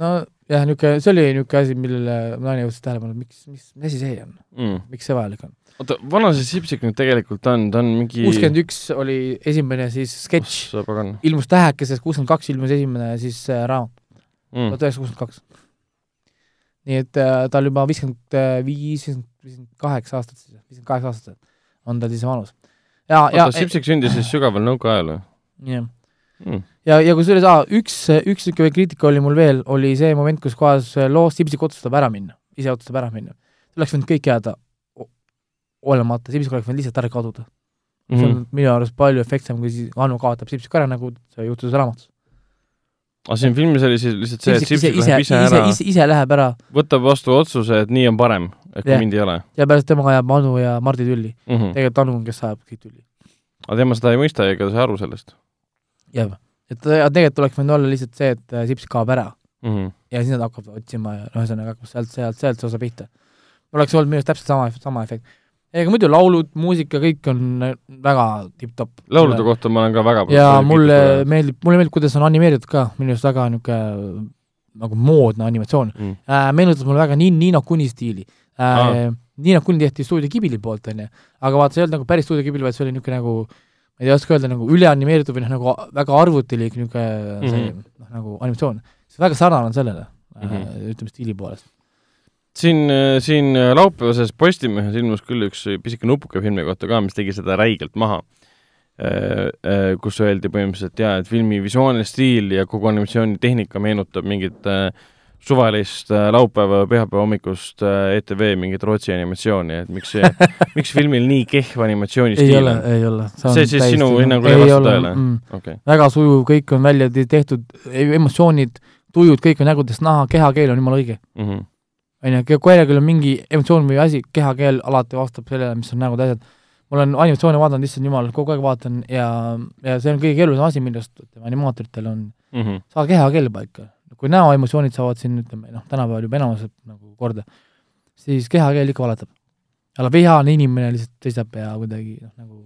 no jah, niisugune, see oli niisugune asi, millele naine juhtis tähelepanu, miks, mis, mis asi see on, Mm. miks see vajalik on? oota, vana see Sipsik nüüd tegelikult on, ta on mingi kuuskümmend üks oli esimene siis sketš, pagan ilmus tähekeses, kuuskümmend kaks ilmus esimene siis äh, raamat, mm. tuhat. üheksasada kuuskümmend kaks. nii et äh, ta on juba viiskümmend viis, viiskümmend kaheksa aastat siis, viiskümmend kaheksa aastat on tal siis vanus. ja, ja Sipsik sündis siis sügaval nõukaajal või jah, mm.? ja, ja kusjuures aa, üks, üks niisugune kriitika oli mul veel, oli see moment, kus kohas loos Sipsik otsustab ära minna, ise otsustab ära minna. oleks võinud kõik jääda olemata, Sipsik oleks võinud lihtsalt ära kaduda mm. -hmm. see Mhm. on minu arust palju efektsem, kui siis Anu kaotab Sipsiku ära, nagu see juhtus raamatus. aga siin filmis oli siis lihtsalt see, et Sipsik Sipsik läheb ise, ära, ise, ise läheb ära võtab vastu otsuse, et nii on parem, et kui Jah. mind ei ole ja pärast temaga jääb Anu ja Mardi tülli. mm. -hmm. tegelikult Anu on, kes ajab kõik tülli. aga tema seda ei mõista ega saa aru sellest jääb. et tegelikult oleks võinud olla lihtsalt see, et äh, Sipsik kaob ära mm. -hmm. ja siis nad hakkavad otsima ja noh, ühesõnaga hakkab sealt, sealt, sealt see osa pihta. oleks olnud minu arust täpselt sama, sama efekt. ega muidu laulud, muusika, kõik on äh, väga tipp-topp. laulude kohta ma olen ka väga ja mulle meeldib, mulle meeldib, kuidas on animeeritud ka, minu arust väga niisugune nagu moodne animatsioon mm.. äh,. meenutas mulle väga Ni- Niino Kuni stiili äh, Aa.. Niino Kuni tehti stuudio Ghibli poolt, onju, aga vaata, see ei olnud nagu päris stuudio Ghibli, vaid see oli niisugune nagu ma ei tea, oska öelda, nagu üleanimeeritud või noh, nagu väga arvutilik niisugune mm -hmm. see Mhm. noh, nagu animatsioon. see väga sarnane on sellele mm. -hmm. ütleme stiili poolest. siin, siin laupäevases Postimehes ilmus küll üks pisike nupuke filmi kohta ka, mis tegi seda räigelt maha. kus öeldi põhimõtteliselt jaa, et filmi visuaalne stiil ja kogu animatsioonitehnika meenutab mingit äh, suvalist äh, laupäeva, pühapäeva hommikust äh, ETV mingit Rootsi animatsiooni, et miks see, miks filmil nii kehv ei animatsioonistiil ole on?, ei ole. See siis sinu hinnangul ei vasta tõele? mm,. okei, väga sujuv, kõik on välja te- tehtud, emotsioonid, tujud, kõik on nägudest näha, kehakeel on jumala õige. Mhm. on ju, kui kellelgi on mingi emotsioon või asi, kehakeel alati vastab sellele, mis on nägud, asjad. ma olen animatsioone vaadanud, issand jumal, kogu aeg vaatan ja, ja see on kõige keerulisem asi, millest animaatoritel on Mhm. saada kehakeel paika. Kui näoemotsioonid saavad siin, ütleme noh, tänapäeval juba enamus nagu korda, siis kehakeel ikka valetab. aga vihane inimene lihtsalt seisab ja kuidagi noh, nagu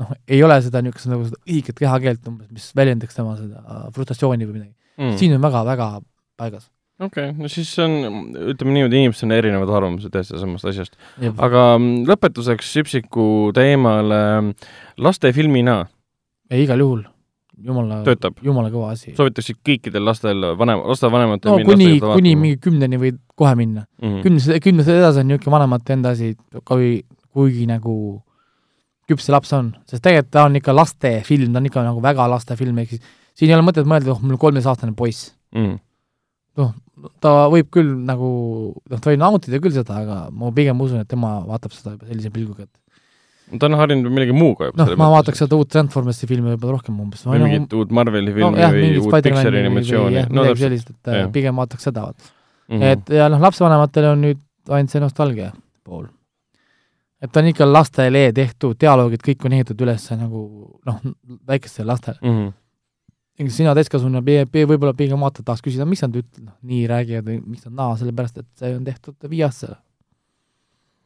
noh, ei ole seda niisugust nagu seda õiget kehakeelt umbes, mis väljendaks tema seda frustratsiooni või midagi mm.. siin on väga-väga paigas. okei, no siis on, ütleme niimoodi, inimestel on erinevad arvamused ja samast asjast. aga mm, lõpetuseks Sipsiku teemal äh, lastefilmina ei, igal juhul, jumala, jumala kõva asi. soovitaksid kõikidel lastel, vanem, lastevanematel no minna kuni, kuni mingi kümneni võid kohe minna. Mhm. kümnest, kümnest edasi on niisugune vanemate enda asi, kui, kuigi nagu küps see laps on, sest tegelikult ta on ikka lastefilm, ta on ikka nagu väga lastefilm, ehk siis siin ei ole mõtet mõelda, oh mul on kolmeteistaastane poiss. Mhm. ta võib küll nagu, noh, ta võib nautida küll seda, aga ma pigem usun, et tema vaatab seda juba sellise pilguga, et ta on harjunud millegi muuga juba. noh, ma vaataks seda uut Transformersi filmi võib-olla rohkem umbes. või mingit uut Marveli no filmi jah, või uut Pixari animatsiooni jah, no täpselt. sellist, et jah. äh, pigem vaataks seda, vaata. Mhm. et ja noh, lapsevanematele on nüüd ainult see nostalgia pool. et ta on ikka lastele tehtud, dialoogid kõik on ehitatud üles nagu noh, väikestele lastele mm. -hmm. sina täiskasvanuna võib-olla pigem vaatad, tahaks küsida, miks nad üt-, noh, nii räägivad või miks nad naa, sellepärast et see on tehtud viieaastasele.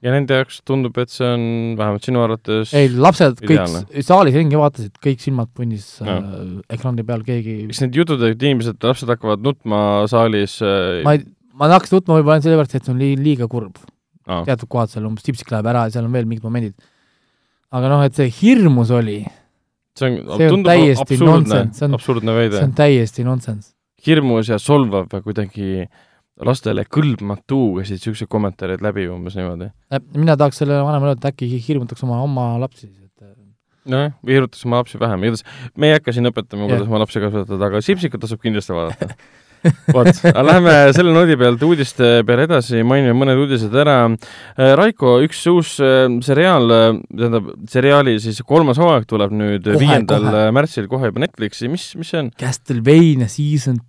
Ja nende jaoks tundub, et see on vähemalt sinu arvates ei, lapsed Ideaalne. kõik saalis ringi vaatasid, kõik silmad punnis No. äh, ekraani peal, keegi kas need jutud, et inimesed, lapsed hakkavad nutma saalis äh, ma ei, ma tahaks nutma võib-olla ainult sellepärast, et see on lii-, liiga kurb. aa, teatud kohad seal umbes tipsik läheb ära ja seal on veel mingid momendid. aga noh, et see hirmus oli, see on, see on täiesti absurdne nonsense, see, on- see on. täiesti nonsense. hirmus ja solvav kuidagi lastele kõlbmatu käisid niisugused kommentaarid läbi umbes niimoodi. mina tahaks sellele vanemale öelda, et äkki hirmutaks oma, oma lapsi siis, et äh, nojah, või hirmutaks oma lapsi vähem, igatahes me ei hakka siin õpetama, kuidas oma lapsi kasvatada, aga Sipsikut tasub kindlasti vaadata. vot, aga lähme selle noodi pealt uudiste peale edasi, mainime mõned uudised ära. Raiko, üks uus äh, seriaal, tähendab seriaali siis kolmas hooaeg tuleb nüüd viiendal märtsil kohe juba Netflixi, mis, mis see on? Castlevania season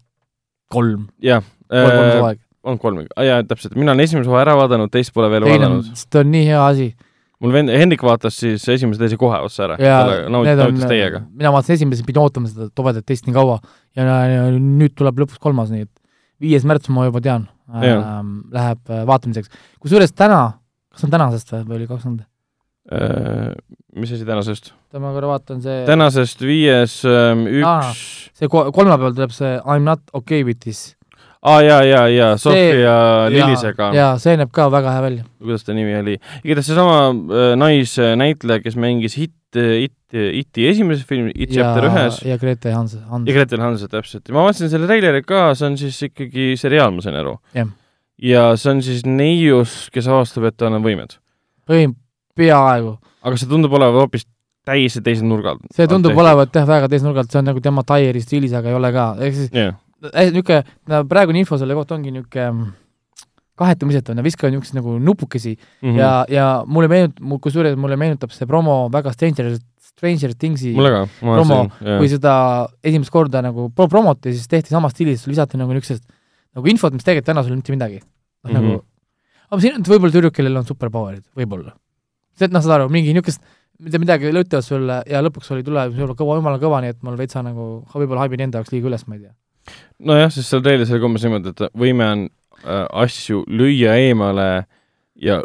kolm, jah, kolmas hooaeg. on kolm, jaa, täpselt, mina olen esimese hooaja ära vaadanud, teist pole veel teine vaadanud., see on nii hea asi mul vend, Hendrik vaatas siis esimese teise kohe otsa ära, teiega. mina vaatasin esimese, pidin ootama seda tobedat teist nii kaua ja, ja nüüd tuleb lõpuks kolmas, nii et viies märts ma juba tean ähm,, läheb äh, vaatamiseks. kusjuures täna, kas on tänasest või, või oli kakskümmend? Äh, mis asi tänasest? oota, ma korra vaatan, see tänasest viies ähm, üks, see ko- kolmapäeval tuleb see I m not okay with this. Aa jaa, jaa, jaa, See- Sofia Lilisega, jaa, see näeb ka väga hea välja. kuidas ta nimi oli, igatahes seesama äh, naisnäitleja, kes mängis Hit, It, Iti esimeses filmis, It chapter ühes, ja Grete Hans, Hans ja. Gretel Hansen täpselt ma vaatasin selle treileri ka, see on siis ikkagi seriaal, ma sain aru ja see on siis neius, kes avastab, et tal on võimed. põhim-, peaaegu. aga see tundub olevat hoopis täiesti teisel nurgal. see tundub. olevat jah, väga teisnurgalt, see on nagu tema Tyre'i stiilis, aga ei ole ka, ehk siis eh, niisugune, praegune info selle kohta ongi niisugune kaheti mõistetav, nad viskavad niisuguseid nagu nupukesi mm. ja, ja mulle meenutab, kusjuures mulle meenutab see promo väga Stranger, Stranger Thingsi ka, promo, kui seda esimest korda nagu pro- promoti, siis tehti samas stiilis, lisati nagu niisugusest nagu infot, mis tegelikult täna sul mitte midagi mm. -hmm. nagu, aga siin on võib-olla tüdruk, kellel on superpowerid, võib-olla. see, et noh, saad aru, mingi niisugust, mitte midagi ütlevad sulle ja lõpuks oli tule kõva, jumala kõva, nii et mul veitsa nagu võib-olla haibin enda jaoks liiga üles, ma ei tea. nojah, sest seal treilis oli ka umbes niimoodi, et võime on äh, asju lüüa eemale ja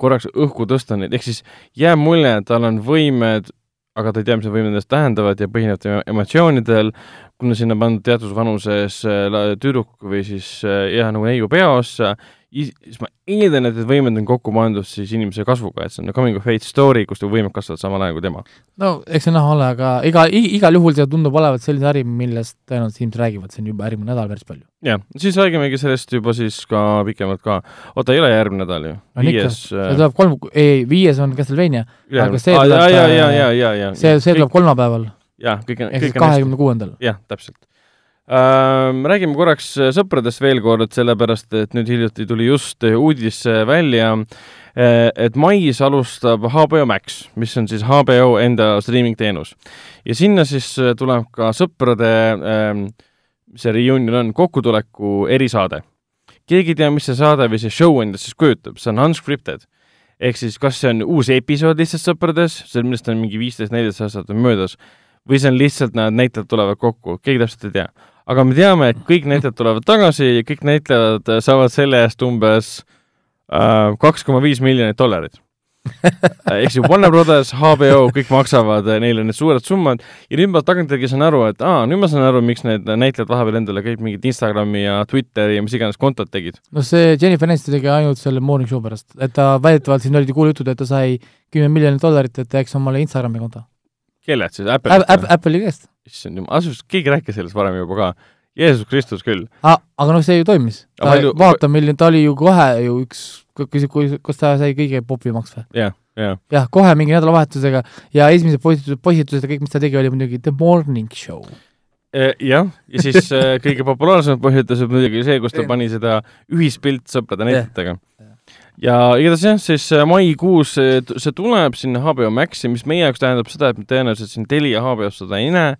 korraks õhku tõsta neid, ehk siis jääb mulje, et tal on võimed, aga ta ei tea, mis need võimed endast tähendavad ja põhineb emotsioonidel, kuna sinna pandud teatud vanuses äh, tüdruk või siis äh, jah, nagu neiu peaossa, siis ma eeldan, et need võimed on kokku pandud siis inimese kasvuga, et see on coming of age story, kus ta võimed kasvavad samal ajal kui tema. no eks see näha ole, aga iga, igal juhul see tundub olevat selline äri, millest tõenäoliselt inimesed räägivad siin juba järgmine nädal päris palju. jah, siis räägimegi sellest juba siis ka pikemalt ka. oota, ei ole järgmine nädal ju? On ikka. viies äh, see tuleb kolm, ei, viies on Castlevania, aga see ja, tuleb, äh, see, see tuleb kolmapäeval, jah, kõik on, kõik on hästi. kahekümne kuuendal. jah, täpselt. Räägime korraks äh, sõpradest veel kord, sellepärast et nüüd hiljuti tuli just äh, uudis äh, välja, et mais alustab HBO Max, mis on siis HBO enda striimingteenus. ja sinna siis äh, tuleb ka sõprade ähm,, see reunion on, kokkutuleku erisaade. keegi ei tea, mis see saade või see show endast siis kujutab, see on unscripted ehk siis kas see on uus episood lihtsalt Sõprades, see, millest on mingi viisteist, neliteist aastat on möödas, või see on lihtsalt nad näitlejad tulevad kokku, keegi täpselt ei tea. Aga me teame, et kõik näitlejad tulevad tagasi ja kõik näitlejad äh, saavad selle eest umbes äh, kaks koma viis miljonit dollarit. ehk siis Warner Brothers, HBO, kõik maksavad äh, neile need suured summad ja nüüd ma tagantjärgi saan aru, et aa, nüüd ma saan aru, miks need näitlejad vahepeal endale kõik mingid Instagrami ja Twitteri ja mis iganes kontod tegid. no see Jennifer Aniston tegi ainult selle morning show pärast, et ta väidetavalt siin olid ju kuulujutud, et ta sai kümme miljonit dollarit, et teeks omale Instagrami konto. kellelt siis? Apple Apple, Apple'i käest. Issand jumal, asus, keegi rääkis sellest varem juba ka. Jeesus Kristus küll. aga noh, see ju toimis. Palju- vaata, milline, ta oli ju kohe ju üks, kui, kui, kus ta sai kõige popimaks või? jah, jah. jah, kohe mingi nädalavahetusega ja esimesed postitused, postitused ja kõik, mis ta tegi, oli muidugi The Morning Show. Eh, jah, ja siis äh, kõige populaarsemad põhjused muidugi see, kus ta pani seda ühispilt sõprade Jah. näitlejatega. Ja igatahes jah, siis äh, maikuus see, see tuleb sinna HBO Maxi, mis meie jaoks tähendab seda, et me tõenäoliselt siin Telia HBO-s seda ei näe,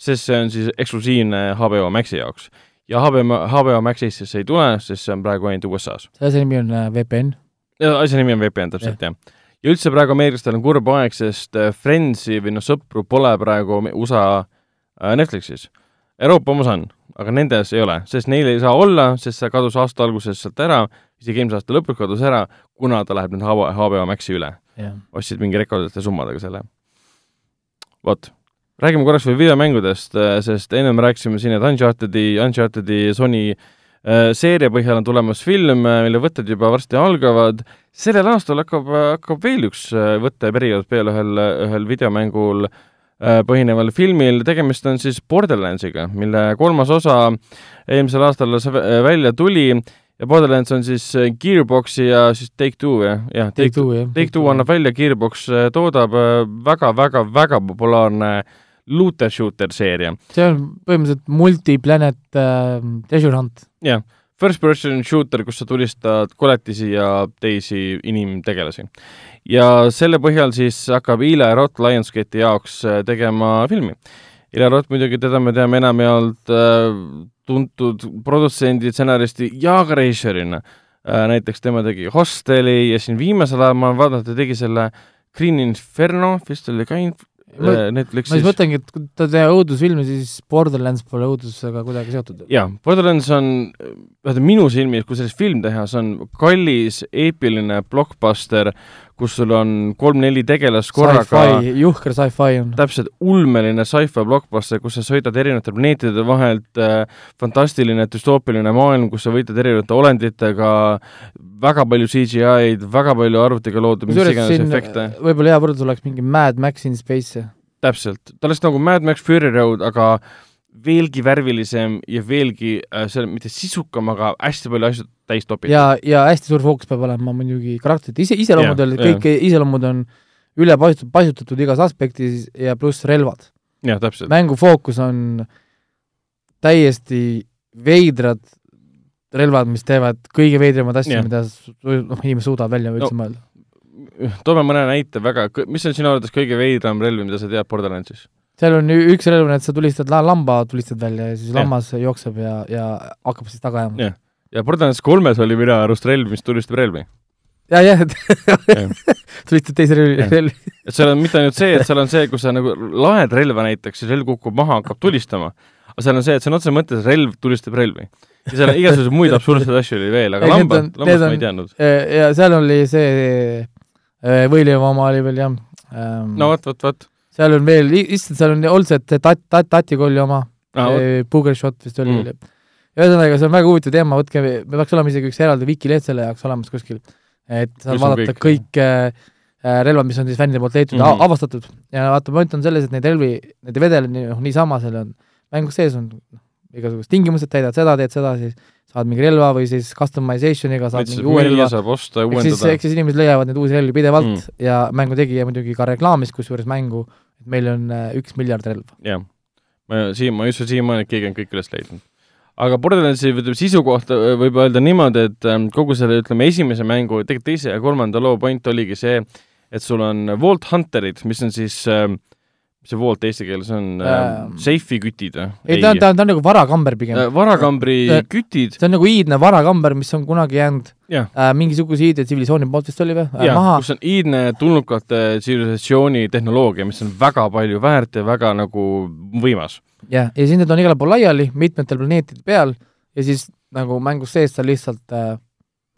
sest see on siis eksklusiivne HBO Maxi jaoks. ja HBO, HBO Max Eestisse ei tule, sest see on praegu ainult USA-s. see asja nimi on äh, VPN. asja nimi on VPN täpselt jah. ja üldse praegu ameeriklastel on kurb aeg, sest äh, Friendsi või noh, sõpru pole praegu USA äh, Netflixis. Euroopa omas on, aga nendes ei ole, sest neil ei saa olla, sest see kadus aasta alguses sealt ära, isegi eelmise aasta lõpus kadus ära, kuna ta läheb nüüd HBO Maxi üle. ostsid mingi rekordite summadega selle. vot, räägime korraks veel videomängudest, äh, sest ennem rääkisime siin, et Unchartedi, Unchartedi Sony Äh, seeria põhjal on tulemas film, äh, mille võtted juba varsti algavad. sellel aastal hakkab, hakkab veel üks võtteperiood peale ühel, ühel videomängul põhineval filmil, tegemist on siis Borderlandsiga, mille kolmas osa eelmisel aastal välja tuli ja Borderlands on siis Gearboxi ja siis Take-Two, jah? jah, Take-Two Take, Take annab välja, Gearbox toodab väga-väga-väga populaarne looter shooter seeria. see on põhimõtteliselt multiplanet äh, treasure hunt jah yeah., first person shooter, kus sa tulistad koletisi ja teisi inimtegelasi. ja selle põhjal siis hakkab Eli Roth Lionsgate'i jaoks äh, tegema filmi. Eli Roth muidugi, teda me teame enamjaolt äh, tuntud produtsendi, stsenaristi ja ka režissöörina äh,. näiteks tema tegi Hosteli ja siin viimasel ajal ma olen vaadanud, ta tegi selle Green Inferno, vist oli ka inf-, Äh, Netflixis. ma siis mõtlengi, et kui ta teeb õudusfilmi, siis Borderlands pole õudusega kuidagi seotud. jaa, Borderlands on, vähemalt minu silmis, kui sellist film teha, see on kallis, eepiline blockbuster, kus sul on kolm-neli tegelast korraga juhker sci-fi on. täpselt, ulmeline sci-fi blockbuster, kus sa sõidad erinevate planeetide vahelt äh,, fantastiline düstoopiline maailm, kus sa võitled erinevate olenditega, väga palju CGI-d, väga palju arvutiga loodud mis iganes efekte. võib-olla hea võrdlus oleks mingi Mad Max in Space. täpselt, ta oleks nagu Mad Max Fury Road, aga veelgi värvilisem ja veelgi äh, see mitte sisukam, aga hästi palju asju täis topitud. ja, ja hästi suur fookus peab olema muidugi karakterite ise, iseloomudel, kõik ja. iseloomud on üle paisutatud, paisutatud igas aspektis ja pluss relvad. jah, täpselt. mängu fookus on täiesti veidrad relvad, mis teevad kõige veidramad asju, mida noh, inimene suudab välja üldse no, mõelda. toome mõne näite väga, mis on sinu arvates kõige veidram relv, mida sa tead Borderlandsis? Seal on üks relv, et sa tulistad lamba, tulistad välja ja siis ja. lammas jookseb ja, ja hakkab siis taga ajama. jah, ja Borderlands kolmes oli minu arust relv, mis tulistab relvi. ja, jah, tulistad teise relvi, relvi. et seal on mitte ainult see, et seal on see, kus sa nagu laed relva näiteks ja relv kukub maha, hakkab tulistama, aga seal on see, et sõna otseses mõttes relv tulistab relvi. ja seal igasuguseid muid absurdseid asju oli veel, aga lamba, lambast ma ei teadnud. ja seal oli see võileiva oma oli veel jah um,. no vot, vot, vot seal on veel, issand, seal on olnud see tat-, tat-, Tatikolli oma ah,, Booger Shot vist oli mm.. ühesõnaga, see on väga huvitav teema, võtke, me peaks olema isegi üks eraldi wikileht selle jaoks olemas kuskil, et saab vaadata kõik, äh, äh, relvad, mis on siis fännide poolt leitud mm, -hmm. avastatud ja vaata, point on selles, et neid relvi, neid ei vedele nii, noh, niisama, seal on, mängus sees on noh, igasugused tingimused, täidad seda, teed seda, siis saad mingi relva või siis customization'iga saad mingi uue relva. saab osta ja uuendada. ehk siis, inimesed leiavad neid uusi relvi pidevalt mm. ja mängu tegija muidugi ka reklaamis kusjuures mängu, et meil on äh, üks miljard relva. jah. ma siia, ma usu siiamaani, et keegi on kõik üles leidnud. aga Borderlandsi sisu kohta äh, võib öelda niimoodi, et ähm, kogu selle, ütleme, esimese mängu, tegelikult teise ja kolmanda loo point oligi see, et sul on Vault Hunterid, mis on siis äh, mis see Vault eesti keeles on ähm,, seifi kütid või? ei, ta on, ta on, ta on nagu varakamber pigem äh,. varakambri äh, kütid. see on nagu iidne varakamber, mis on kunagi jäänud äh, mingisuguse iidne tsivilisatsiooni poolt vist oli või äh,? maha. kus on iidne tulnukate tsivilisatsiooni tehnoloogia, mis on väga palju väärt ja väga nagu võimas. jah, ja siis need on igal pool laiali, mitmetel planeetide peal ja siis nagu mängus sees sa lihtsalt äh,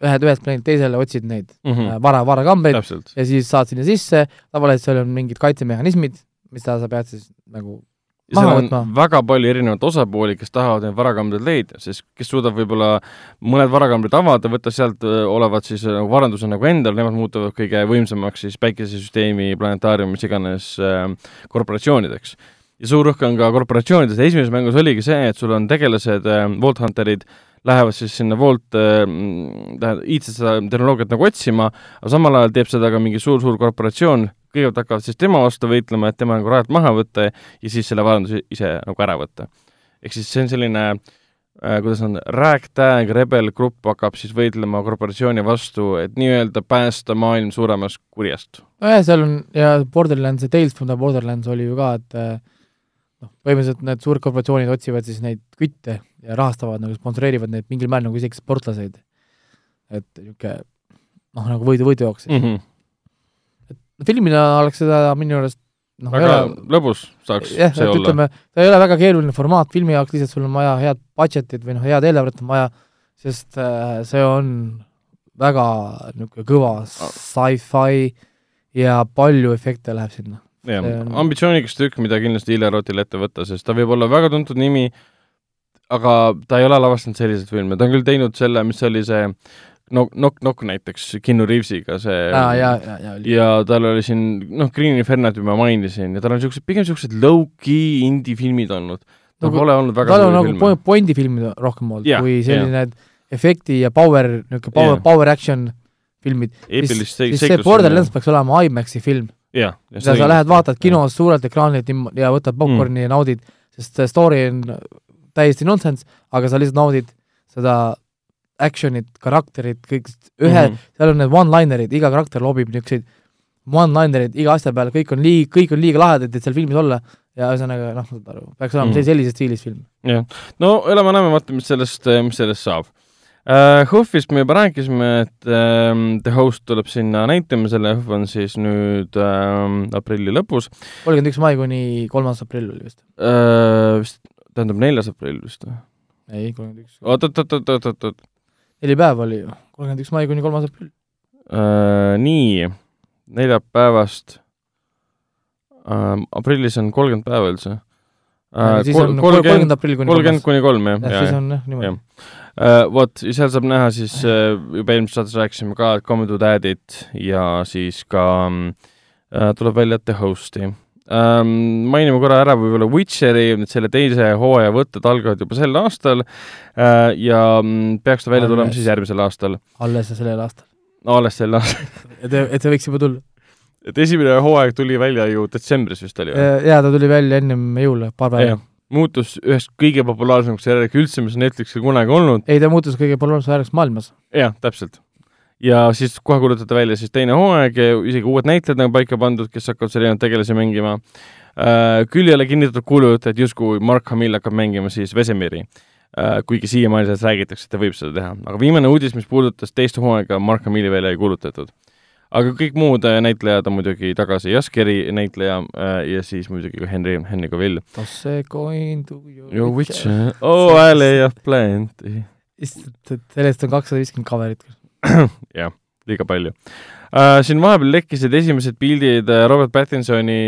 ühed ühest planeedilt teisele otsid neid mm -hmm. äh, vara, varakambreid ja siis saad sinna sisse, tavaliselt seal on mingid kaitsemehhanismid, mida sa pead siis nagu ja seal on võtma. väga palju erinevaid osapooli, kes tahavad neid varakambreid leida, sest kes suudab võib-olla mõned varakambrid avada, võtta sealt olevat siis nagu varanduse nagu endal, nemad muutuvad kõige võimsamaks siis päikesesüsteemi, planetaariumi, mis iganes äh, korporatsioonideks. ja suur rõhk on ka korporatsioonides, esimeses mängus oligi see, et sul on tegelased äh,, Vault Hunterid, lähevad siis sinna Vault äh, tähendab, iidset seda tehnoloogiat nagu otsima, aga samal ajal teeb seda ka mingi suur-suur korporatsioon, kõigepealt hakkavad siis tema vastu võitlema, et tema nagu rajalt maha võtta ja siis selle varanduse ise nagu ära võtta. ehk siis see on selline äh, kuidas on, ragtag rebelgrupp hakkab siis võitlema korporatsiooni vastu, et nii-öelda päästa maailm suuremast kurjast. nojah, seal on ja Borderlands ja Tales from the Borderlands oli ju ka, et äh, noh, põhimõtteliselt need suurkorporatsioonid otsivad siis neid kütte ja rahastavad nagu, sponsoreerivad neid mingil määral nagu isegi sportlaseid. et niisugune noh, nagu võidu, võidujooks siis mm. -hmm filmina oleks seda minu arust noh, väga ole lõbus saaks jah, see olla. ütleme, ta ei ole väga keeruline formaat filmi jaoks, lihtsalt sul on vaja head budget'it või noh, head eelarvet on vaja, sest äh, see on väga niisugune kõva sci-fi ja palju efekte läheb sinna. jah ambitsioonikas tükk, mida kindlasti Ile Rotil ette võtta, sest ta võib olla väga tuntud nimi, aga ta ei ole lavastanud selliseid filme, ta on küll teinud selle, mis oli see Knock, Knock, Knock näiteks Keanu Reavesiga, see aa, ja, ja, ja ja tal oli siin, noh, Green Infernat juba mainisin ja tal on niisugused, pigem niisugused low-key indie-filmid olnud. tal Nagu- pole olnud väga tal on nagu filme. po- Bondi filmid rohkem olnud Jah, kui selline efekti ja power, niisugune power Jah., power action filmid, siis, siis see Borderlands peaks olema IMAX-i film, mida sa lähed, vaatad kinos suurelt ekraanilt ja võtad popkorni mm. ja naudid, sest see story on täiesti nonsense, aga sa lihtsalt naudid seda action'it, karakterit, kõik ühe mm. -hmm. seal on need one-linerid, iga karakter loobib niisuguseid one-linereid iga asja peale, kõik on liig-, kõik on liiga lahedad, et seal filmis olla ja ühesõnaga noh, saad aru, peaks olema Mm. sellises stiilis film. jah, no elame-näeme, vaatame, mis sellest, mis sellest saab uh,. HÖFFist me juba rääkisime, et um, The Host tuleb sinna näitamisele, HÖFF on siis nüüd um, aprilli lõpus kolmkümmend üks mai kuni kolmas aprill oli vist. uh,, vist tähendab neljas aprill vist või? ei, kolmkümmend üks, oot-oot-oot-oot-oot-oot neli päeva oli ju, kolmkümmend üks mai kuni kolmas aprill. uh,, nii, neljapäevast uh,, aprillis on kolmkümmend päeva üldse. Siis on kolmkümmend aprill kuni kolmkümmend kuni kolm, jah, jah, siis, on jah, niimoodi. Uh, vot, seal saab näha siis uh,, juba eelmises saates rääkisime ka, et Commodore Daddy't ja siis ka uh, tuleb välja The Host'i um,. mainime korra ära võib-olla Witcheri, selle teise hooaja võtted algavad juba sel aastal uh, ja um, peaks ta välja tulema Alles. siis järgmisel aastal. alles sellel aastal. no alles sel aastal. et, et see võiks juba tulla. et esimene hooaeg tuli välja ju detsembris vist oli või? jaa, ta tuli välja ennem jõule, paar päeva muutus ühest kõige populaarsemaks seriaaliks üldse, mis Netflixil kunagi olnud. ei, ta muutus kõige populaarseks ajaks maailmas. jah, täpselt. Ja siis kohe kuulutati välja siis teine hooaeg ja isegi uued näitlejad nagu paika pandud, kes hakkavad seal erinevaid tegelasi mängima uh,. küll ei ole kinnitatud kuulujutt, et justkui Mark Hamill hakkab mängima siis Vesemiri uh,. kuigi siiamaani sellest räägitakse, et ta võib seda teha, aga viimane uudis, mis puudutas teist hooaega, Mark Hamilli välja ei kuulutatud. aga kõik muud äh, näitlejad on muidugi tagasi, Jaskeri näitleja äh, ja siis muidugi ka Henry, Henry Cavill. Toss a coin to your Your witch, oh alley of plenty. issand, sellest on kakssada viiskümmend cover'it. jah, liiga palju uh,. siin vahepeal lekkisid esimesed pildid äh, Robert Pattinsoni,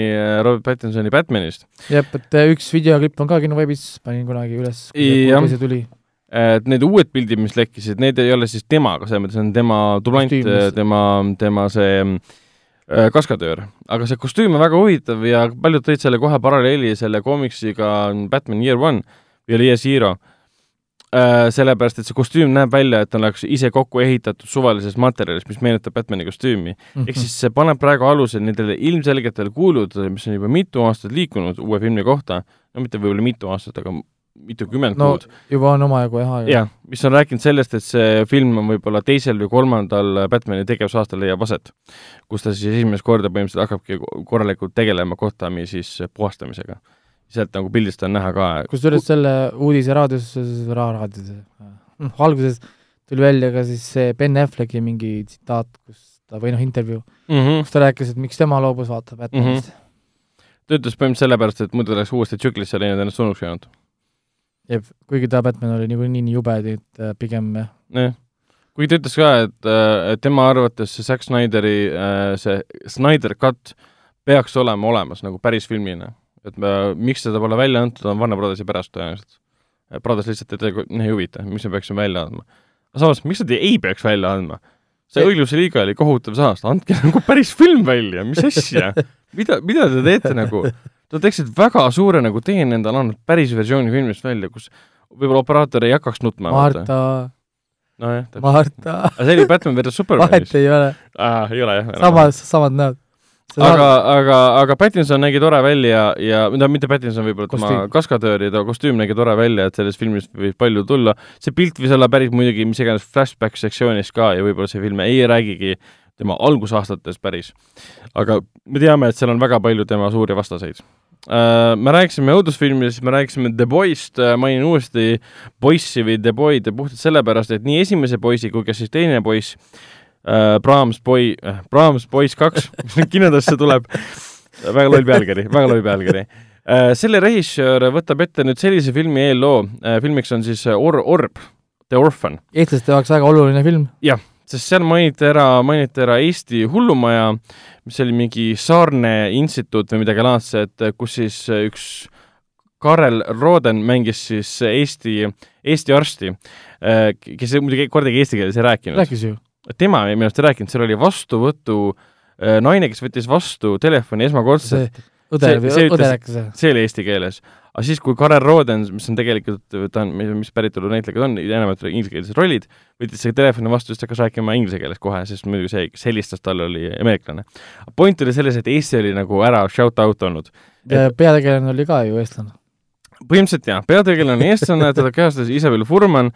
Robert Pattinsoni Batmanist. jah, et äh, üks videoklipp on ka kinoveebis, panin kunagi üles, kui see tuli. et need uued pildid, mis lekkisid, need ei ole siis temaga, selles mõttes on tema Kostüümis. tema, tema see äh, kaskadöör. aga see kostüüm on väga huvitav ja paljud tõid selle kohe paralleeli selle koomiksiga Batman Year One või oli Year Zero äh,. sellepärast, et see kostüüm näeb välja, et ta oleks ise kokku ehitatud suvalisest materjalist, mis meenutab Batmani kostüümi. Mhm. ehk siis see paneb praegu aluse nendele ilmselgetele kuuludele, mis on juba mitu aastat liikunud uue filmi kohta, no mitte võib-olla mitu aastat, aga mitukümmend no kuud. juba on omajagu jah jah, mis on rääkinud sellest, et see film on võib-olla teisel või kolmandal Batmani tegevusaastal leiab aset, kus ta siis esimest korda põhimõtteliselt hakkabki korralikult tegelema Gothami siis puhastamisega. Sealt nagu pildist on näha ka. kusjuures selle uudise raadios, raadios, alguses tuli välja ka siis see Ben Afflecki mingi tsitaat, kus ta, või noh, intervjuu, mm. -hmm. kus ta rääkis, et miks tema loobus vaata Batmanist mm. -hmm. ta ütles põhimõtteliselt sellepärast, et muidu oleks uuesti tsüklisse läinud ennast surnuks jäänud. jep, kuigi ta Batman oli niikuinii nii jube, et äh, pigem jah, jah, kuigi ta ütles ka, et äh, tema arvates see Zack Snyderi äh, see Snyder cut peaks olema olemas nagu päris filmina. Et me, miks seda pole välja antud, on Warner Brothersi pärast tõenäoliselt. Brothers lihtsalt ei tee, ei huvita, miks me peaksime välja andma. aga samas, miks nad ei peaks välja andma? see õigluse liiga oli kohutav saast, andke nagu päris film välja, mis asja? mida, mida te teete nagu? Te teeksite väga suure nagu teene endale andnud päris versiooni filmist välja, kus võib-olla operaator ei hakkaks nutma. Marta, nojah, täpselt. Marta, aga see oli Batman versus Superman vahet ei ole, ah,. ei ole jah. samad, samad näod. aga, aga, aga Pattinson nägi tore välja ja, no mitte Pattinson, võib-olla tema kaskadöör ja ta kostüüm nägi tore välja, et sellest filmist võib palju tulla. see pilt võis olla päris muidugi mis iganes flashback sektsioonis ka ja võib-olla see film ei räägigi tema algusaastates päris. aga me teame, et seal on väga palju tema suuri vastaseid. me rääkisime õudusfilmidest, me rääkisime The Boy'st, mainin uuesti Boys'i või The Boy'd puhtalt sellepärast, et nii esimese poisi kui ka siis teine poiss äh, Brahms Boy äh,, Brahms Boys kaks kinodesse tuleb, väga loll pealkiri, väga loll pealkiri äh,. selle režissöör võtab ette nüüd sellise filmi eelloo äh,, filmiks on siis Or-, Orb, The Orphan. eestlaste jaoks väga oluline film. jah, sest seal mainiti ära, mainiti ära Eesti hullumaja, mis oli mingi Saarne instituut või midagi laadset, kus siis üks Karel Roden mängis siis Eesti, Eesti arsti, kes muidugi kordagi eesti keeles ei rääkinud. rääkis ju. Tema minu arust ei rääkinud, seal oli vastuvõtu naine, kes võttis vastu telefoni esmakordselt. õde õde rääkis? see oli eesti keeles aga siis, kui Karel Roden, mis on tegelikult, ta on, mis päritolu näitleja ta on, enamalt inglisekeelsed rollid, võttis selle telefoni vastu, siis ta hakkas rääkima inglise keeles kohe, sest muidugi see, kes helistas talle, oli ameeriklane. point oli selles, et Eesti oli nagu ära shout out olnud. peategelane oli ka ju eestlane põhimõtteliselt jah, peategelane on eestlane, teda kehastas Isabel Furman,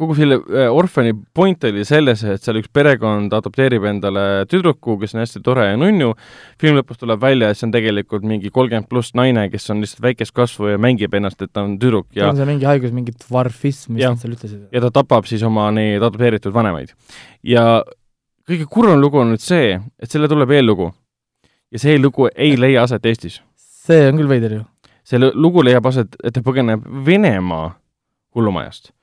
kogu selle Orphani point oli selles, et seal üks perekond adopteerib endale tüdruku, kes on hästi tore ja nunnu, film lõpus tuleb välja, et see on tegelikult mingi kolmkümmend pluss naine, kes on lihtsalt väikest kasvu ja mängib ennast, et ta on tüdruk ja on see mingi haigus, mingi dvarfism, mis nad seal ütlesid? ja ta tapab siis oma neid adopteeritud vanemaid. ja kõige kurvem lugu on nüüd see, et selle tuleb eellugu. ja see lugu ei leia aset Eestis. see on küll veider ju. see lugu leiab aset, et ta põgeneb Venemaa hullumajast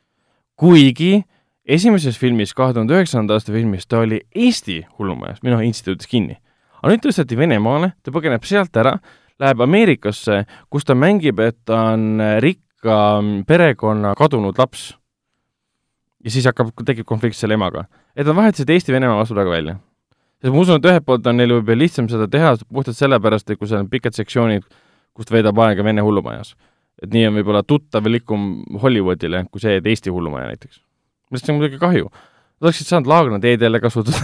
kuigi esimeses filmis, kahe tuhande üheksanda aasta filmis, ta oli Eesti hullumajas, või noh, instituudis kinni. aga nüüd tõsteti Venemaale, ta põgeneb sealt ära, läheb Ameerikasse, kus ta mängib, et ta on rikka perekonna kadunud laps. ja siis hakkab, tekib konflikt selle emaga. et nad vahetasid Eesti-Venemaa vastu praegu välja. sest ma usun, et ühelt poolt on neil võib-olla lihtsam seda teha puhtalt sellepärast, et kui seal on pikad sektsioonid, kust veedab aega Vene hullumajas et nii on võib-olla tuttavlikum Hollywoodile kui see, et Eesti hullumaja näiteks. millest on muidugi kahju. Nad oleksid saanud Laagna teedele kasutada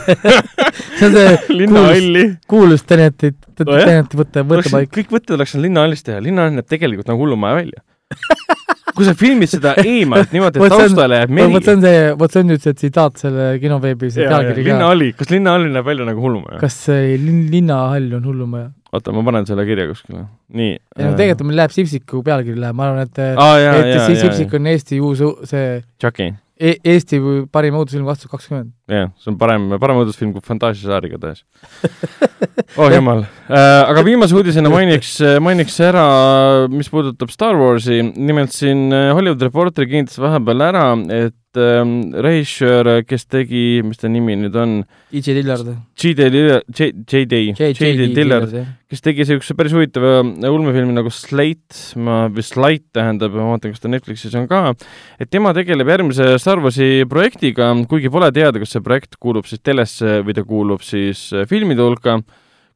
see on see linnahalli. kuulus Teneti, Teneti võtte, võttepaik. kõik võtted oleks saanud linnahallis teha, linnahall näeb tegelikult nagu hullumaja välja kui sa filmid seda eemalt niimoodi, et taustale jääb meri. vot see on see, vot see on nüüd see tsitaat selle kinoveebis pealkiri ka. linnahalli, kas linnahall näeb välja nagu hullumaja? kas linn, linnahall on hullumaja? Oota, ma panen selle kirja kuskile. nii. ei no tegelikult meil läheb Sipsiku pealkiri läheb, ma arvan, et ah, jah, et jah, Sipsik on Eesti uus see Chucky e. Eesti parim õudusfilm kaks tuhat kakskümmend. jah, see on parem, parem õudusfilm kui Fantaasiasaar igatahes oh jumal äh,. aga viimase uudisena mainiks, mainiks ära, mis puudutab Star Warsi, nimelt siin Hollywood Reporter kinnitas vahepeal ära, et ähm, režissöör, kes tegi, mis ta nimi nüüd on? E.J. Dillard. J.D. Dillard, J.D. J.D. Dillard, kes tegi niisuguse päris huvitava ulmefilmi nagu Slate, ma, või Slate tähendab, ma vaatan, kas ta Netflixis on ka, et tema tegeleb järgmise Star Warsi projektiga, kuigi pole teada, kas see projekt kuulub siis telesse või ta kuulub siis filmide hulka,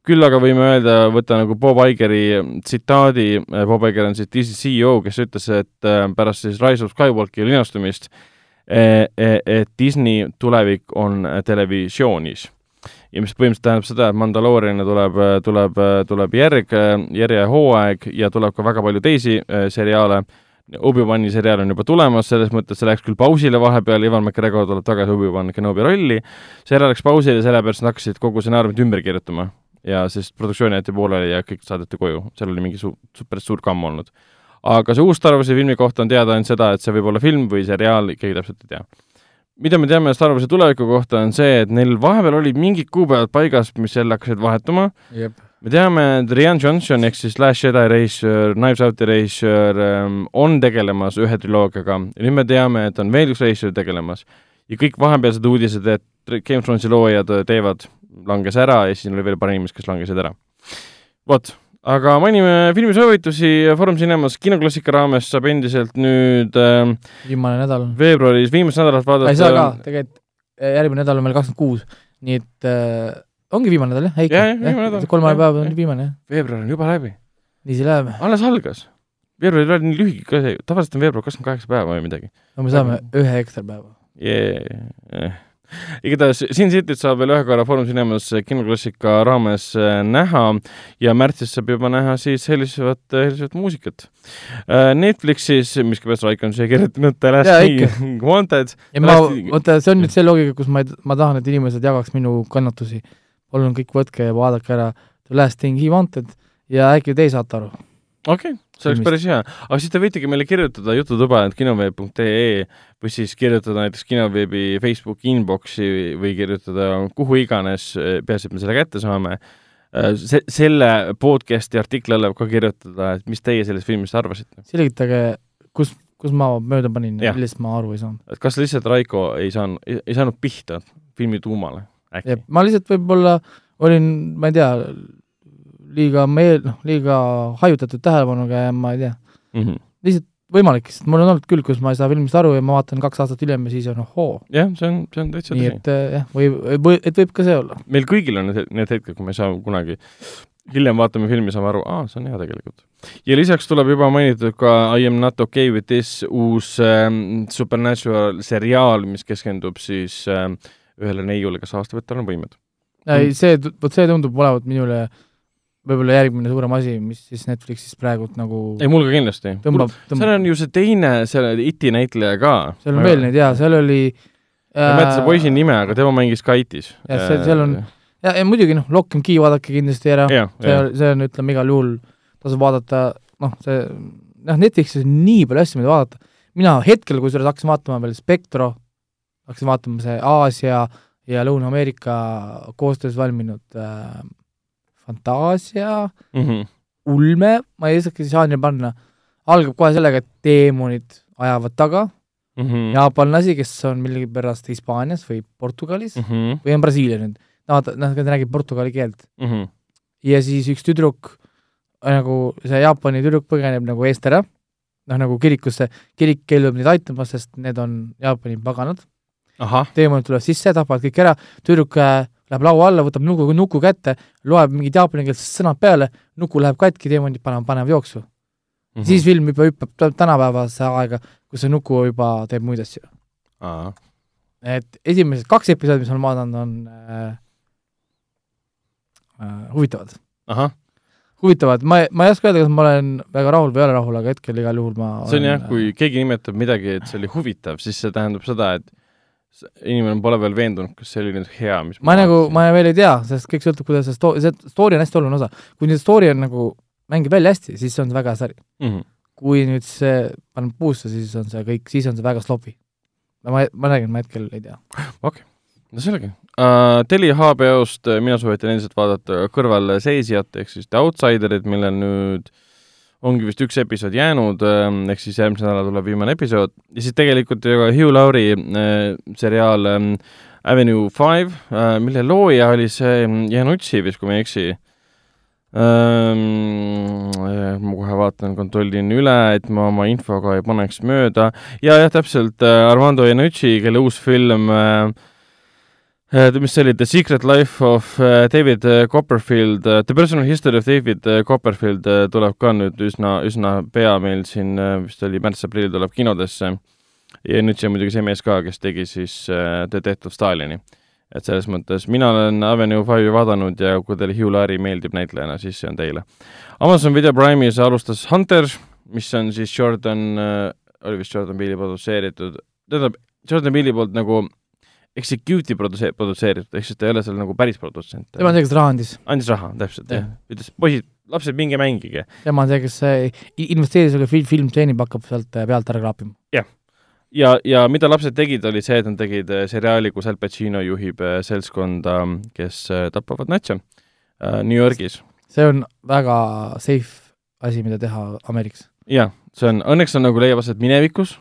küll aga võime öelda, võtta nagu Bob Igeri tsitaadi, Bob Iger on siis DC CEO, kes ütles, et äh, pärast siis Rise of Skywalkeri linastumist e, et Disney tulevik on televisioonis. ja mis põhimõtteliselt tähendab seda, et Mandalooriani tuleb, tuleb, tuleb järg, järjehooaeg ja tuleb ka väga palju teisi seriaale. Obi-Wani seriaal on juba tulemas, selles mõttes see läks küll pausile vahepeal, Ivan McGregor tuleb tagasi Obi-Wan Kenobi rolli, seriaal läks pausile, sellepärast nad hakkasid kogu stsenaariumit ümber kirjutama ja sest produktsioon jäeti pooleli ja kõik saadeti koju, seal oli mingi su-, päris suur kamm olnud aga see uus Star Warsi filmi kohta on teada ainult seda, et see võib olla film või seriaal, keegi täpselt ei tea. mida me teame Star Warsi tuleviku kohta, on see, et neil vahepeal olid mingid kuupäevad paigas, mis jälle hakkasid vahetuma me teame, et Rian Johnson ehk siis Last Jedi režissöör, Knives Out'i režissöör ähm, on tegelemas ühe triloogiaga ja nüüd me teame, et on veel üks režissöör tegelemas. ja kõik vahepealsed uudised, et Game of Thronesi loojad teevad, langes ära ja siis oli veel paar inimest, kes langesid ära. vot aga mainime filmisoovitusi Foorum Cinemas kinoklassika raames saab endiselt nüüd äh, viimane nädal. veebruaris viimast nädalat vaadata. ei saa ka, tegelikult äh, järgmine nädal on meil kakskümmend kuus, nii et äh, ongi viimane nädal jah, ikka? jah, jah, viimane nädal. kolmapäev päev on viimane, jah. veebruar on juba läbi. nii see läheb. alles algas. veebruar ei ole nii lühike ka see, tavaliselt on veebruar kakskümmend kaheksa päeva või midagi. no me saame ühe ekstra päeva yeah igatahes Sin Cityt saab veel ühe korra Foorum Cinemas kinoklassika raames äh, näha ja märtsis saab juba näha siis helisevat, helisevat muusikat. Äh, Netflixis, miskipärast Raik on siia kirjutanud The Last King Wanted. ja ma, oota, see on nüüd see loogika, kus ma, ma tahan, et inimesed jagaks minu kannatusi. palun kõik võtke ja vaadake ära The Last Thing He Wanted ja äkki teie saate aru okei okay,, see oleks päris hea. aga siis te võitegi meile kirjutada jututuba, et kinoveeb.ee või siis kirjutada näiteks kinoveebi Facebooki inbox'i või kirjutada kuhu iganes, peaasi, et me selle kätte saame. Se-, selle podcast'i artikli alla võib ka kirjutada, et mis teie sellest filmist arvasite. selgitage, kus, kus ma mööda panin millest ma aru ei saanud. et kas lihtsalt Raiko ei saanud, ei saanud pihta filmi tuumale äkki? ma lihtsalt võib-olla olin, ma ei tea, liiga meel-, noh, liiga hajutatud tähelepanuga ja ma ei tea, Mm -hmm. lihtsalt võimalik, sest mul on olnud küll, kus ma ei saa filmist aru ja ma vaatan kaks aastat hiljem ja siis on ohoo. jah, see on, see on täitsa nii et eh, jah, või, või, et võib ka see olla. meil kõigil on need, need hetked, kui me ei saa kunagi hiljem vaatame filmi, saame aru, aa, see on hea tegelikult. ja lisaks tuleb juba mainitud ka I am not okay with this uus ähm, Supernatural seriaal, mis keskendub siis ähm, ühele neiule, kes avastab, et tal on võimed. ei, see, vot see tundub olevat minule võib-olla järgmine suurem asi, mis siis Netflixis praegult nagu ei, mul ka kindlasti. tõmbab, seal tõmbab, on ju see teine, selle Iti näitleja ka. seal on veel neid jaa, seal oli ma ei mäleta selle poisi nime, aga tema mängis Kaitis. jah, see- seal on- ja, ja muidugi noh, Lock and Key vaadake kindlasti ära, see see on, ütleme, igal juhul tasub vaadata, noh, see, noh, Netflixis on nii palju asju, mida vaadata. mina hetkel kusjuures hakkasin vaatama veel Spectro, hakkasin vaatama see Aasia ja Lõuna-Ameerika koostöös valminud äh, Fantaasia, Mhm. ulme, ma ei oskagi žanri panna, algab kohe sellega, et teemonid ajavad taga. Mhm. jaapanlasi, kes on millegipärast Hispaanias või Portugalis Mhm. või on Brasiilia nüüd, nad, nad räägivad portugali keelt. Mhm. ja siis üks tüdruk, nagu see Jaapani tüdruk põgeneb nagu eest ära, noh nagu kirikusse, kirik keeldub neid aitamast, sest need on Jaapani paganad, teemonid tulevad sisse, tapavad kõik ära, tüdruk äh, läheb laua alla, võtab nuku, nuku kätte, loeb mingid jaapanikeelsed sõnad peale, nuku läheb katki, teemonid panevad, panevad jooksu mm.. siis film juba hüppab tä- tänapäevase aega, kus see nuku juba teeb muid asju. et esimesed kaks episoodi, mis ma olen vaadanud, on äh, äh, huvitavad huvitavad, ma, ma ei oska öelda, kas ma olen väga rahul või ei ole rahul, aga hetkel igal juhul ma see on jah, kui keegi nimetab midagi, et see oli huvitav, siis see tähendab seda, et inimene pole veel veendunud, kas see oli nüüd hea, mis ma nagu, ma veel ei tea, sest kõik sõltub, kuidas see sto-, see story on hästi oluline osa. kui nüüd story on nagu, mängib välja hästi, siis see on väga hea sari. mm. -hmm. kui nüüd see paneb puusse, siis on see kõik, siis on see väga sloppy. ma, ma räägin, ma hetkel ei tea. no selge uh,. Telia HBO-st äh, mina soovitan endiselt vaadata kõrvalseisjat ehk siis The Outsiderit, millel nüüd ongi vist üks episood jäänud, ehk siis järgmisel nädalal tuleb viimane episood ja siis tegelikult ju ka Hugh Laurie äh, seriaal ähm, Avenue Five äh,, mille looja oli see mm, Janutsi vist, kui ma ei eksi ähm,. ma kohe vaatan, kontrollin üle, et ma oma infoga ei paneks mööda ja jah, täpselt äh, Armando Iannucci, kelle uus film äh, äh, mis see oli, The Secret Life of äh, David äh, Copperfield The Personal History of David Copperfield tuleb ka nüüd üsna, üsna pea meil siin vist oli märts-aprill tuleb kinodesse. ja nüüd see on muidugi see mees ka, kes tegi siis The Death of Stalini. et selles mõttes mina olen Avenue Five'i vaadanud ja kui teile Hugh Laurie meeldib näitlejana, siis see on teile. Amazon Video Prime'is alustas Hunter, mis on siis Jordan oli vist Jordan Peele'i produtseeritud, tähendab, Jordan Peele'i poolt nagu executive produtse-, produtseeritud, ehk siis ta ei ole seal nagu päris produtsent. tema on see, kes raha andis, andis raha, täpselt, Jah. jah. ütles, poisid, lapsed, minge mängige. tema on see, kes i- investeeris, aga film, film teenib, hakkab sealt äh, pealt ära kraapima. ja, ja mida lapsed tegid, oli see, et nad tegid äh, seriaali, kus Al Pacino juhib seltskonda, kes tapavad natse New Yorgis. see on väga safe asi, mida teha Ameerikas. jah, see on, õnneks on nagu leiab aset minevikus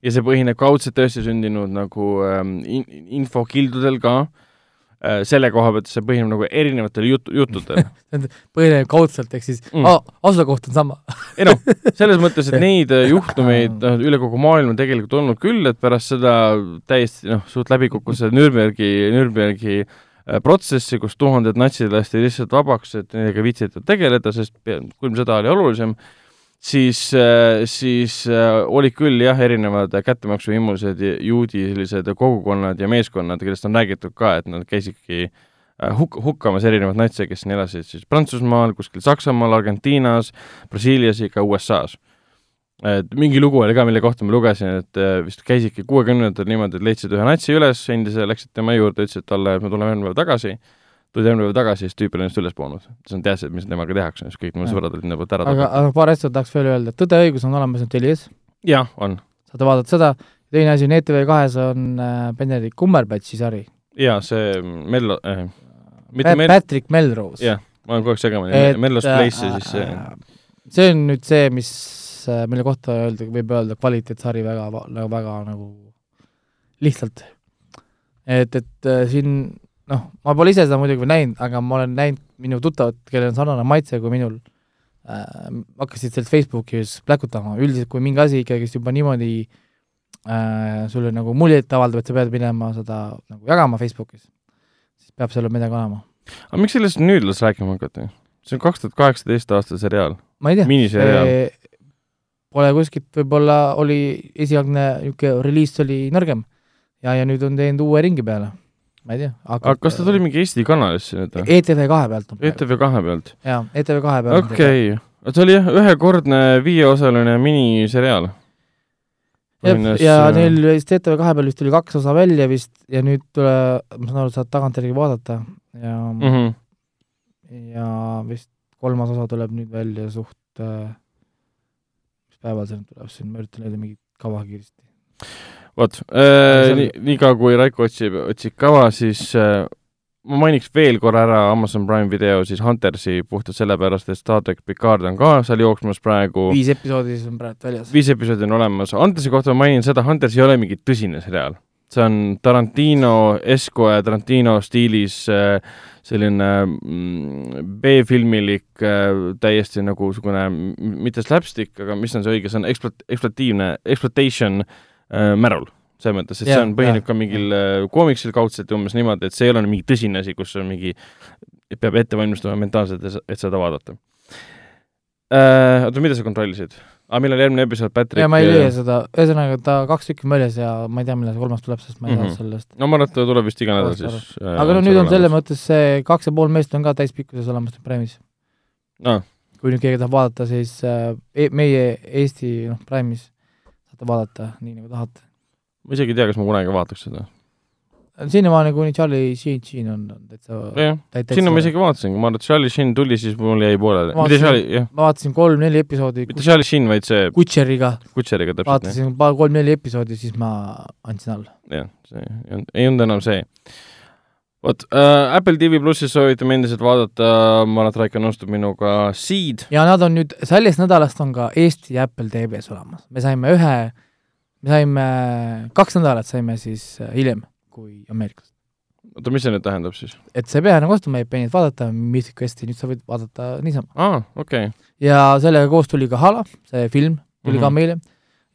ja see põhineb kaudselt tõesti sündinud nagu ähm, in, infokildudel ka äh,, selle koha pealt see põhineb nagu erinevatel jut-, juttudel. põhineb kaudselt, ehk siis Mm. mm. asukoht on sama. ei noh, selles mõttes, et neid äh, juhtumeid noh, üle kogu maailma tegelikult olnud küll, et pärast seda täiesti noh, suht läbi kukkus see Nürnbergi, Nürnbergi äh, protsessi, kus tuhanded natsid lasti lihtsalt vabaks, et nendega viitsita tegeleda, sest külm sõda oli olulisem, siis, siis äh, olid küll jah, erinevad kättemaksuhimulised ja juudi sellised kogukonnad ja meeskonnad, kellest on räägitud ka, et nad käisidki äh, huk-, hukkamas erinevaid natse, kes siin elasid siis Prantsusmaal, kuskil Saksamaal, Argentiinas, Brasiilias ja ka USA-s. et mingi lugu oli ka, mille kohta ma lugesin, et äh, vist käisidki kuuekümnendatel niimoodi, et leidsid ühe natsi üles, endise, läksid tema juurde, ütlesid talle, et me tuleme järgmine päev tagasi, tulid järgmine päev tagasi, siis tüüp oli ennast üles poonud. siis nad teadsid, mis temaga tehakse, siis kõik mu sõbrad olid poolt ära aga, aga paar asja tahaks veel öelda, Tõde ja õigus on olemas nüüd Telias, jah, on. saate vaadata seda, teine asi on ETV kahes on äh, Benedict Cumberbatchi sari jaa, see Mello äh,, mitte Mel-, Patrick Melrose. jah, ma olen kogu aeg segamini Et,, Mello's äh, Place ja siis see see on nüüd see, mis, mille kohta öelda, võib öelda kvaliteetsari väga, nagu väga nagu lihtsalt. et, et siin noh, ma pole ise seda muidugi näinud, aga ma olen näinud minu tuttavad, kellel on sarnane maitse kui minul äh,, hakkasid sellest Facebookis pläkutama, üldiselt kui mingi asi ikkagist juba niimoodi äh, sulle nagu muljet avaldab, et sa pead minema seda nagu jagama Facebookis, siis peab seal midagi olema. aga miks sellest nüüd alles rääkima hakati? see on kaks tuhat kaheksateist aasta seriaal, ma ei tea. Pole kuskilt, võib-olla oli esialgne niisugune reliis oli nõrgem ja, ja nüüd on teinud uue ringi peale. Ma ei tea. aga kas ta tuli mingi Eesti kanalisse nüüd või? ETV kahe pealt. ETV kahe pealt? jaa, ETV kahe pealt. okei okay., ta oli jah, ühekordne viieosaline miniseriaal. jah, ja äh, neil vist ETV kahe peal vist tuli kaks osa välja vist ja nüüd tule, ma saan aru, saad tagantjärgi vaadata ja mm. -hmm. ja vist kolmas osa tuleb nüüd välja suht äh,, mis päeval see nüüd tuleb siin, ma üritan leida mingit kava kiiresti. Vot äh,, nii, niikaua kui Raiko otsib, otsib kava, siis äh, ma mainiks veel korra ära Amazon Prime video siis Huntersi puhtalt sellepärast, et Star track Picard on ka seal jooksmas praegu. viis episoodi siis on praegu väljas. viis episoodi on olemas, Huntersi kohta ma mainin seda, Hunters ei ole mingi tõsine seriaal. see on Tarantino, Esco ja Tarantino stiilis äh, selline mm, B-filmilik äh, täiesti nagu niisugune mitte slapstick, aga mis on see õige sõna, eksplo-, eksploatiivne, exploitation äh, märul. selles mõttes, et see Jah, on, põhineb ka mingil äh, koomiksil kaudselt umbes niimoodi, et see ei ole mingi tõsine asi, kus on mingi, peab ette valmistuma mentaalselt, et seda vaadata äh,. oota, mida sa kontrollisid? aa, millal järgmine episood Patrick ja ma ei leia seda, ühesõnaga ta kaks tükki on väljas ja ma ei tea, millal see kolmas tuleb, sest ma ei Mhm. saa sellest. no ma arvan, et ta tuleb vist iga nädal siis äh, aga no nüüd on selles mõttes see kaks ja pool meest on ka täispikkuses olemas nüüd Prime'is. aa, kui nüüd keegi tahab vaadata, siis äh, e meie Eesti noh, Prime'is saate vaadata nii nagu tahate. ma isegi ei tea, kas ma kunagi vaataks seda. sinnamaani, kuni Charlie Sheen, Sheen on on täitsa sinna ma isegi vaatasin, kui ma arvan, et Charlie Sheen tuli, siis mul jäi pooleli. mitte Vaatasin- ma vaatasin kolm-neli episoodi mitte Charlie Sheen, vaid see Kutšeriga, Kutšeriga täpselt, vaatasin paar kolm-neli episoodi, siis ma andsin alla. jah, see ei olnud enam see. Vot äh,, Apple TV plussis soovitame endiselt vaadata, ma arvan, et Raiko nõustub minuga, Seed, ja nad on nüüd, sellest nädalast on ka Eesti Apple TV-s olemas. me saime ühe, me saime, kaks nädalat saime siis äh, hiljem kui Ameerikas. oota, mis see nüüd tähendab siis? et sa ei pea enam ostma iPad'i, et vaadata Mythic Questi, nüüd sa võid vaadata niisama. aa, okei okay., ja sellega koos tuli ka Hala, see film tuli mm -hmm. ka Mhm. meile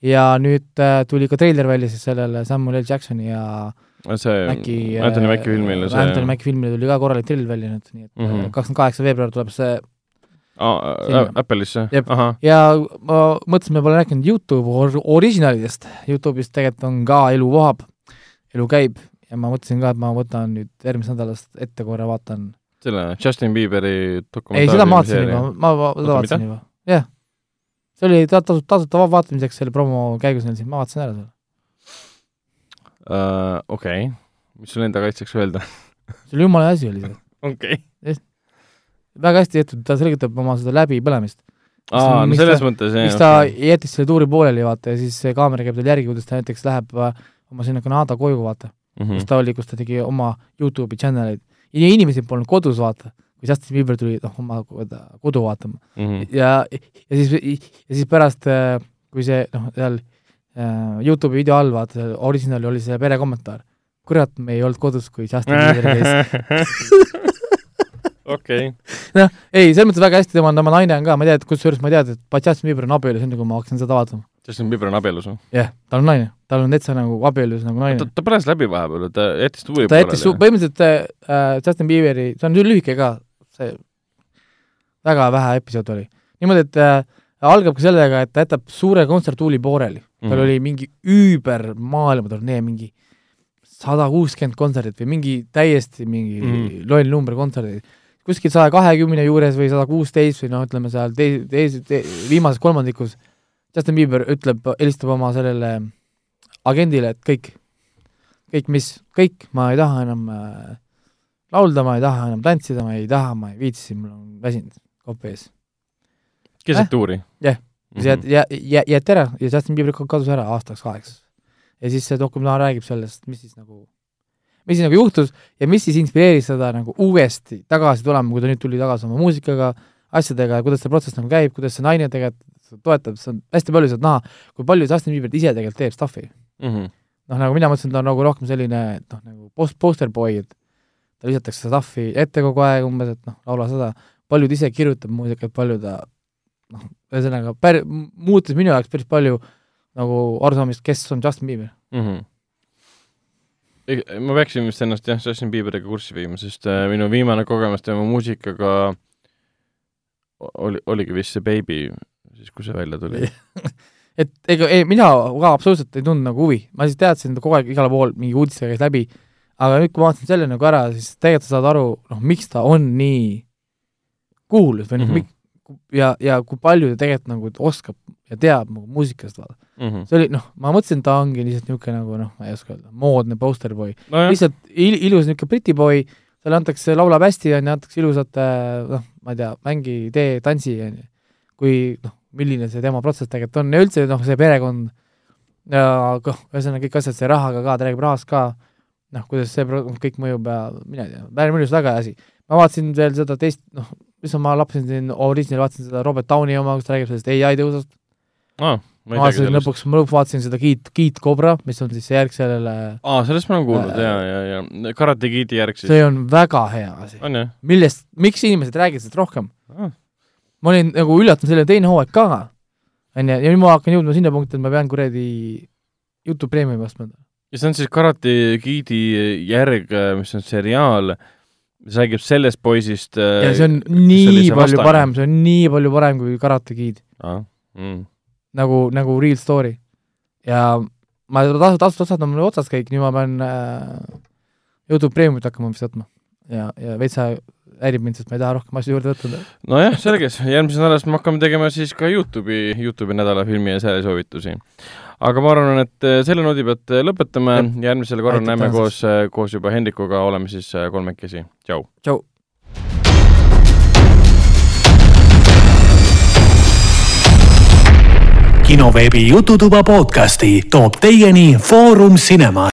ja nüüd äh, tuli ka treiler välja siis sellele Samuel L Jacksoni ja see Maci Anthony Mackie filmile see Anthony Mackie filmile tuli ka korralik treiler välja nüüd, nii et Mhm. kakskümmend kaheksa veebruar tuleb see äh, Apple'isse. Ja ma mõtlesin, me pole rääkinud Youtube or originalidest, Youtube'is tegelikult on ka elu vohab, elu käib. Ja ma mõtlesin ka, et ma võtan nüüd järgmisest nädalast ette korra, vaatan. selle Justin Bieberi ei, seda ma vaatasin juba, ma seda vaatasin juba, jah. see oli ta- tasuta, tasuta va- vaatamiseks selle promo käigus neil siin, ma vaatasin ära selle. uh,. okei okay., mis sul enda kaitseks öelda? see oli jumala asi oli see, okei. väga hästi tehtud, ta selgitab oma seda läbipõlemist. aa, no selles ta- mõttes jah. miks ta jättis selle tuuri pooleli, vaata, ja siis see kaamera käib tal järgi, kuidas ta näiteks läheb äh, oma sinna Kanada koju, vaata mm., Mhm. kus ta oli, kus ta tegi oma Youtube'i channel'eid. ja inimesi polnud kodus, vaata, kui Justin Bieber tuli noh, oma kodu vaatama Mhm. ja, ja siis, ja siis pärast, kui see noh, seal äh, Youtube'i video all, vaata, original oli see pere kommentaar. kurat, me ei olnud kodus, kui Justin Bieber käis. okei, noh, ei, selles mõttes väga hästi, tema on, tema naine on ka, ma tean, et kusjuures ma tean, et Justin Bieber on abielus, enne kui ma hakkasin seda vaatama. Justin Bieber on abielus või? jah yeah,, tal on naine, tal on täitsa nagu abielus nagu naine., ta põles läbi vahepeal, ta jättis tuuri ta jättis põhimõtteliselt äh, Justin Bieberi, see on lühike ka, see väga vähe episood oli. niimoodi, et äh, algab ka sellega, et ta jätab suure kontserttuuli pooleli mm. tal oli mingi üüber maailmaturnee, mingi sada kuuskümmend kontserdit või mingi täiesti mingi mm loll number kontserdid. kuskil saja kahekümne juures või sada kuusteist või noh, ütleme seal teis-, teis-, te, viimases kolmandikus Justin Bieber ütleb, helistab oma sellele agendile, et kõik, kõik mis, kõik, ma ei taha enam äh, laulda ma ei taha enam tantsida, ma ei taha, ma ei viitsi, mul on väsinud kopp ees. keset tuuri? jah, ja, ja, ja jäeti ära ja Justin Bieber kadus ära aastaks kaheks. ja siis see dokumentaal räägib sellest, mis siis nagu, mis siis nagu juhtus ja mis siis inspireeris seda nagu uuesti tagasi tulema, kui ta nüüd tuli tagasi oma muusikaga, asjadega, kuidas see protsess nagu käib, kuidas see naine tegelikult toetab, see on hästi palju sealt näha, kui palju Justin Bieber ise tegelikult teeb stuff'i mm. -hmm. noh, nagu mina mõtlesin, ta on nagu rohkem selline noh, nagu post, poster boy, et ta lisatakse stuff'i ette kogu aeg umbes, et noh, laula seda, palju ta ise kirjutab muusikat, palju ta noh, ühesõnaga pär-, muutis minu jaoks päris palju nagu arusaamist, kes on Justin Bieber mm. -hmm ma peaksin vist ennast jah, Justin Bieberiga kurssi viima, sest äh, minu viimane kogemus tema muusikaga oli, oligi vist see Baby, siis kui see välja tuli et ega ei, mina ka absoluutselt ei tundnud nagu huvi, ma siis teadsin kogu aeg igal pool mingi uudistega käis läbi, aga nüüd, kui ma vaatasin selle nagu ära, siis tegelikult sa saad aru, noh, miks ta on nii kuulus või mm -hmm., ja, ja kui palju ta tegelikult nagu oskab ja teab nagu muusikast, vaata mm. -hmm. see oli, noh, ma mõtlesin, ta ongi lihtsalt niisugune nagu noh, ma ei oska öelda, moodne posterboy no. lihtsalt il, ilus niisugune britiboy, talle antakse, laulab hästi, on ju, antakse ilusat noh, ma ei tea, mängi, tee, tantsi, on ju. kui noh, milline see tema protsess tegelikult on ja üldse noh, see perekond ja noh, ühesõnaga kõik asjad, see rahaga ka, ta räägib rahast ka, noh, kuidas see kõik mõjub ja mina ei tea, minu arust väga hea asi. ma vaatasin veel seda teist, noh, mis ma lappasin siin Original, vaatasin seda Robert Downi oma, kus ta räägib sellest ai tõusust ah,. ma vaatasin lõpuks, ma lõpuks vaatasin seda Kid, Kid Cobra, mis on siis järg sellele aa ah,, sellest ma olen kuulnud äh,, jaa, jaa, jaa, Karate Kidi järg siis. see on väga hea asi. millest, miks inimesed räägivad sellest rohkem ah.? ma olin nagu üllatunud, selle teine hooaeg ka, on ju, ja nüüd ma hakkan jõudma sinna punkti, et ma pean kuradi Youtube Premiumi ostma. ja see on siis Karate Kidi järg, mis on seriaal, mis räägib sellest poisist ja see on nii palju vastane. parem, see on nii palju parem kui Karate Kid ah.. Mm. nagu, nagu real story. ja ma tasu, tasud otsad on mul otsas kõik, nüüd ma pean äh, Youtube Premiumit hakkama vist võtma. ja, ja veitsa häirib mind, sest ma ei taha rohkem asju juurde võtta. nojah, selge, järgmisest nädalast me hakkame tegema siis ka Youtube'i, Youtube'i nädala filmi ja seriaalisoovitusi aga ma arvan, et äh, selle noodi pealt äh, lõpetame, järgmisel korral Aitäh näeme koos, äh, koos juba Hendrikuga, oleme siis kolmekesi, tšau! tšau! kinoveebi Jututuba podcasti toob teieni Foorum Cinema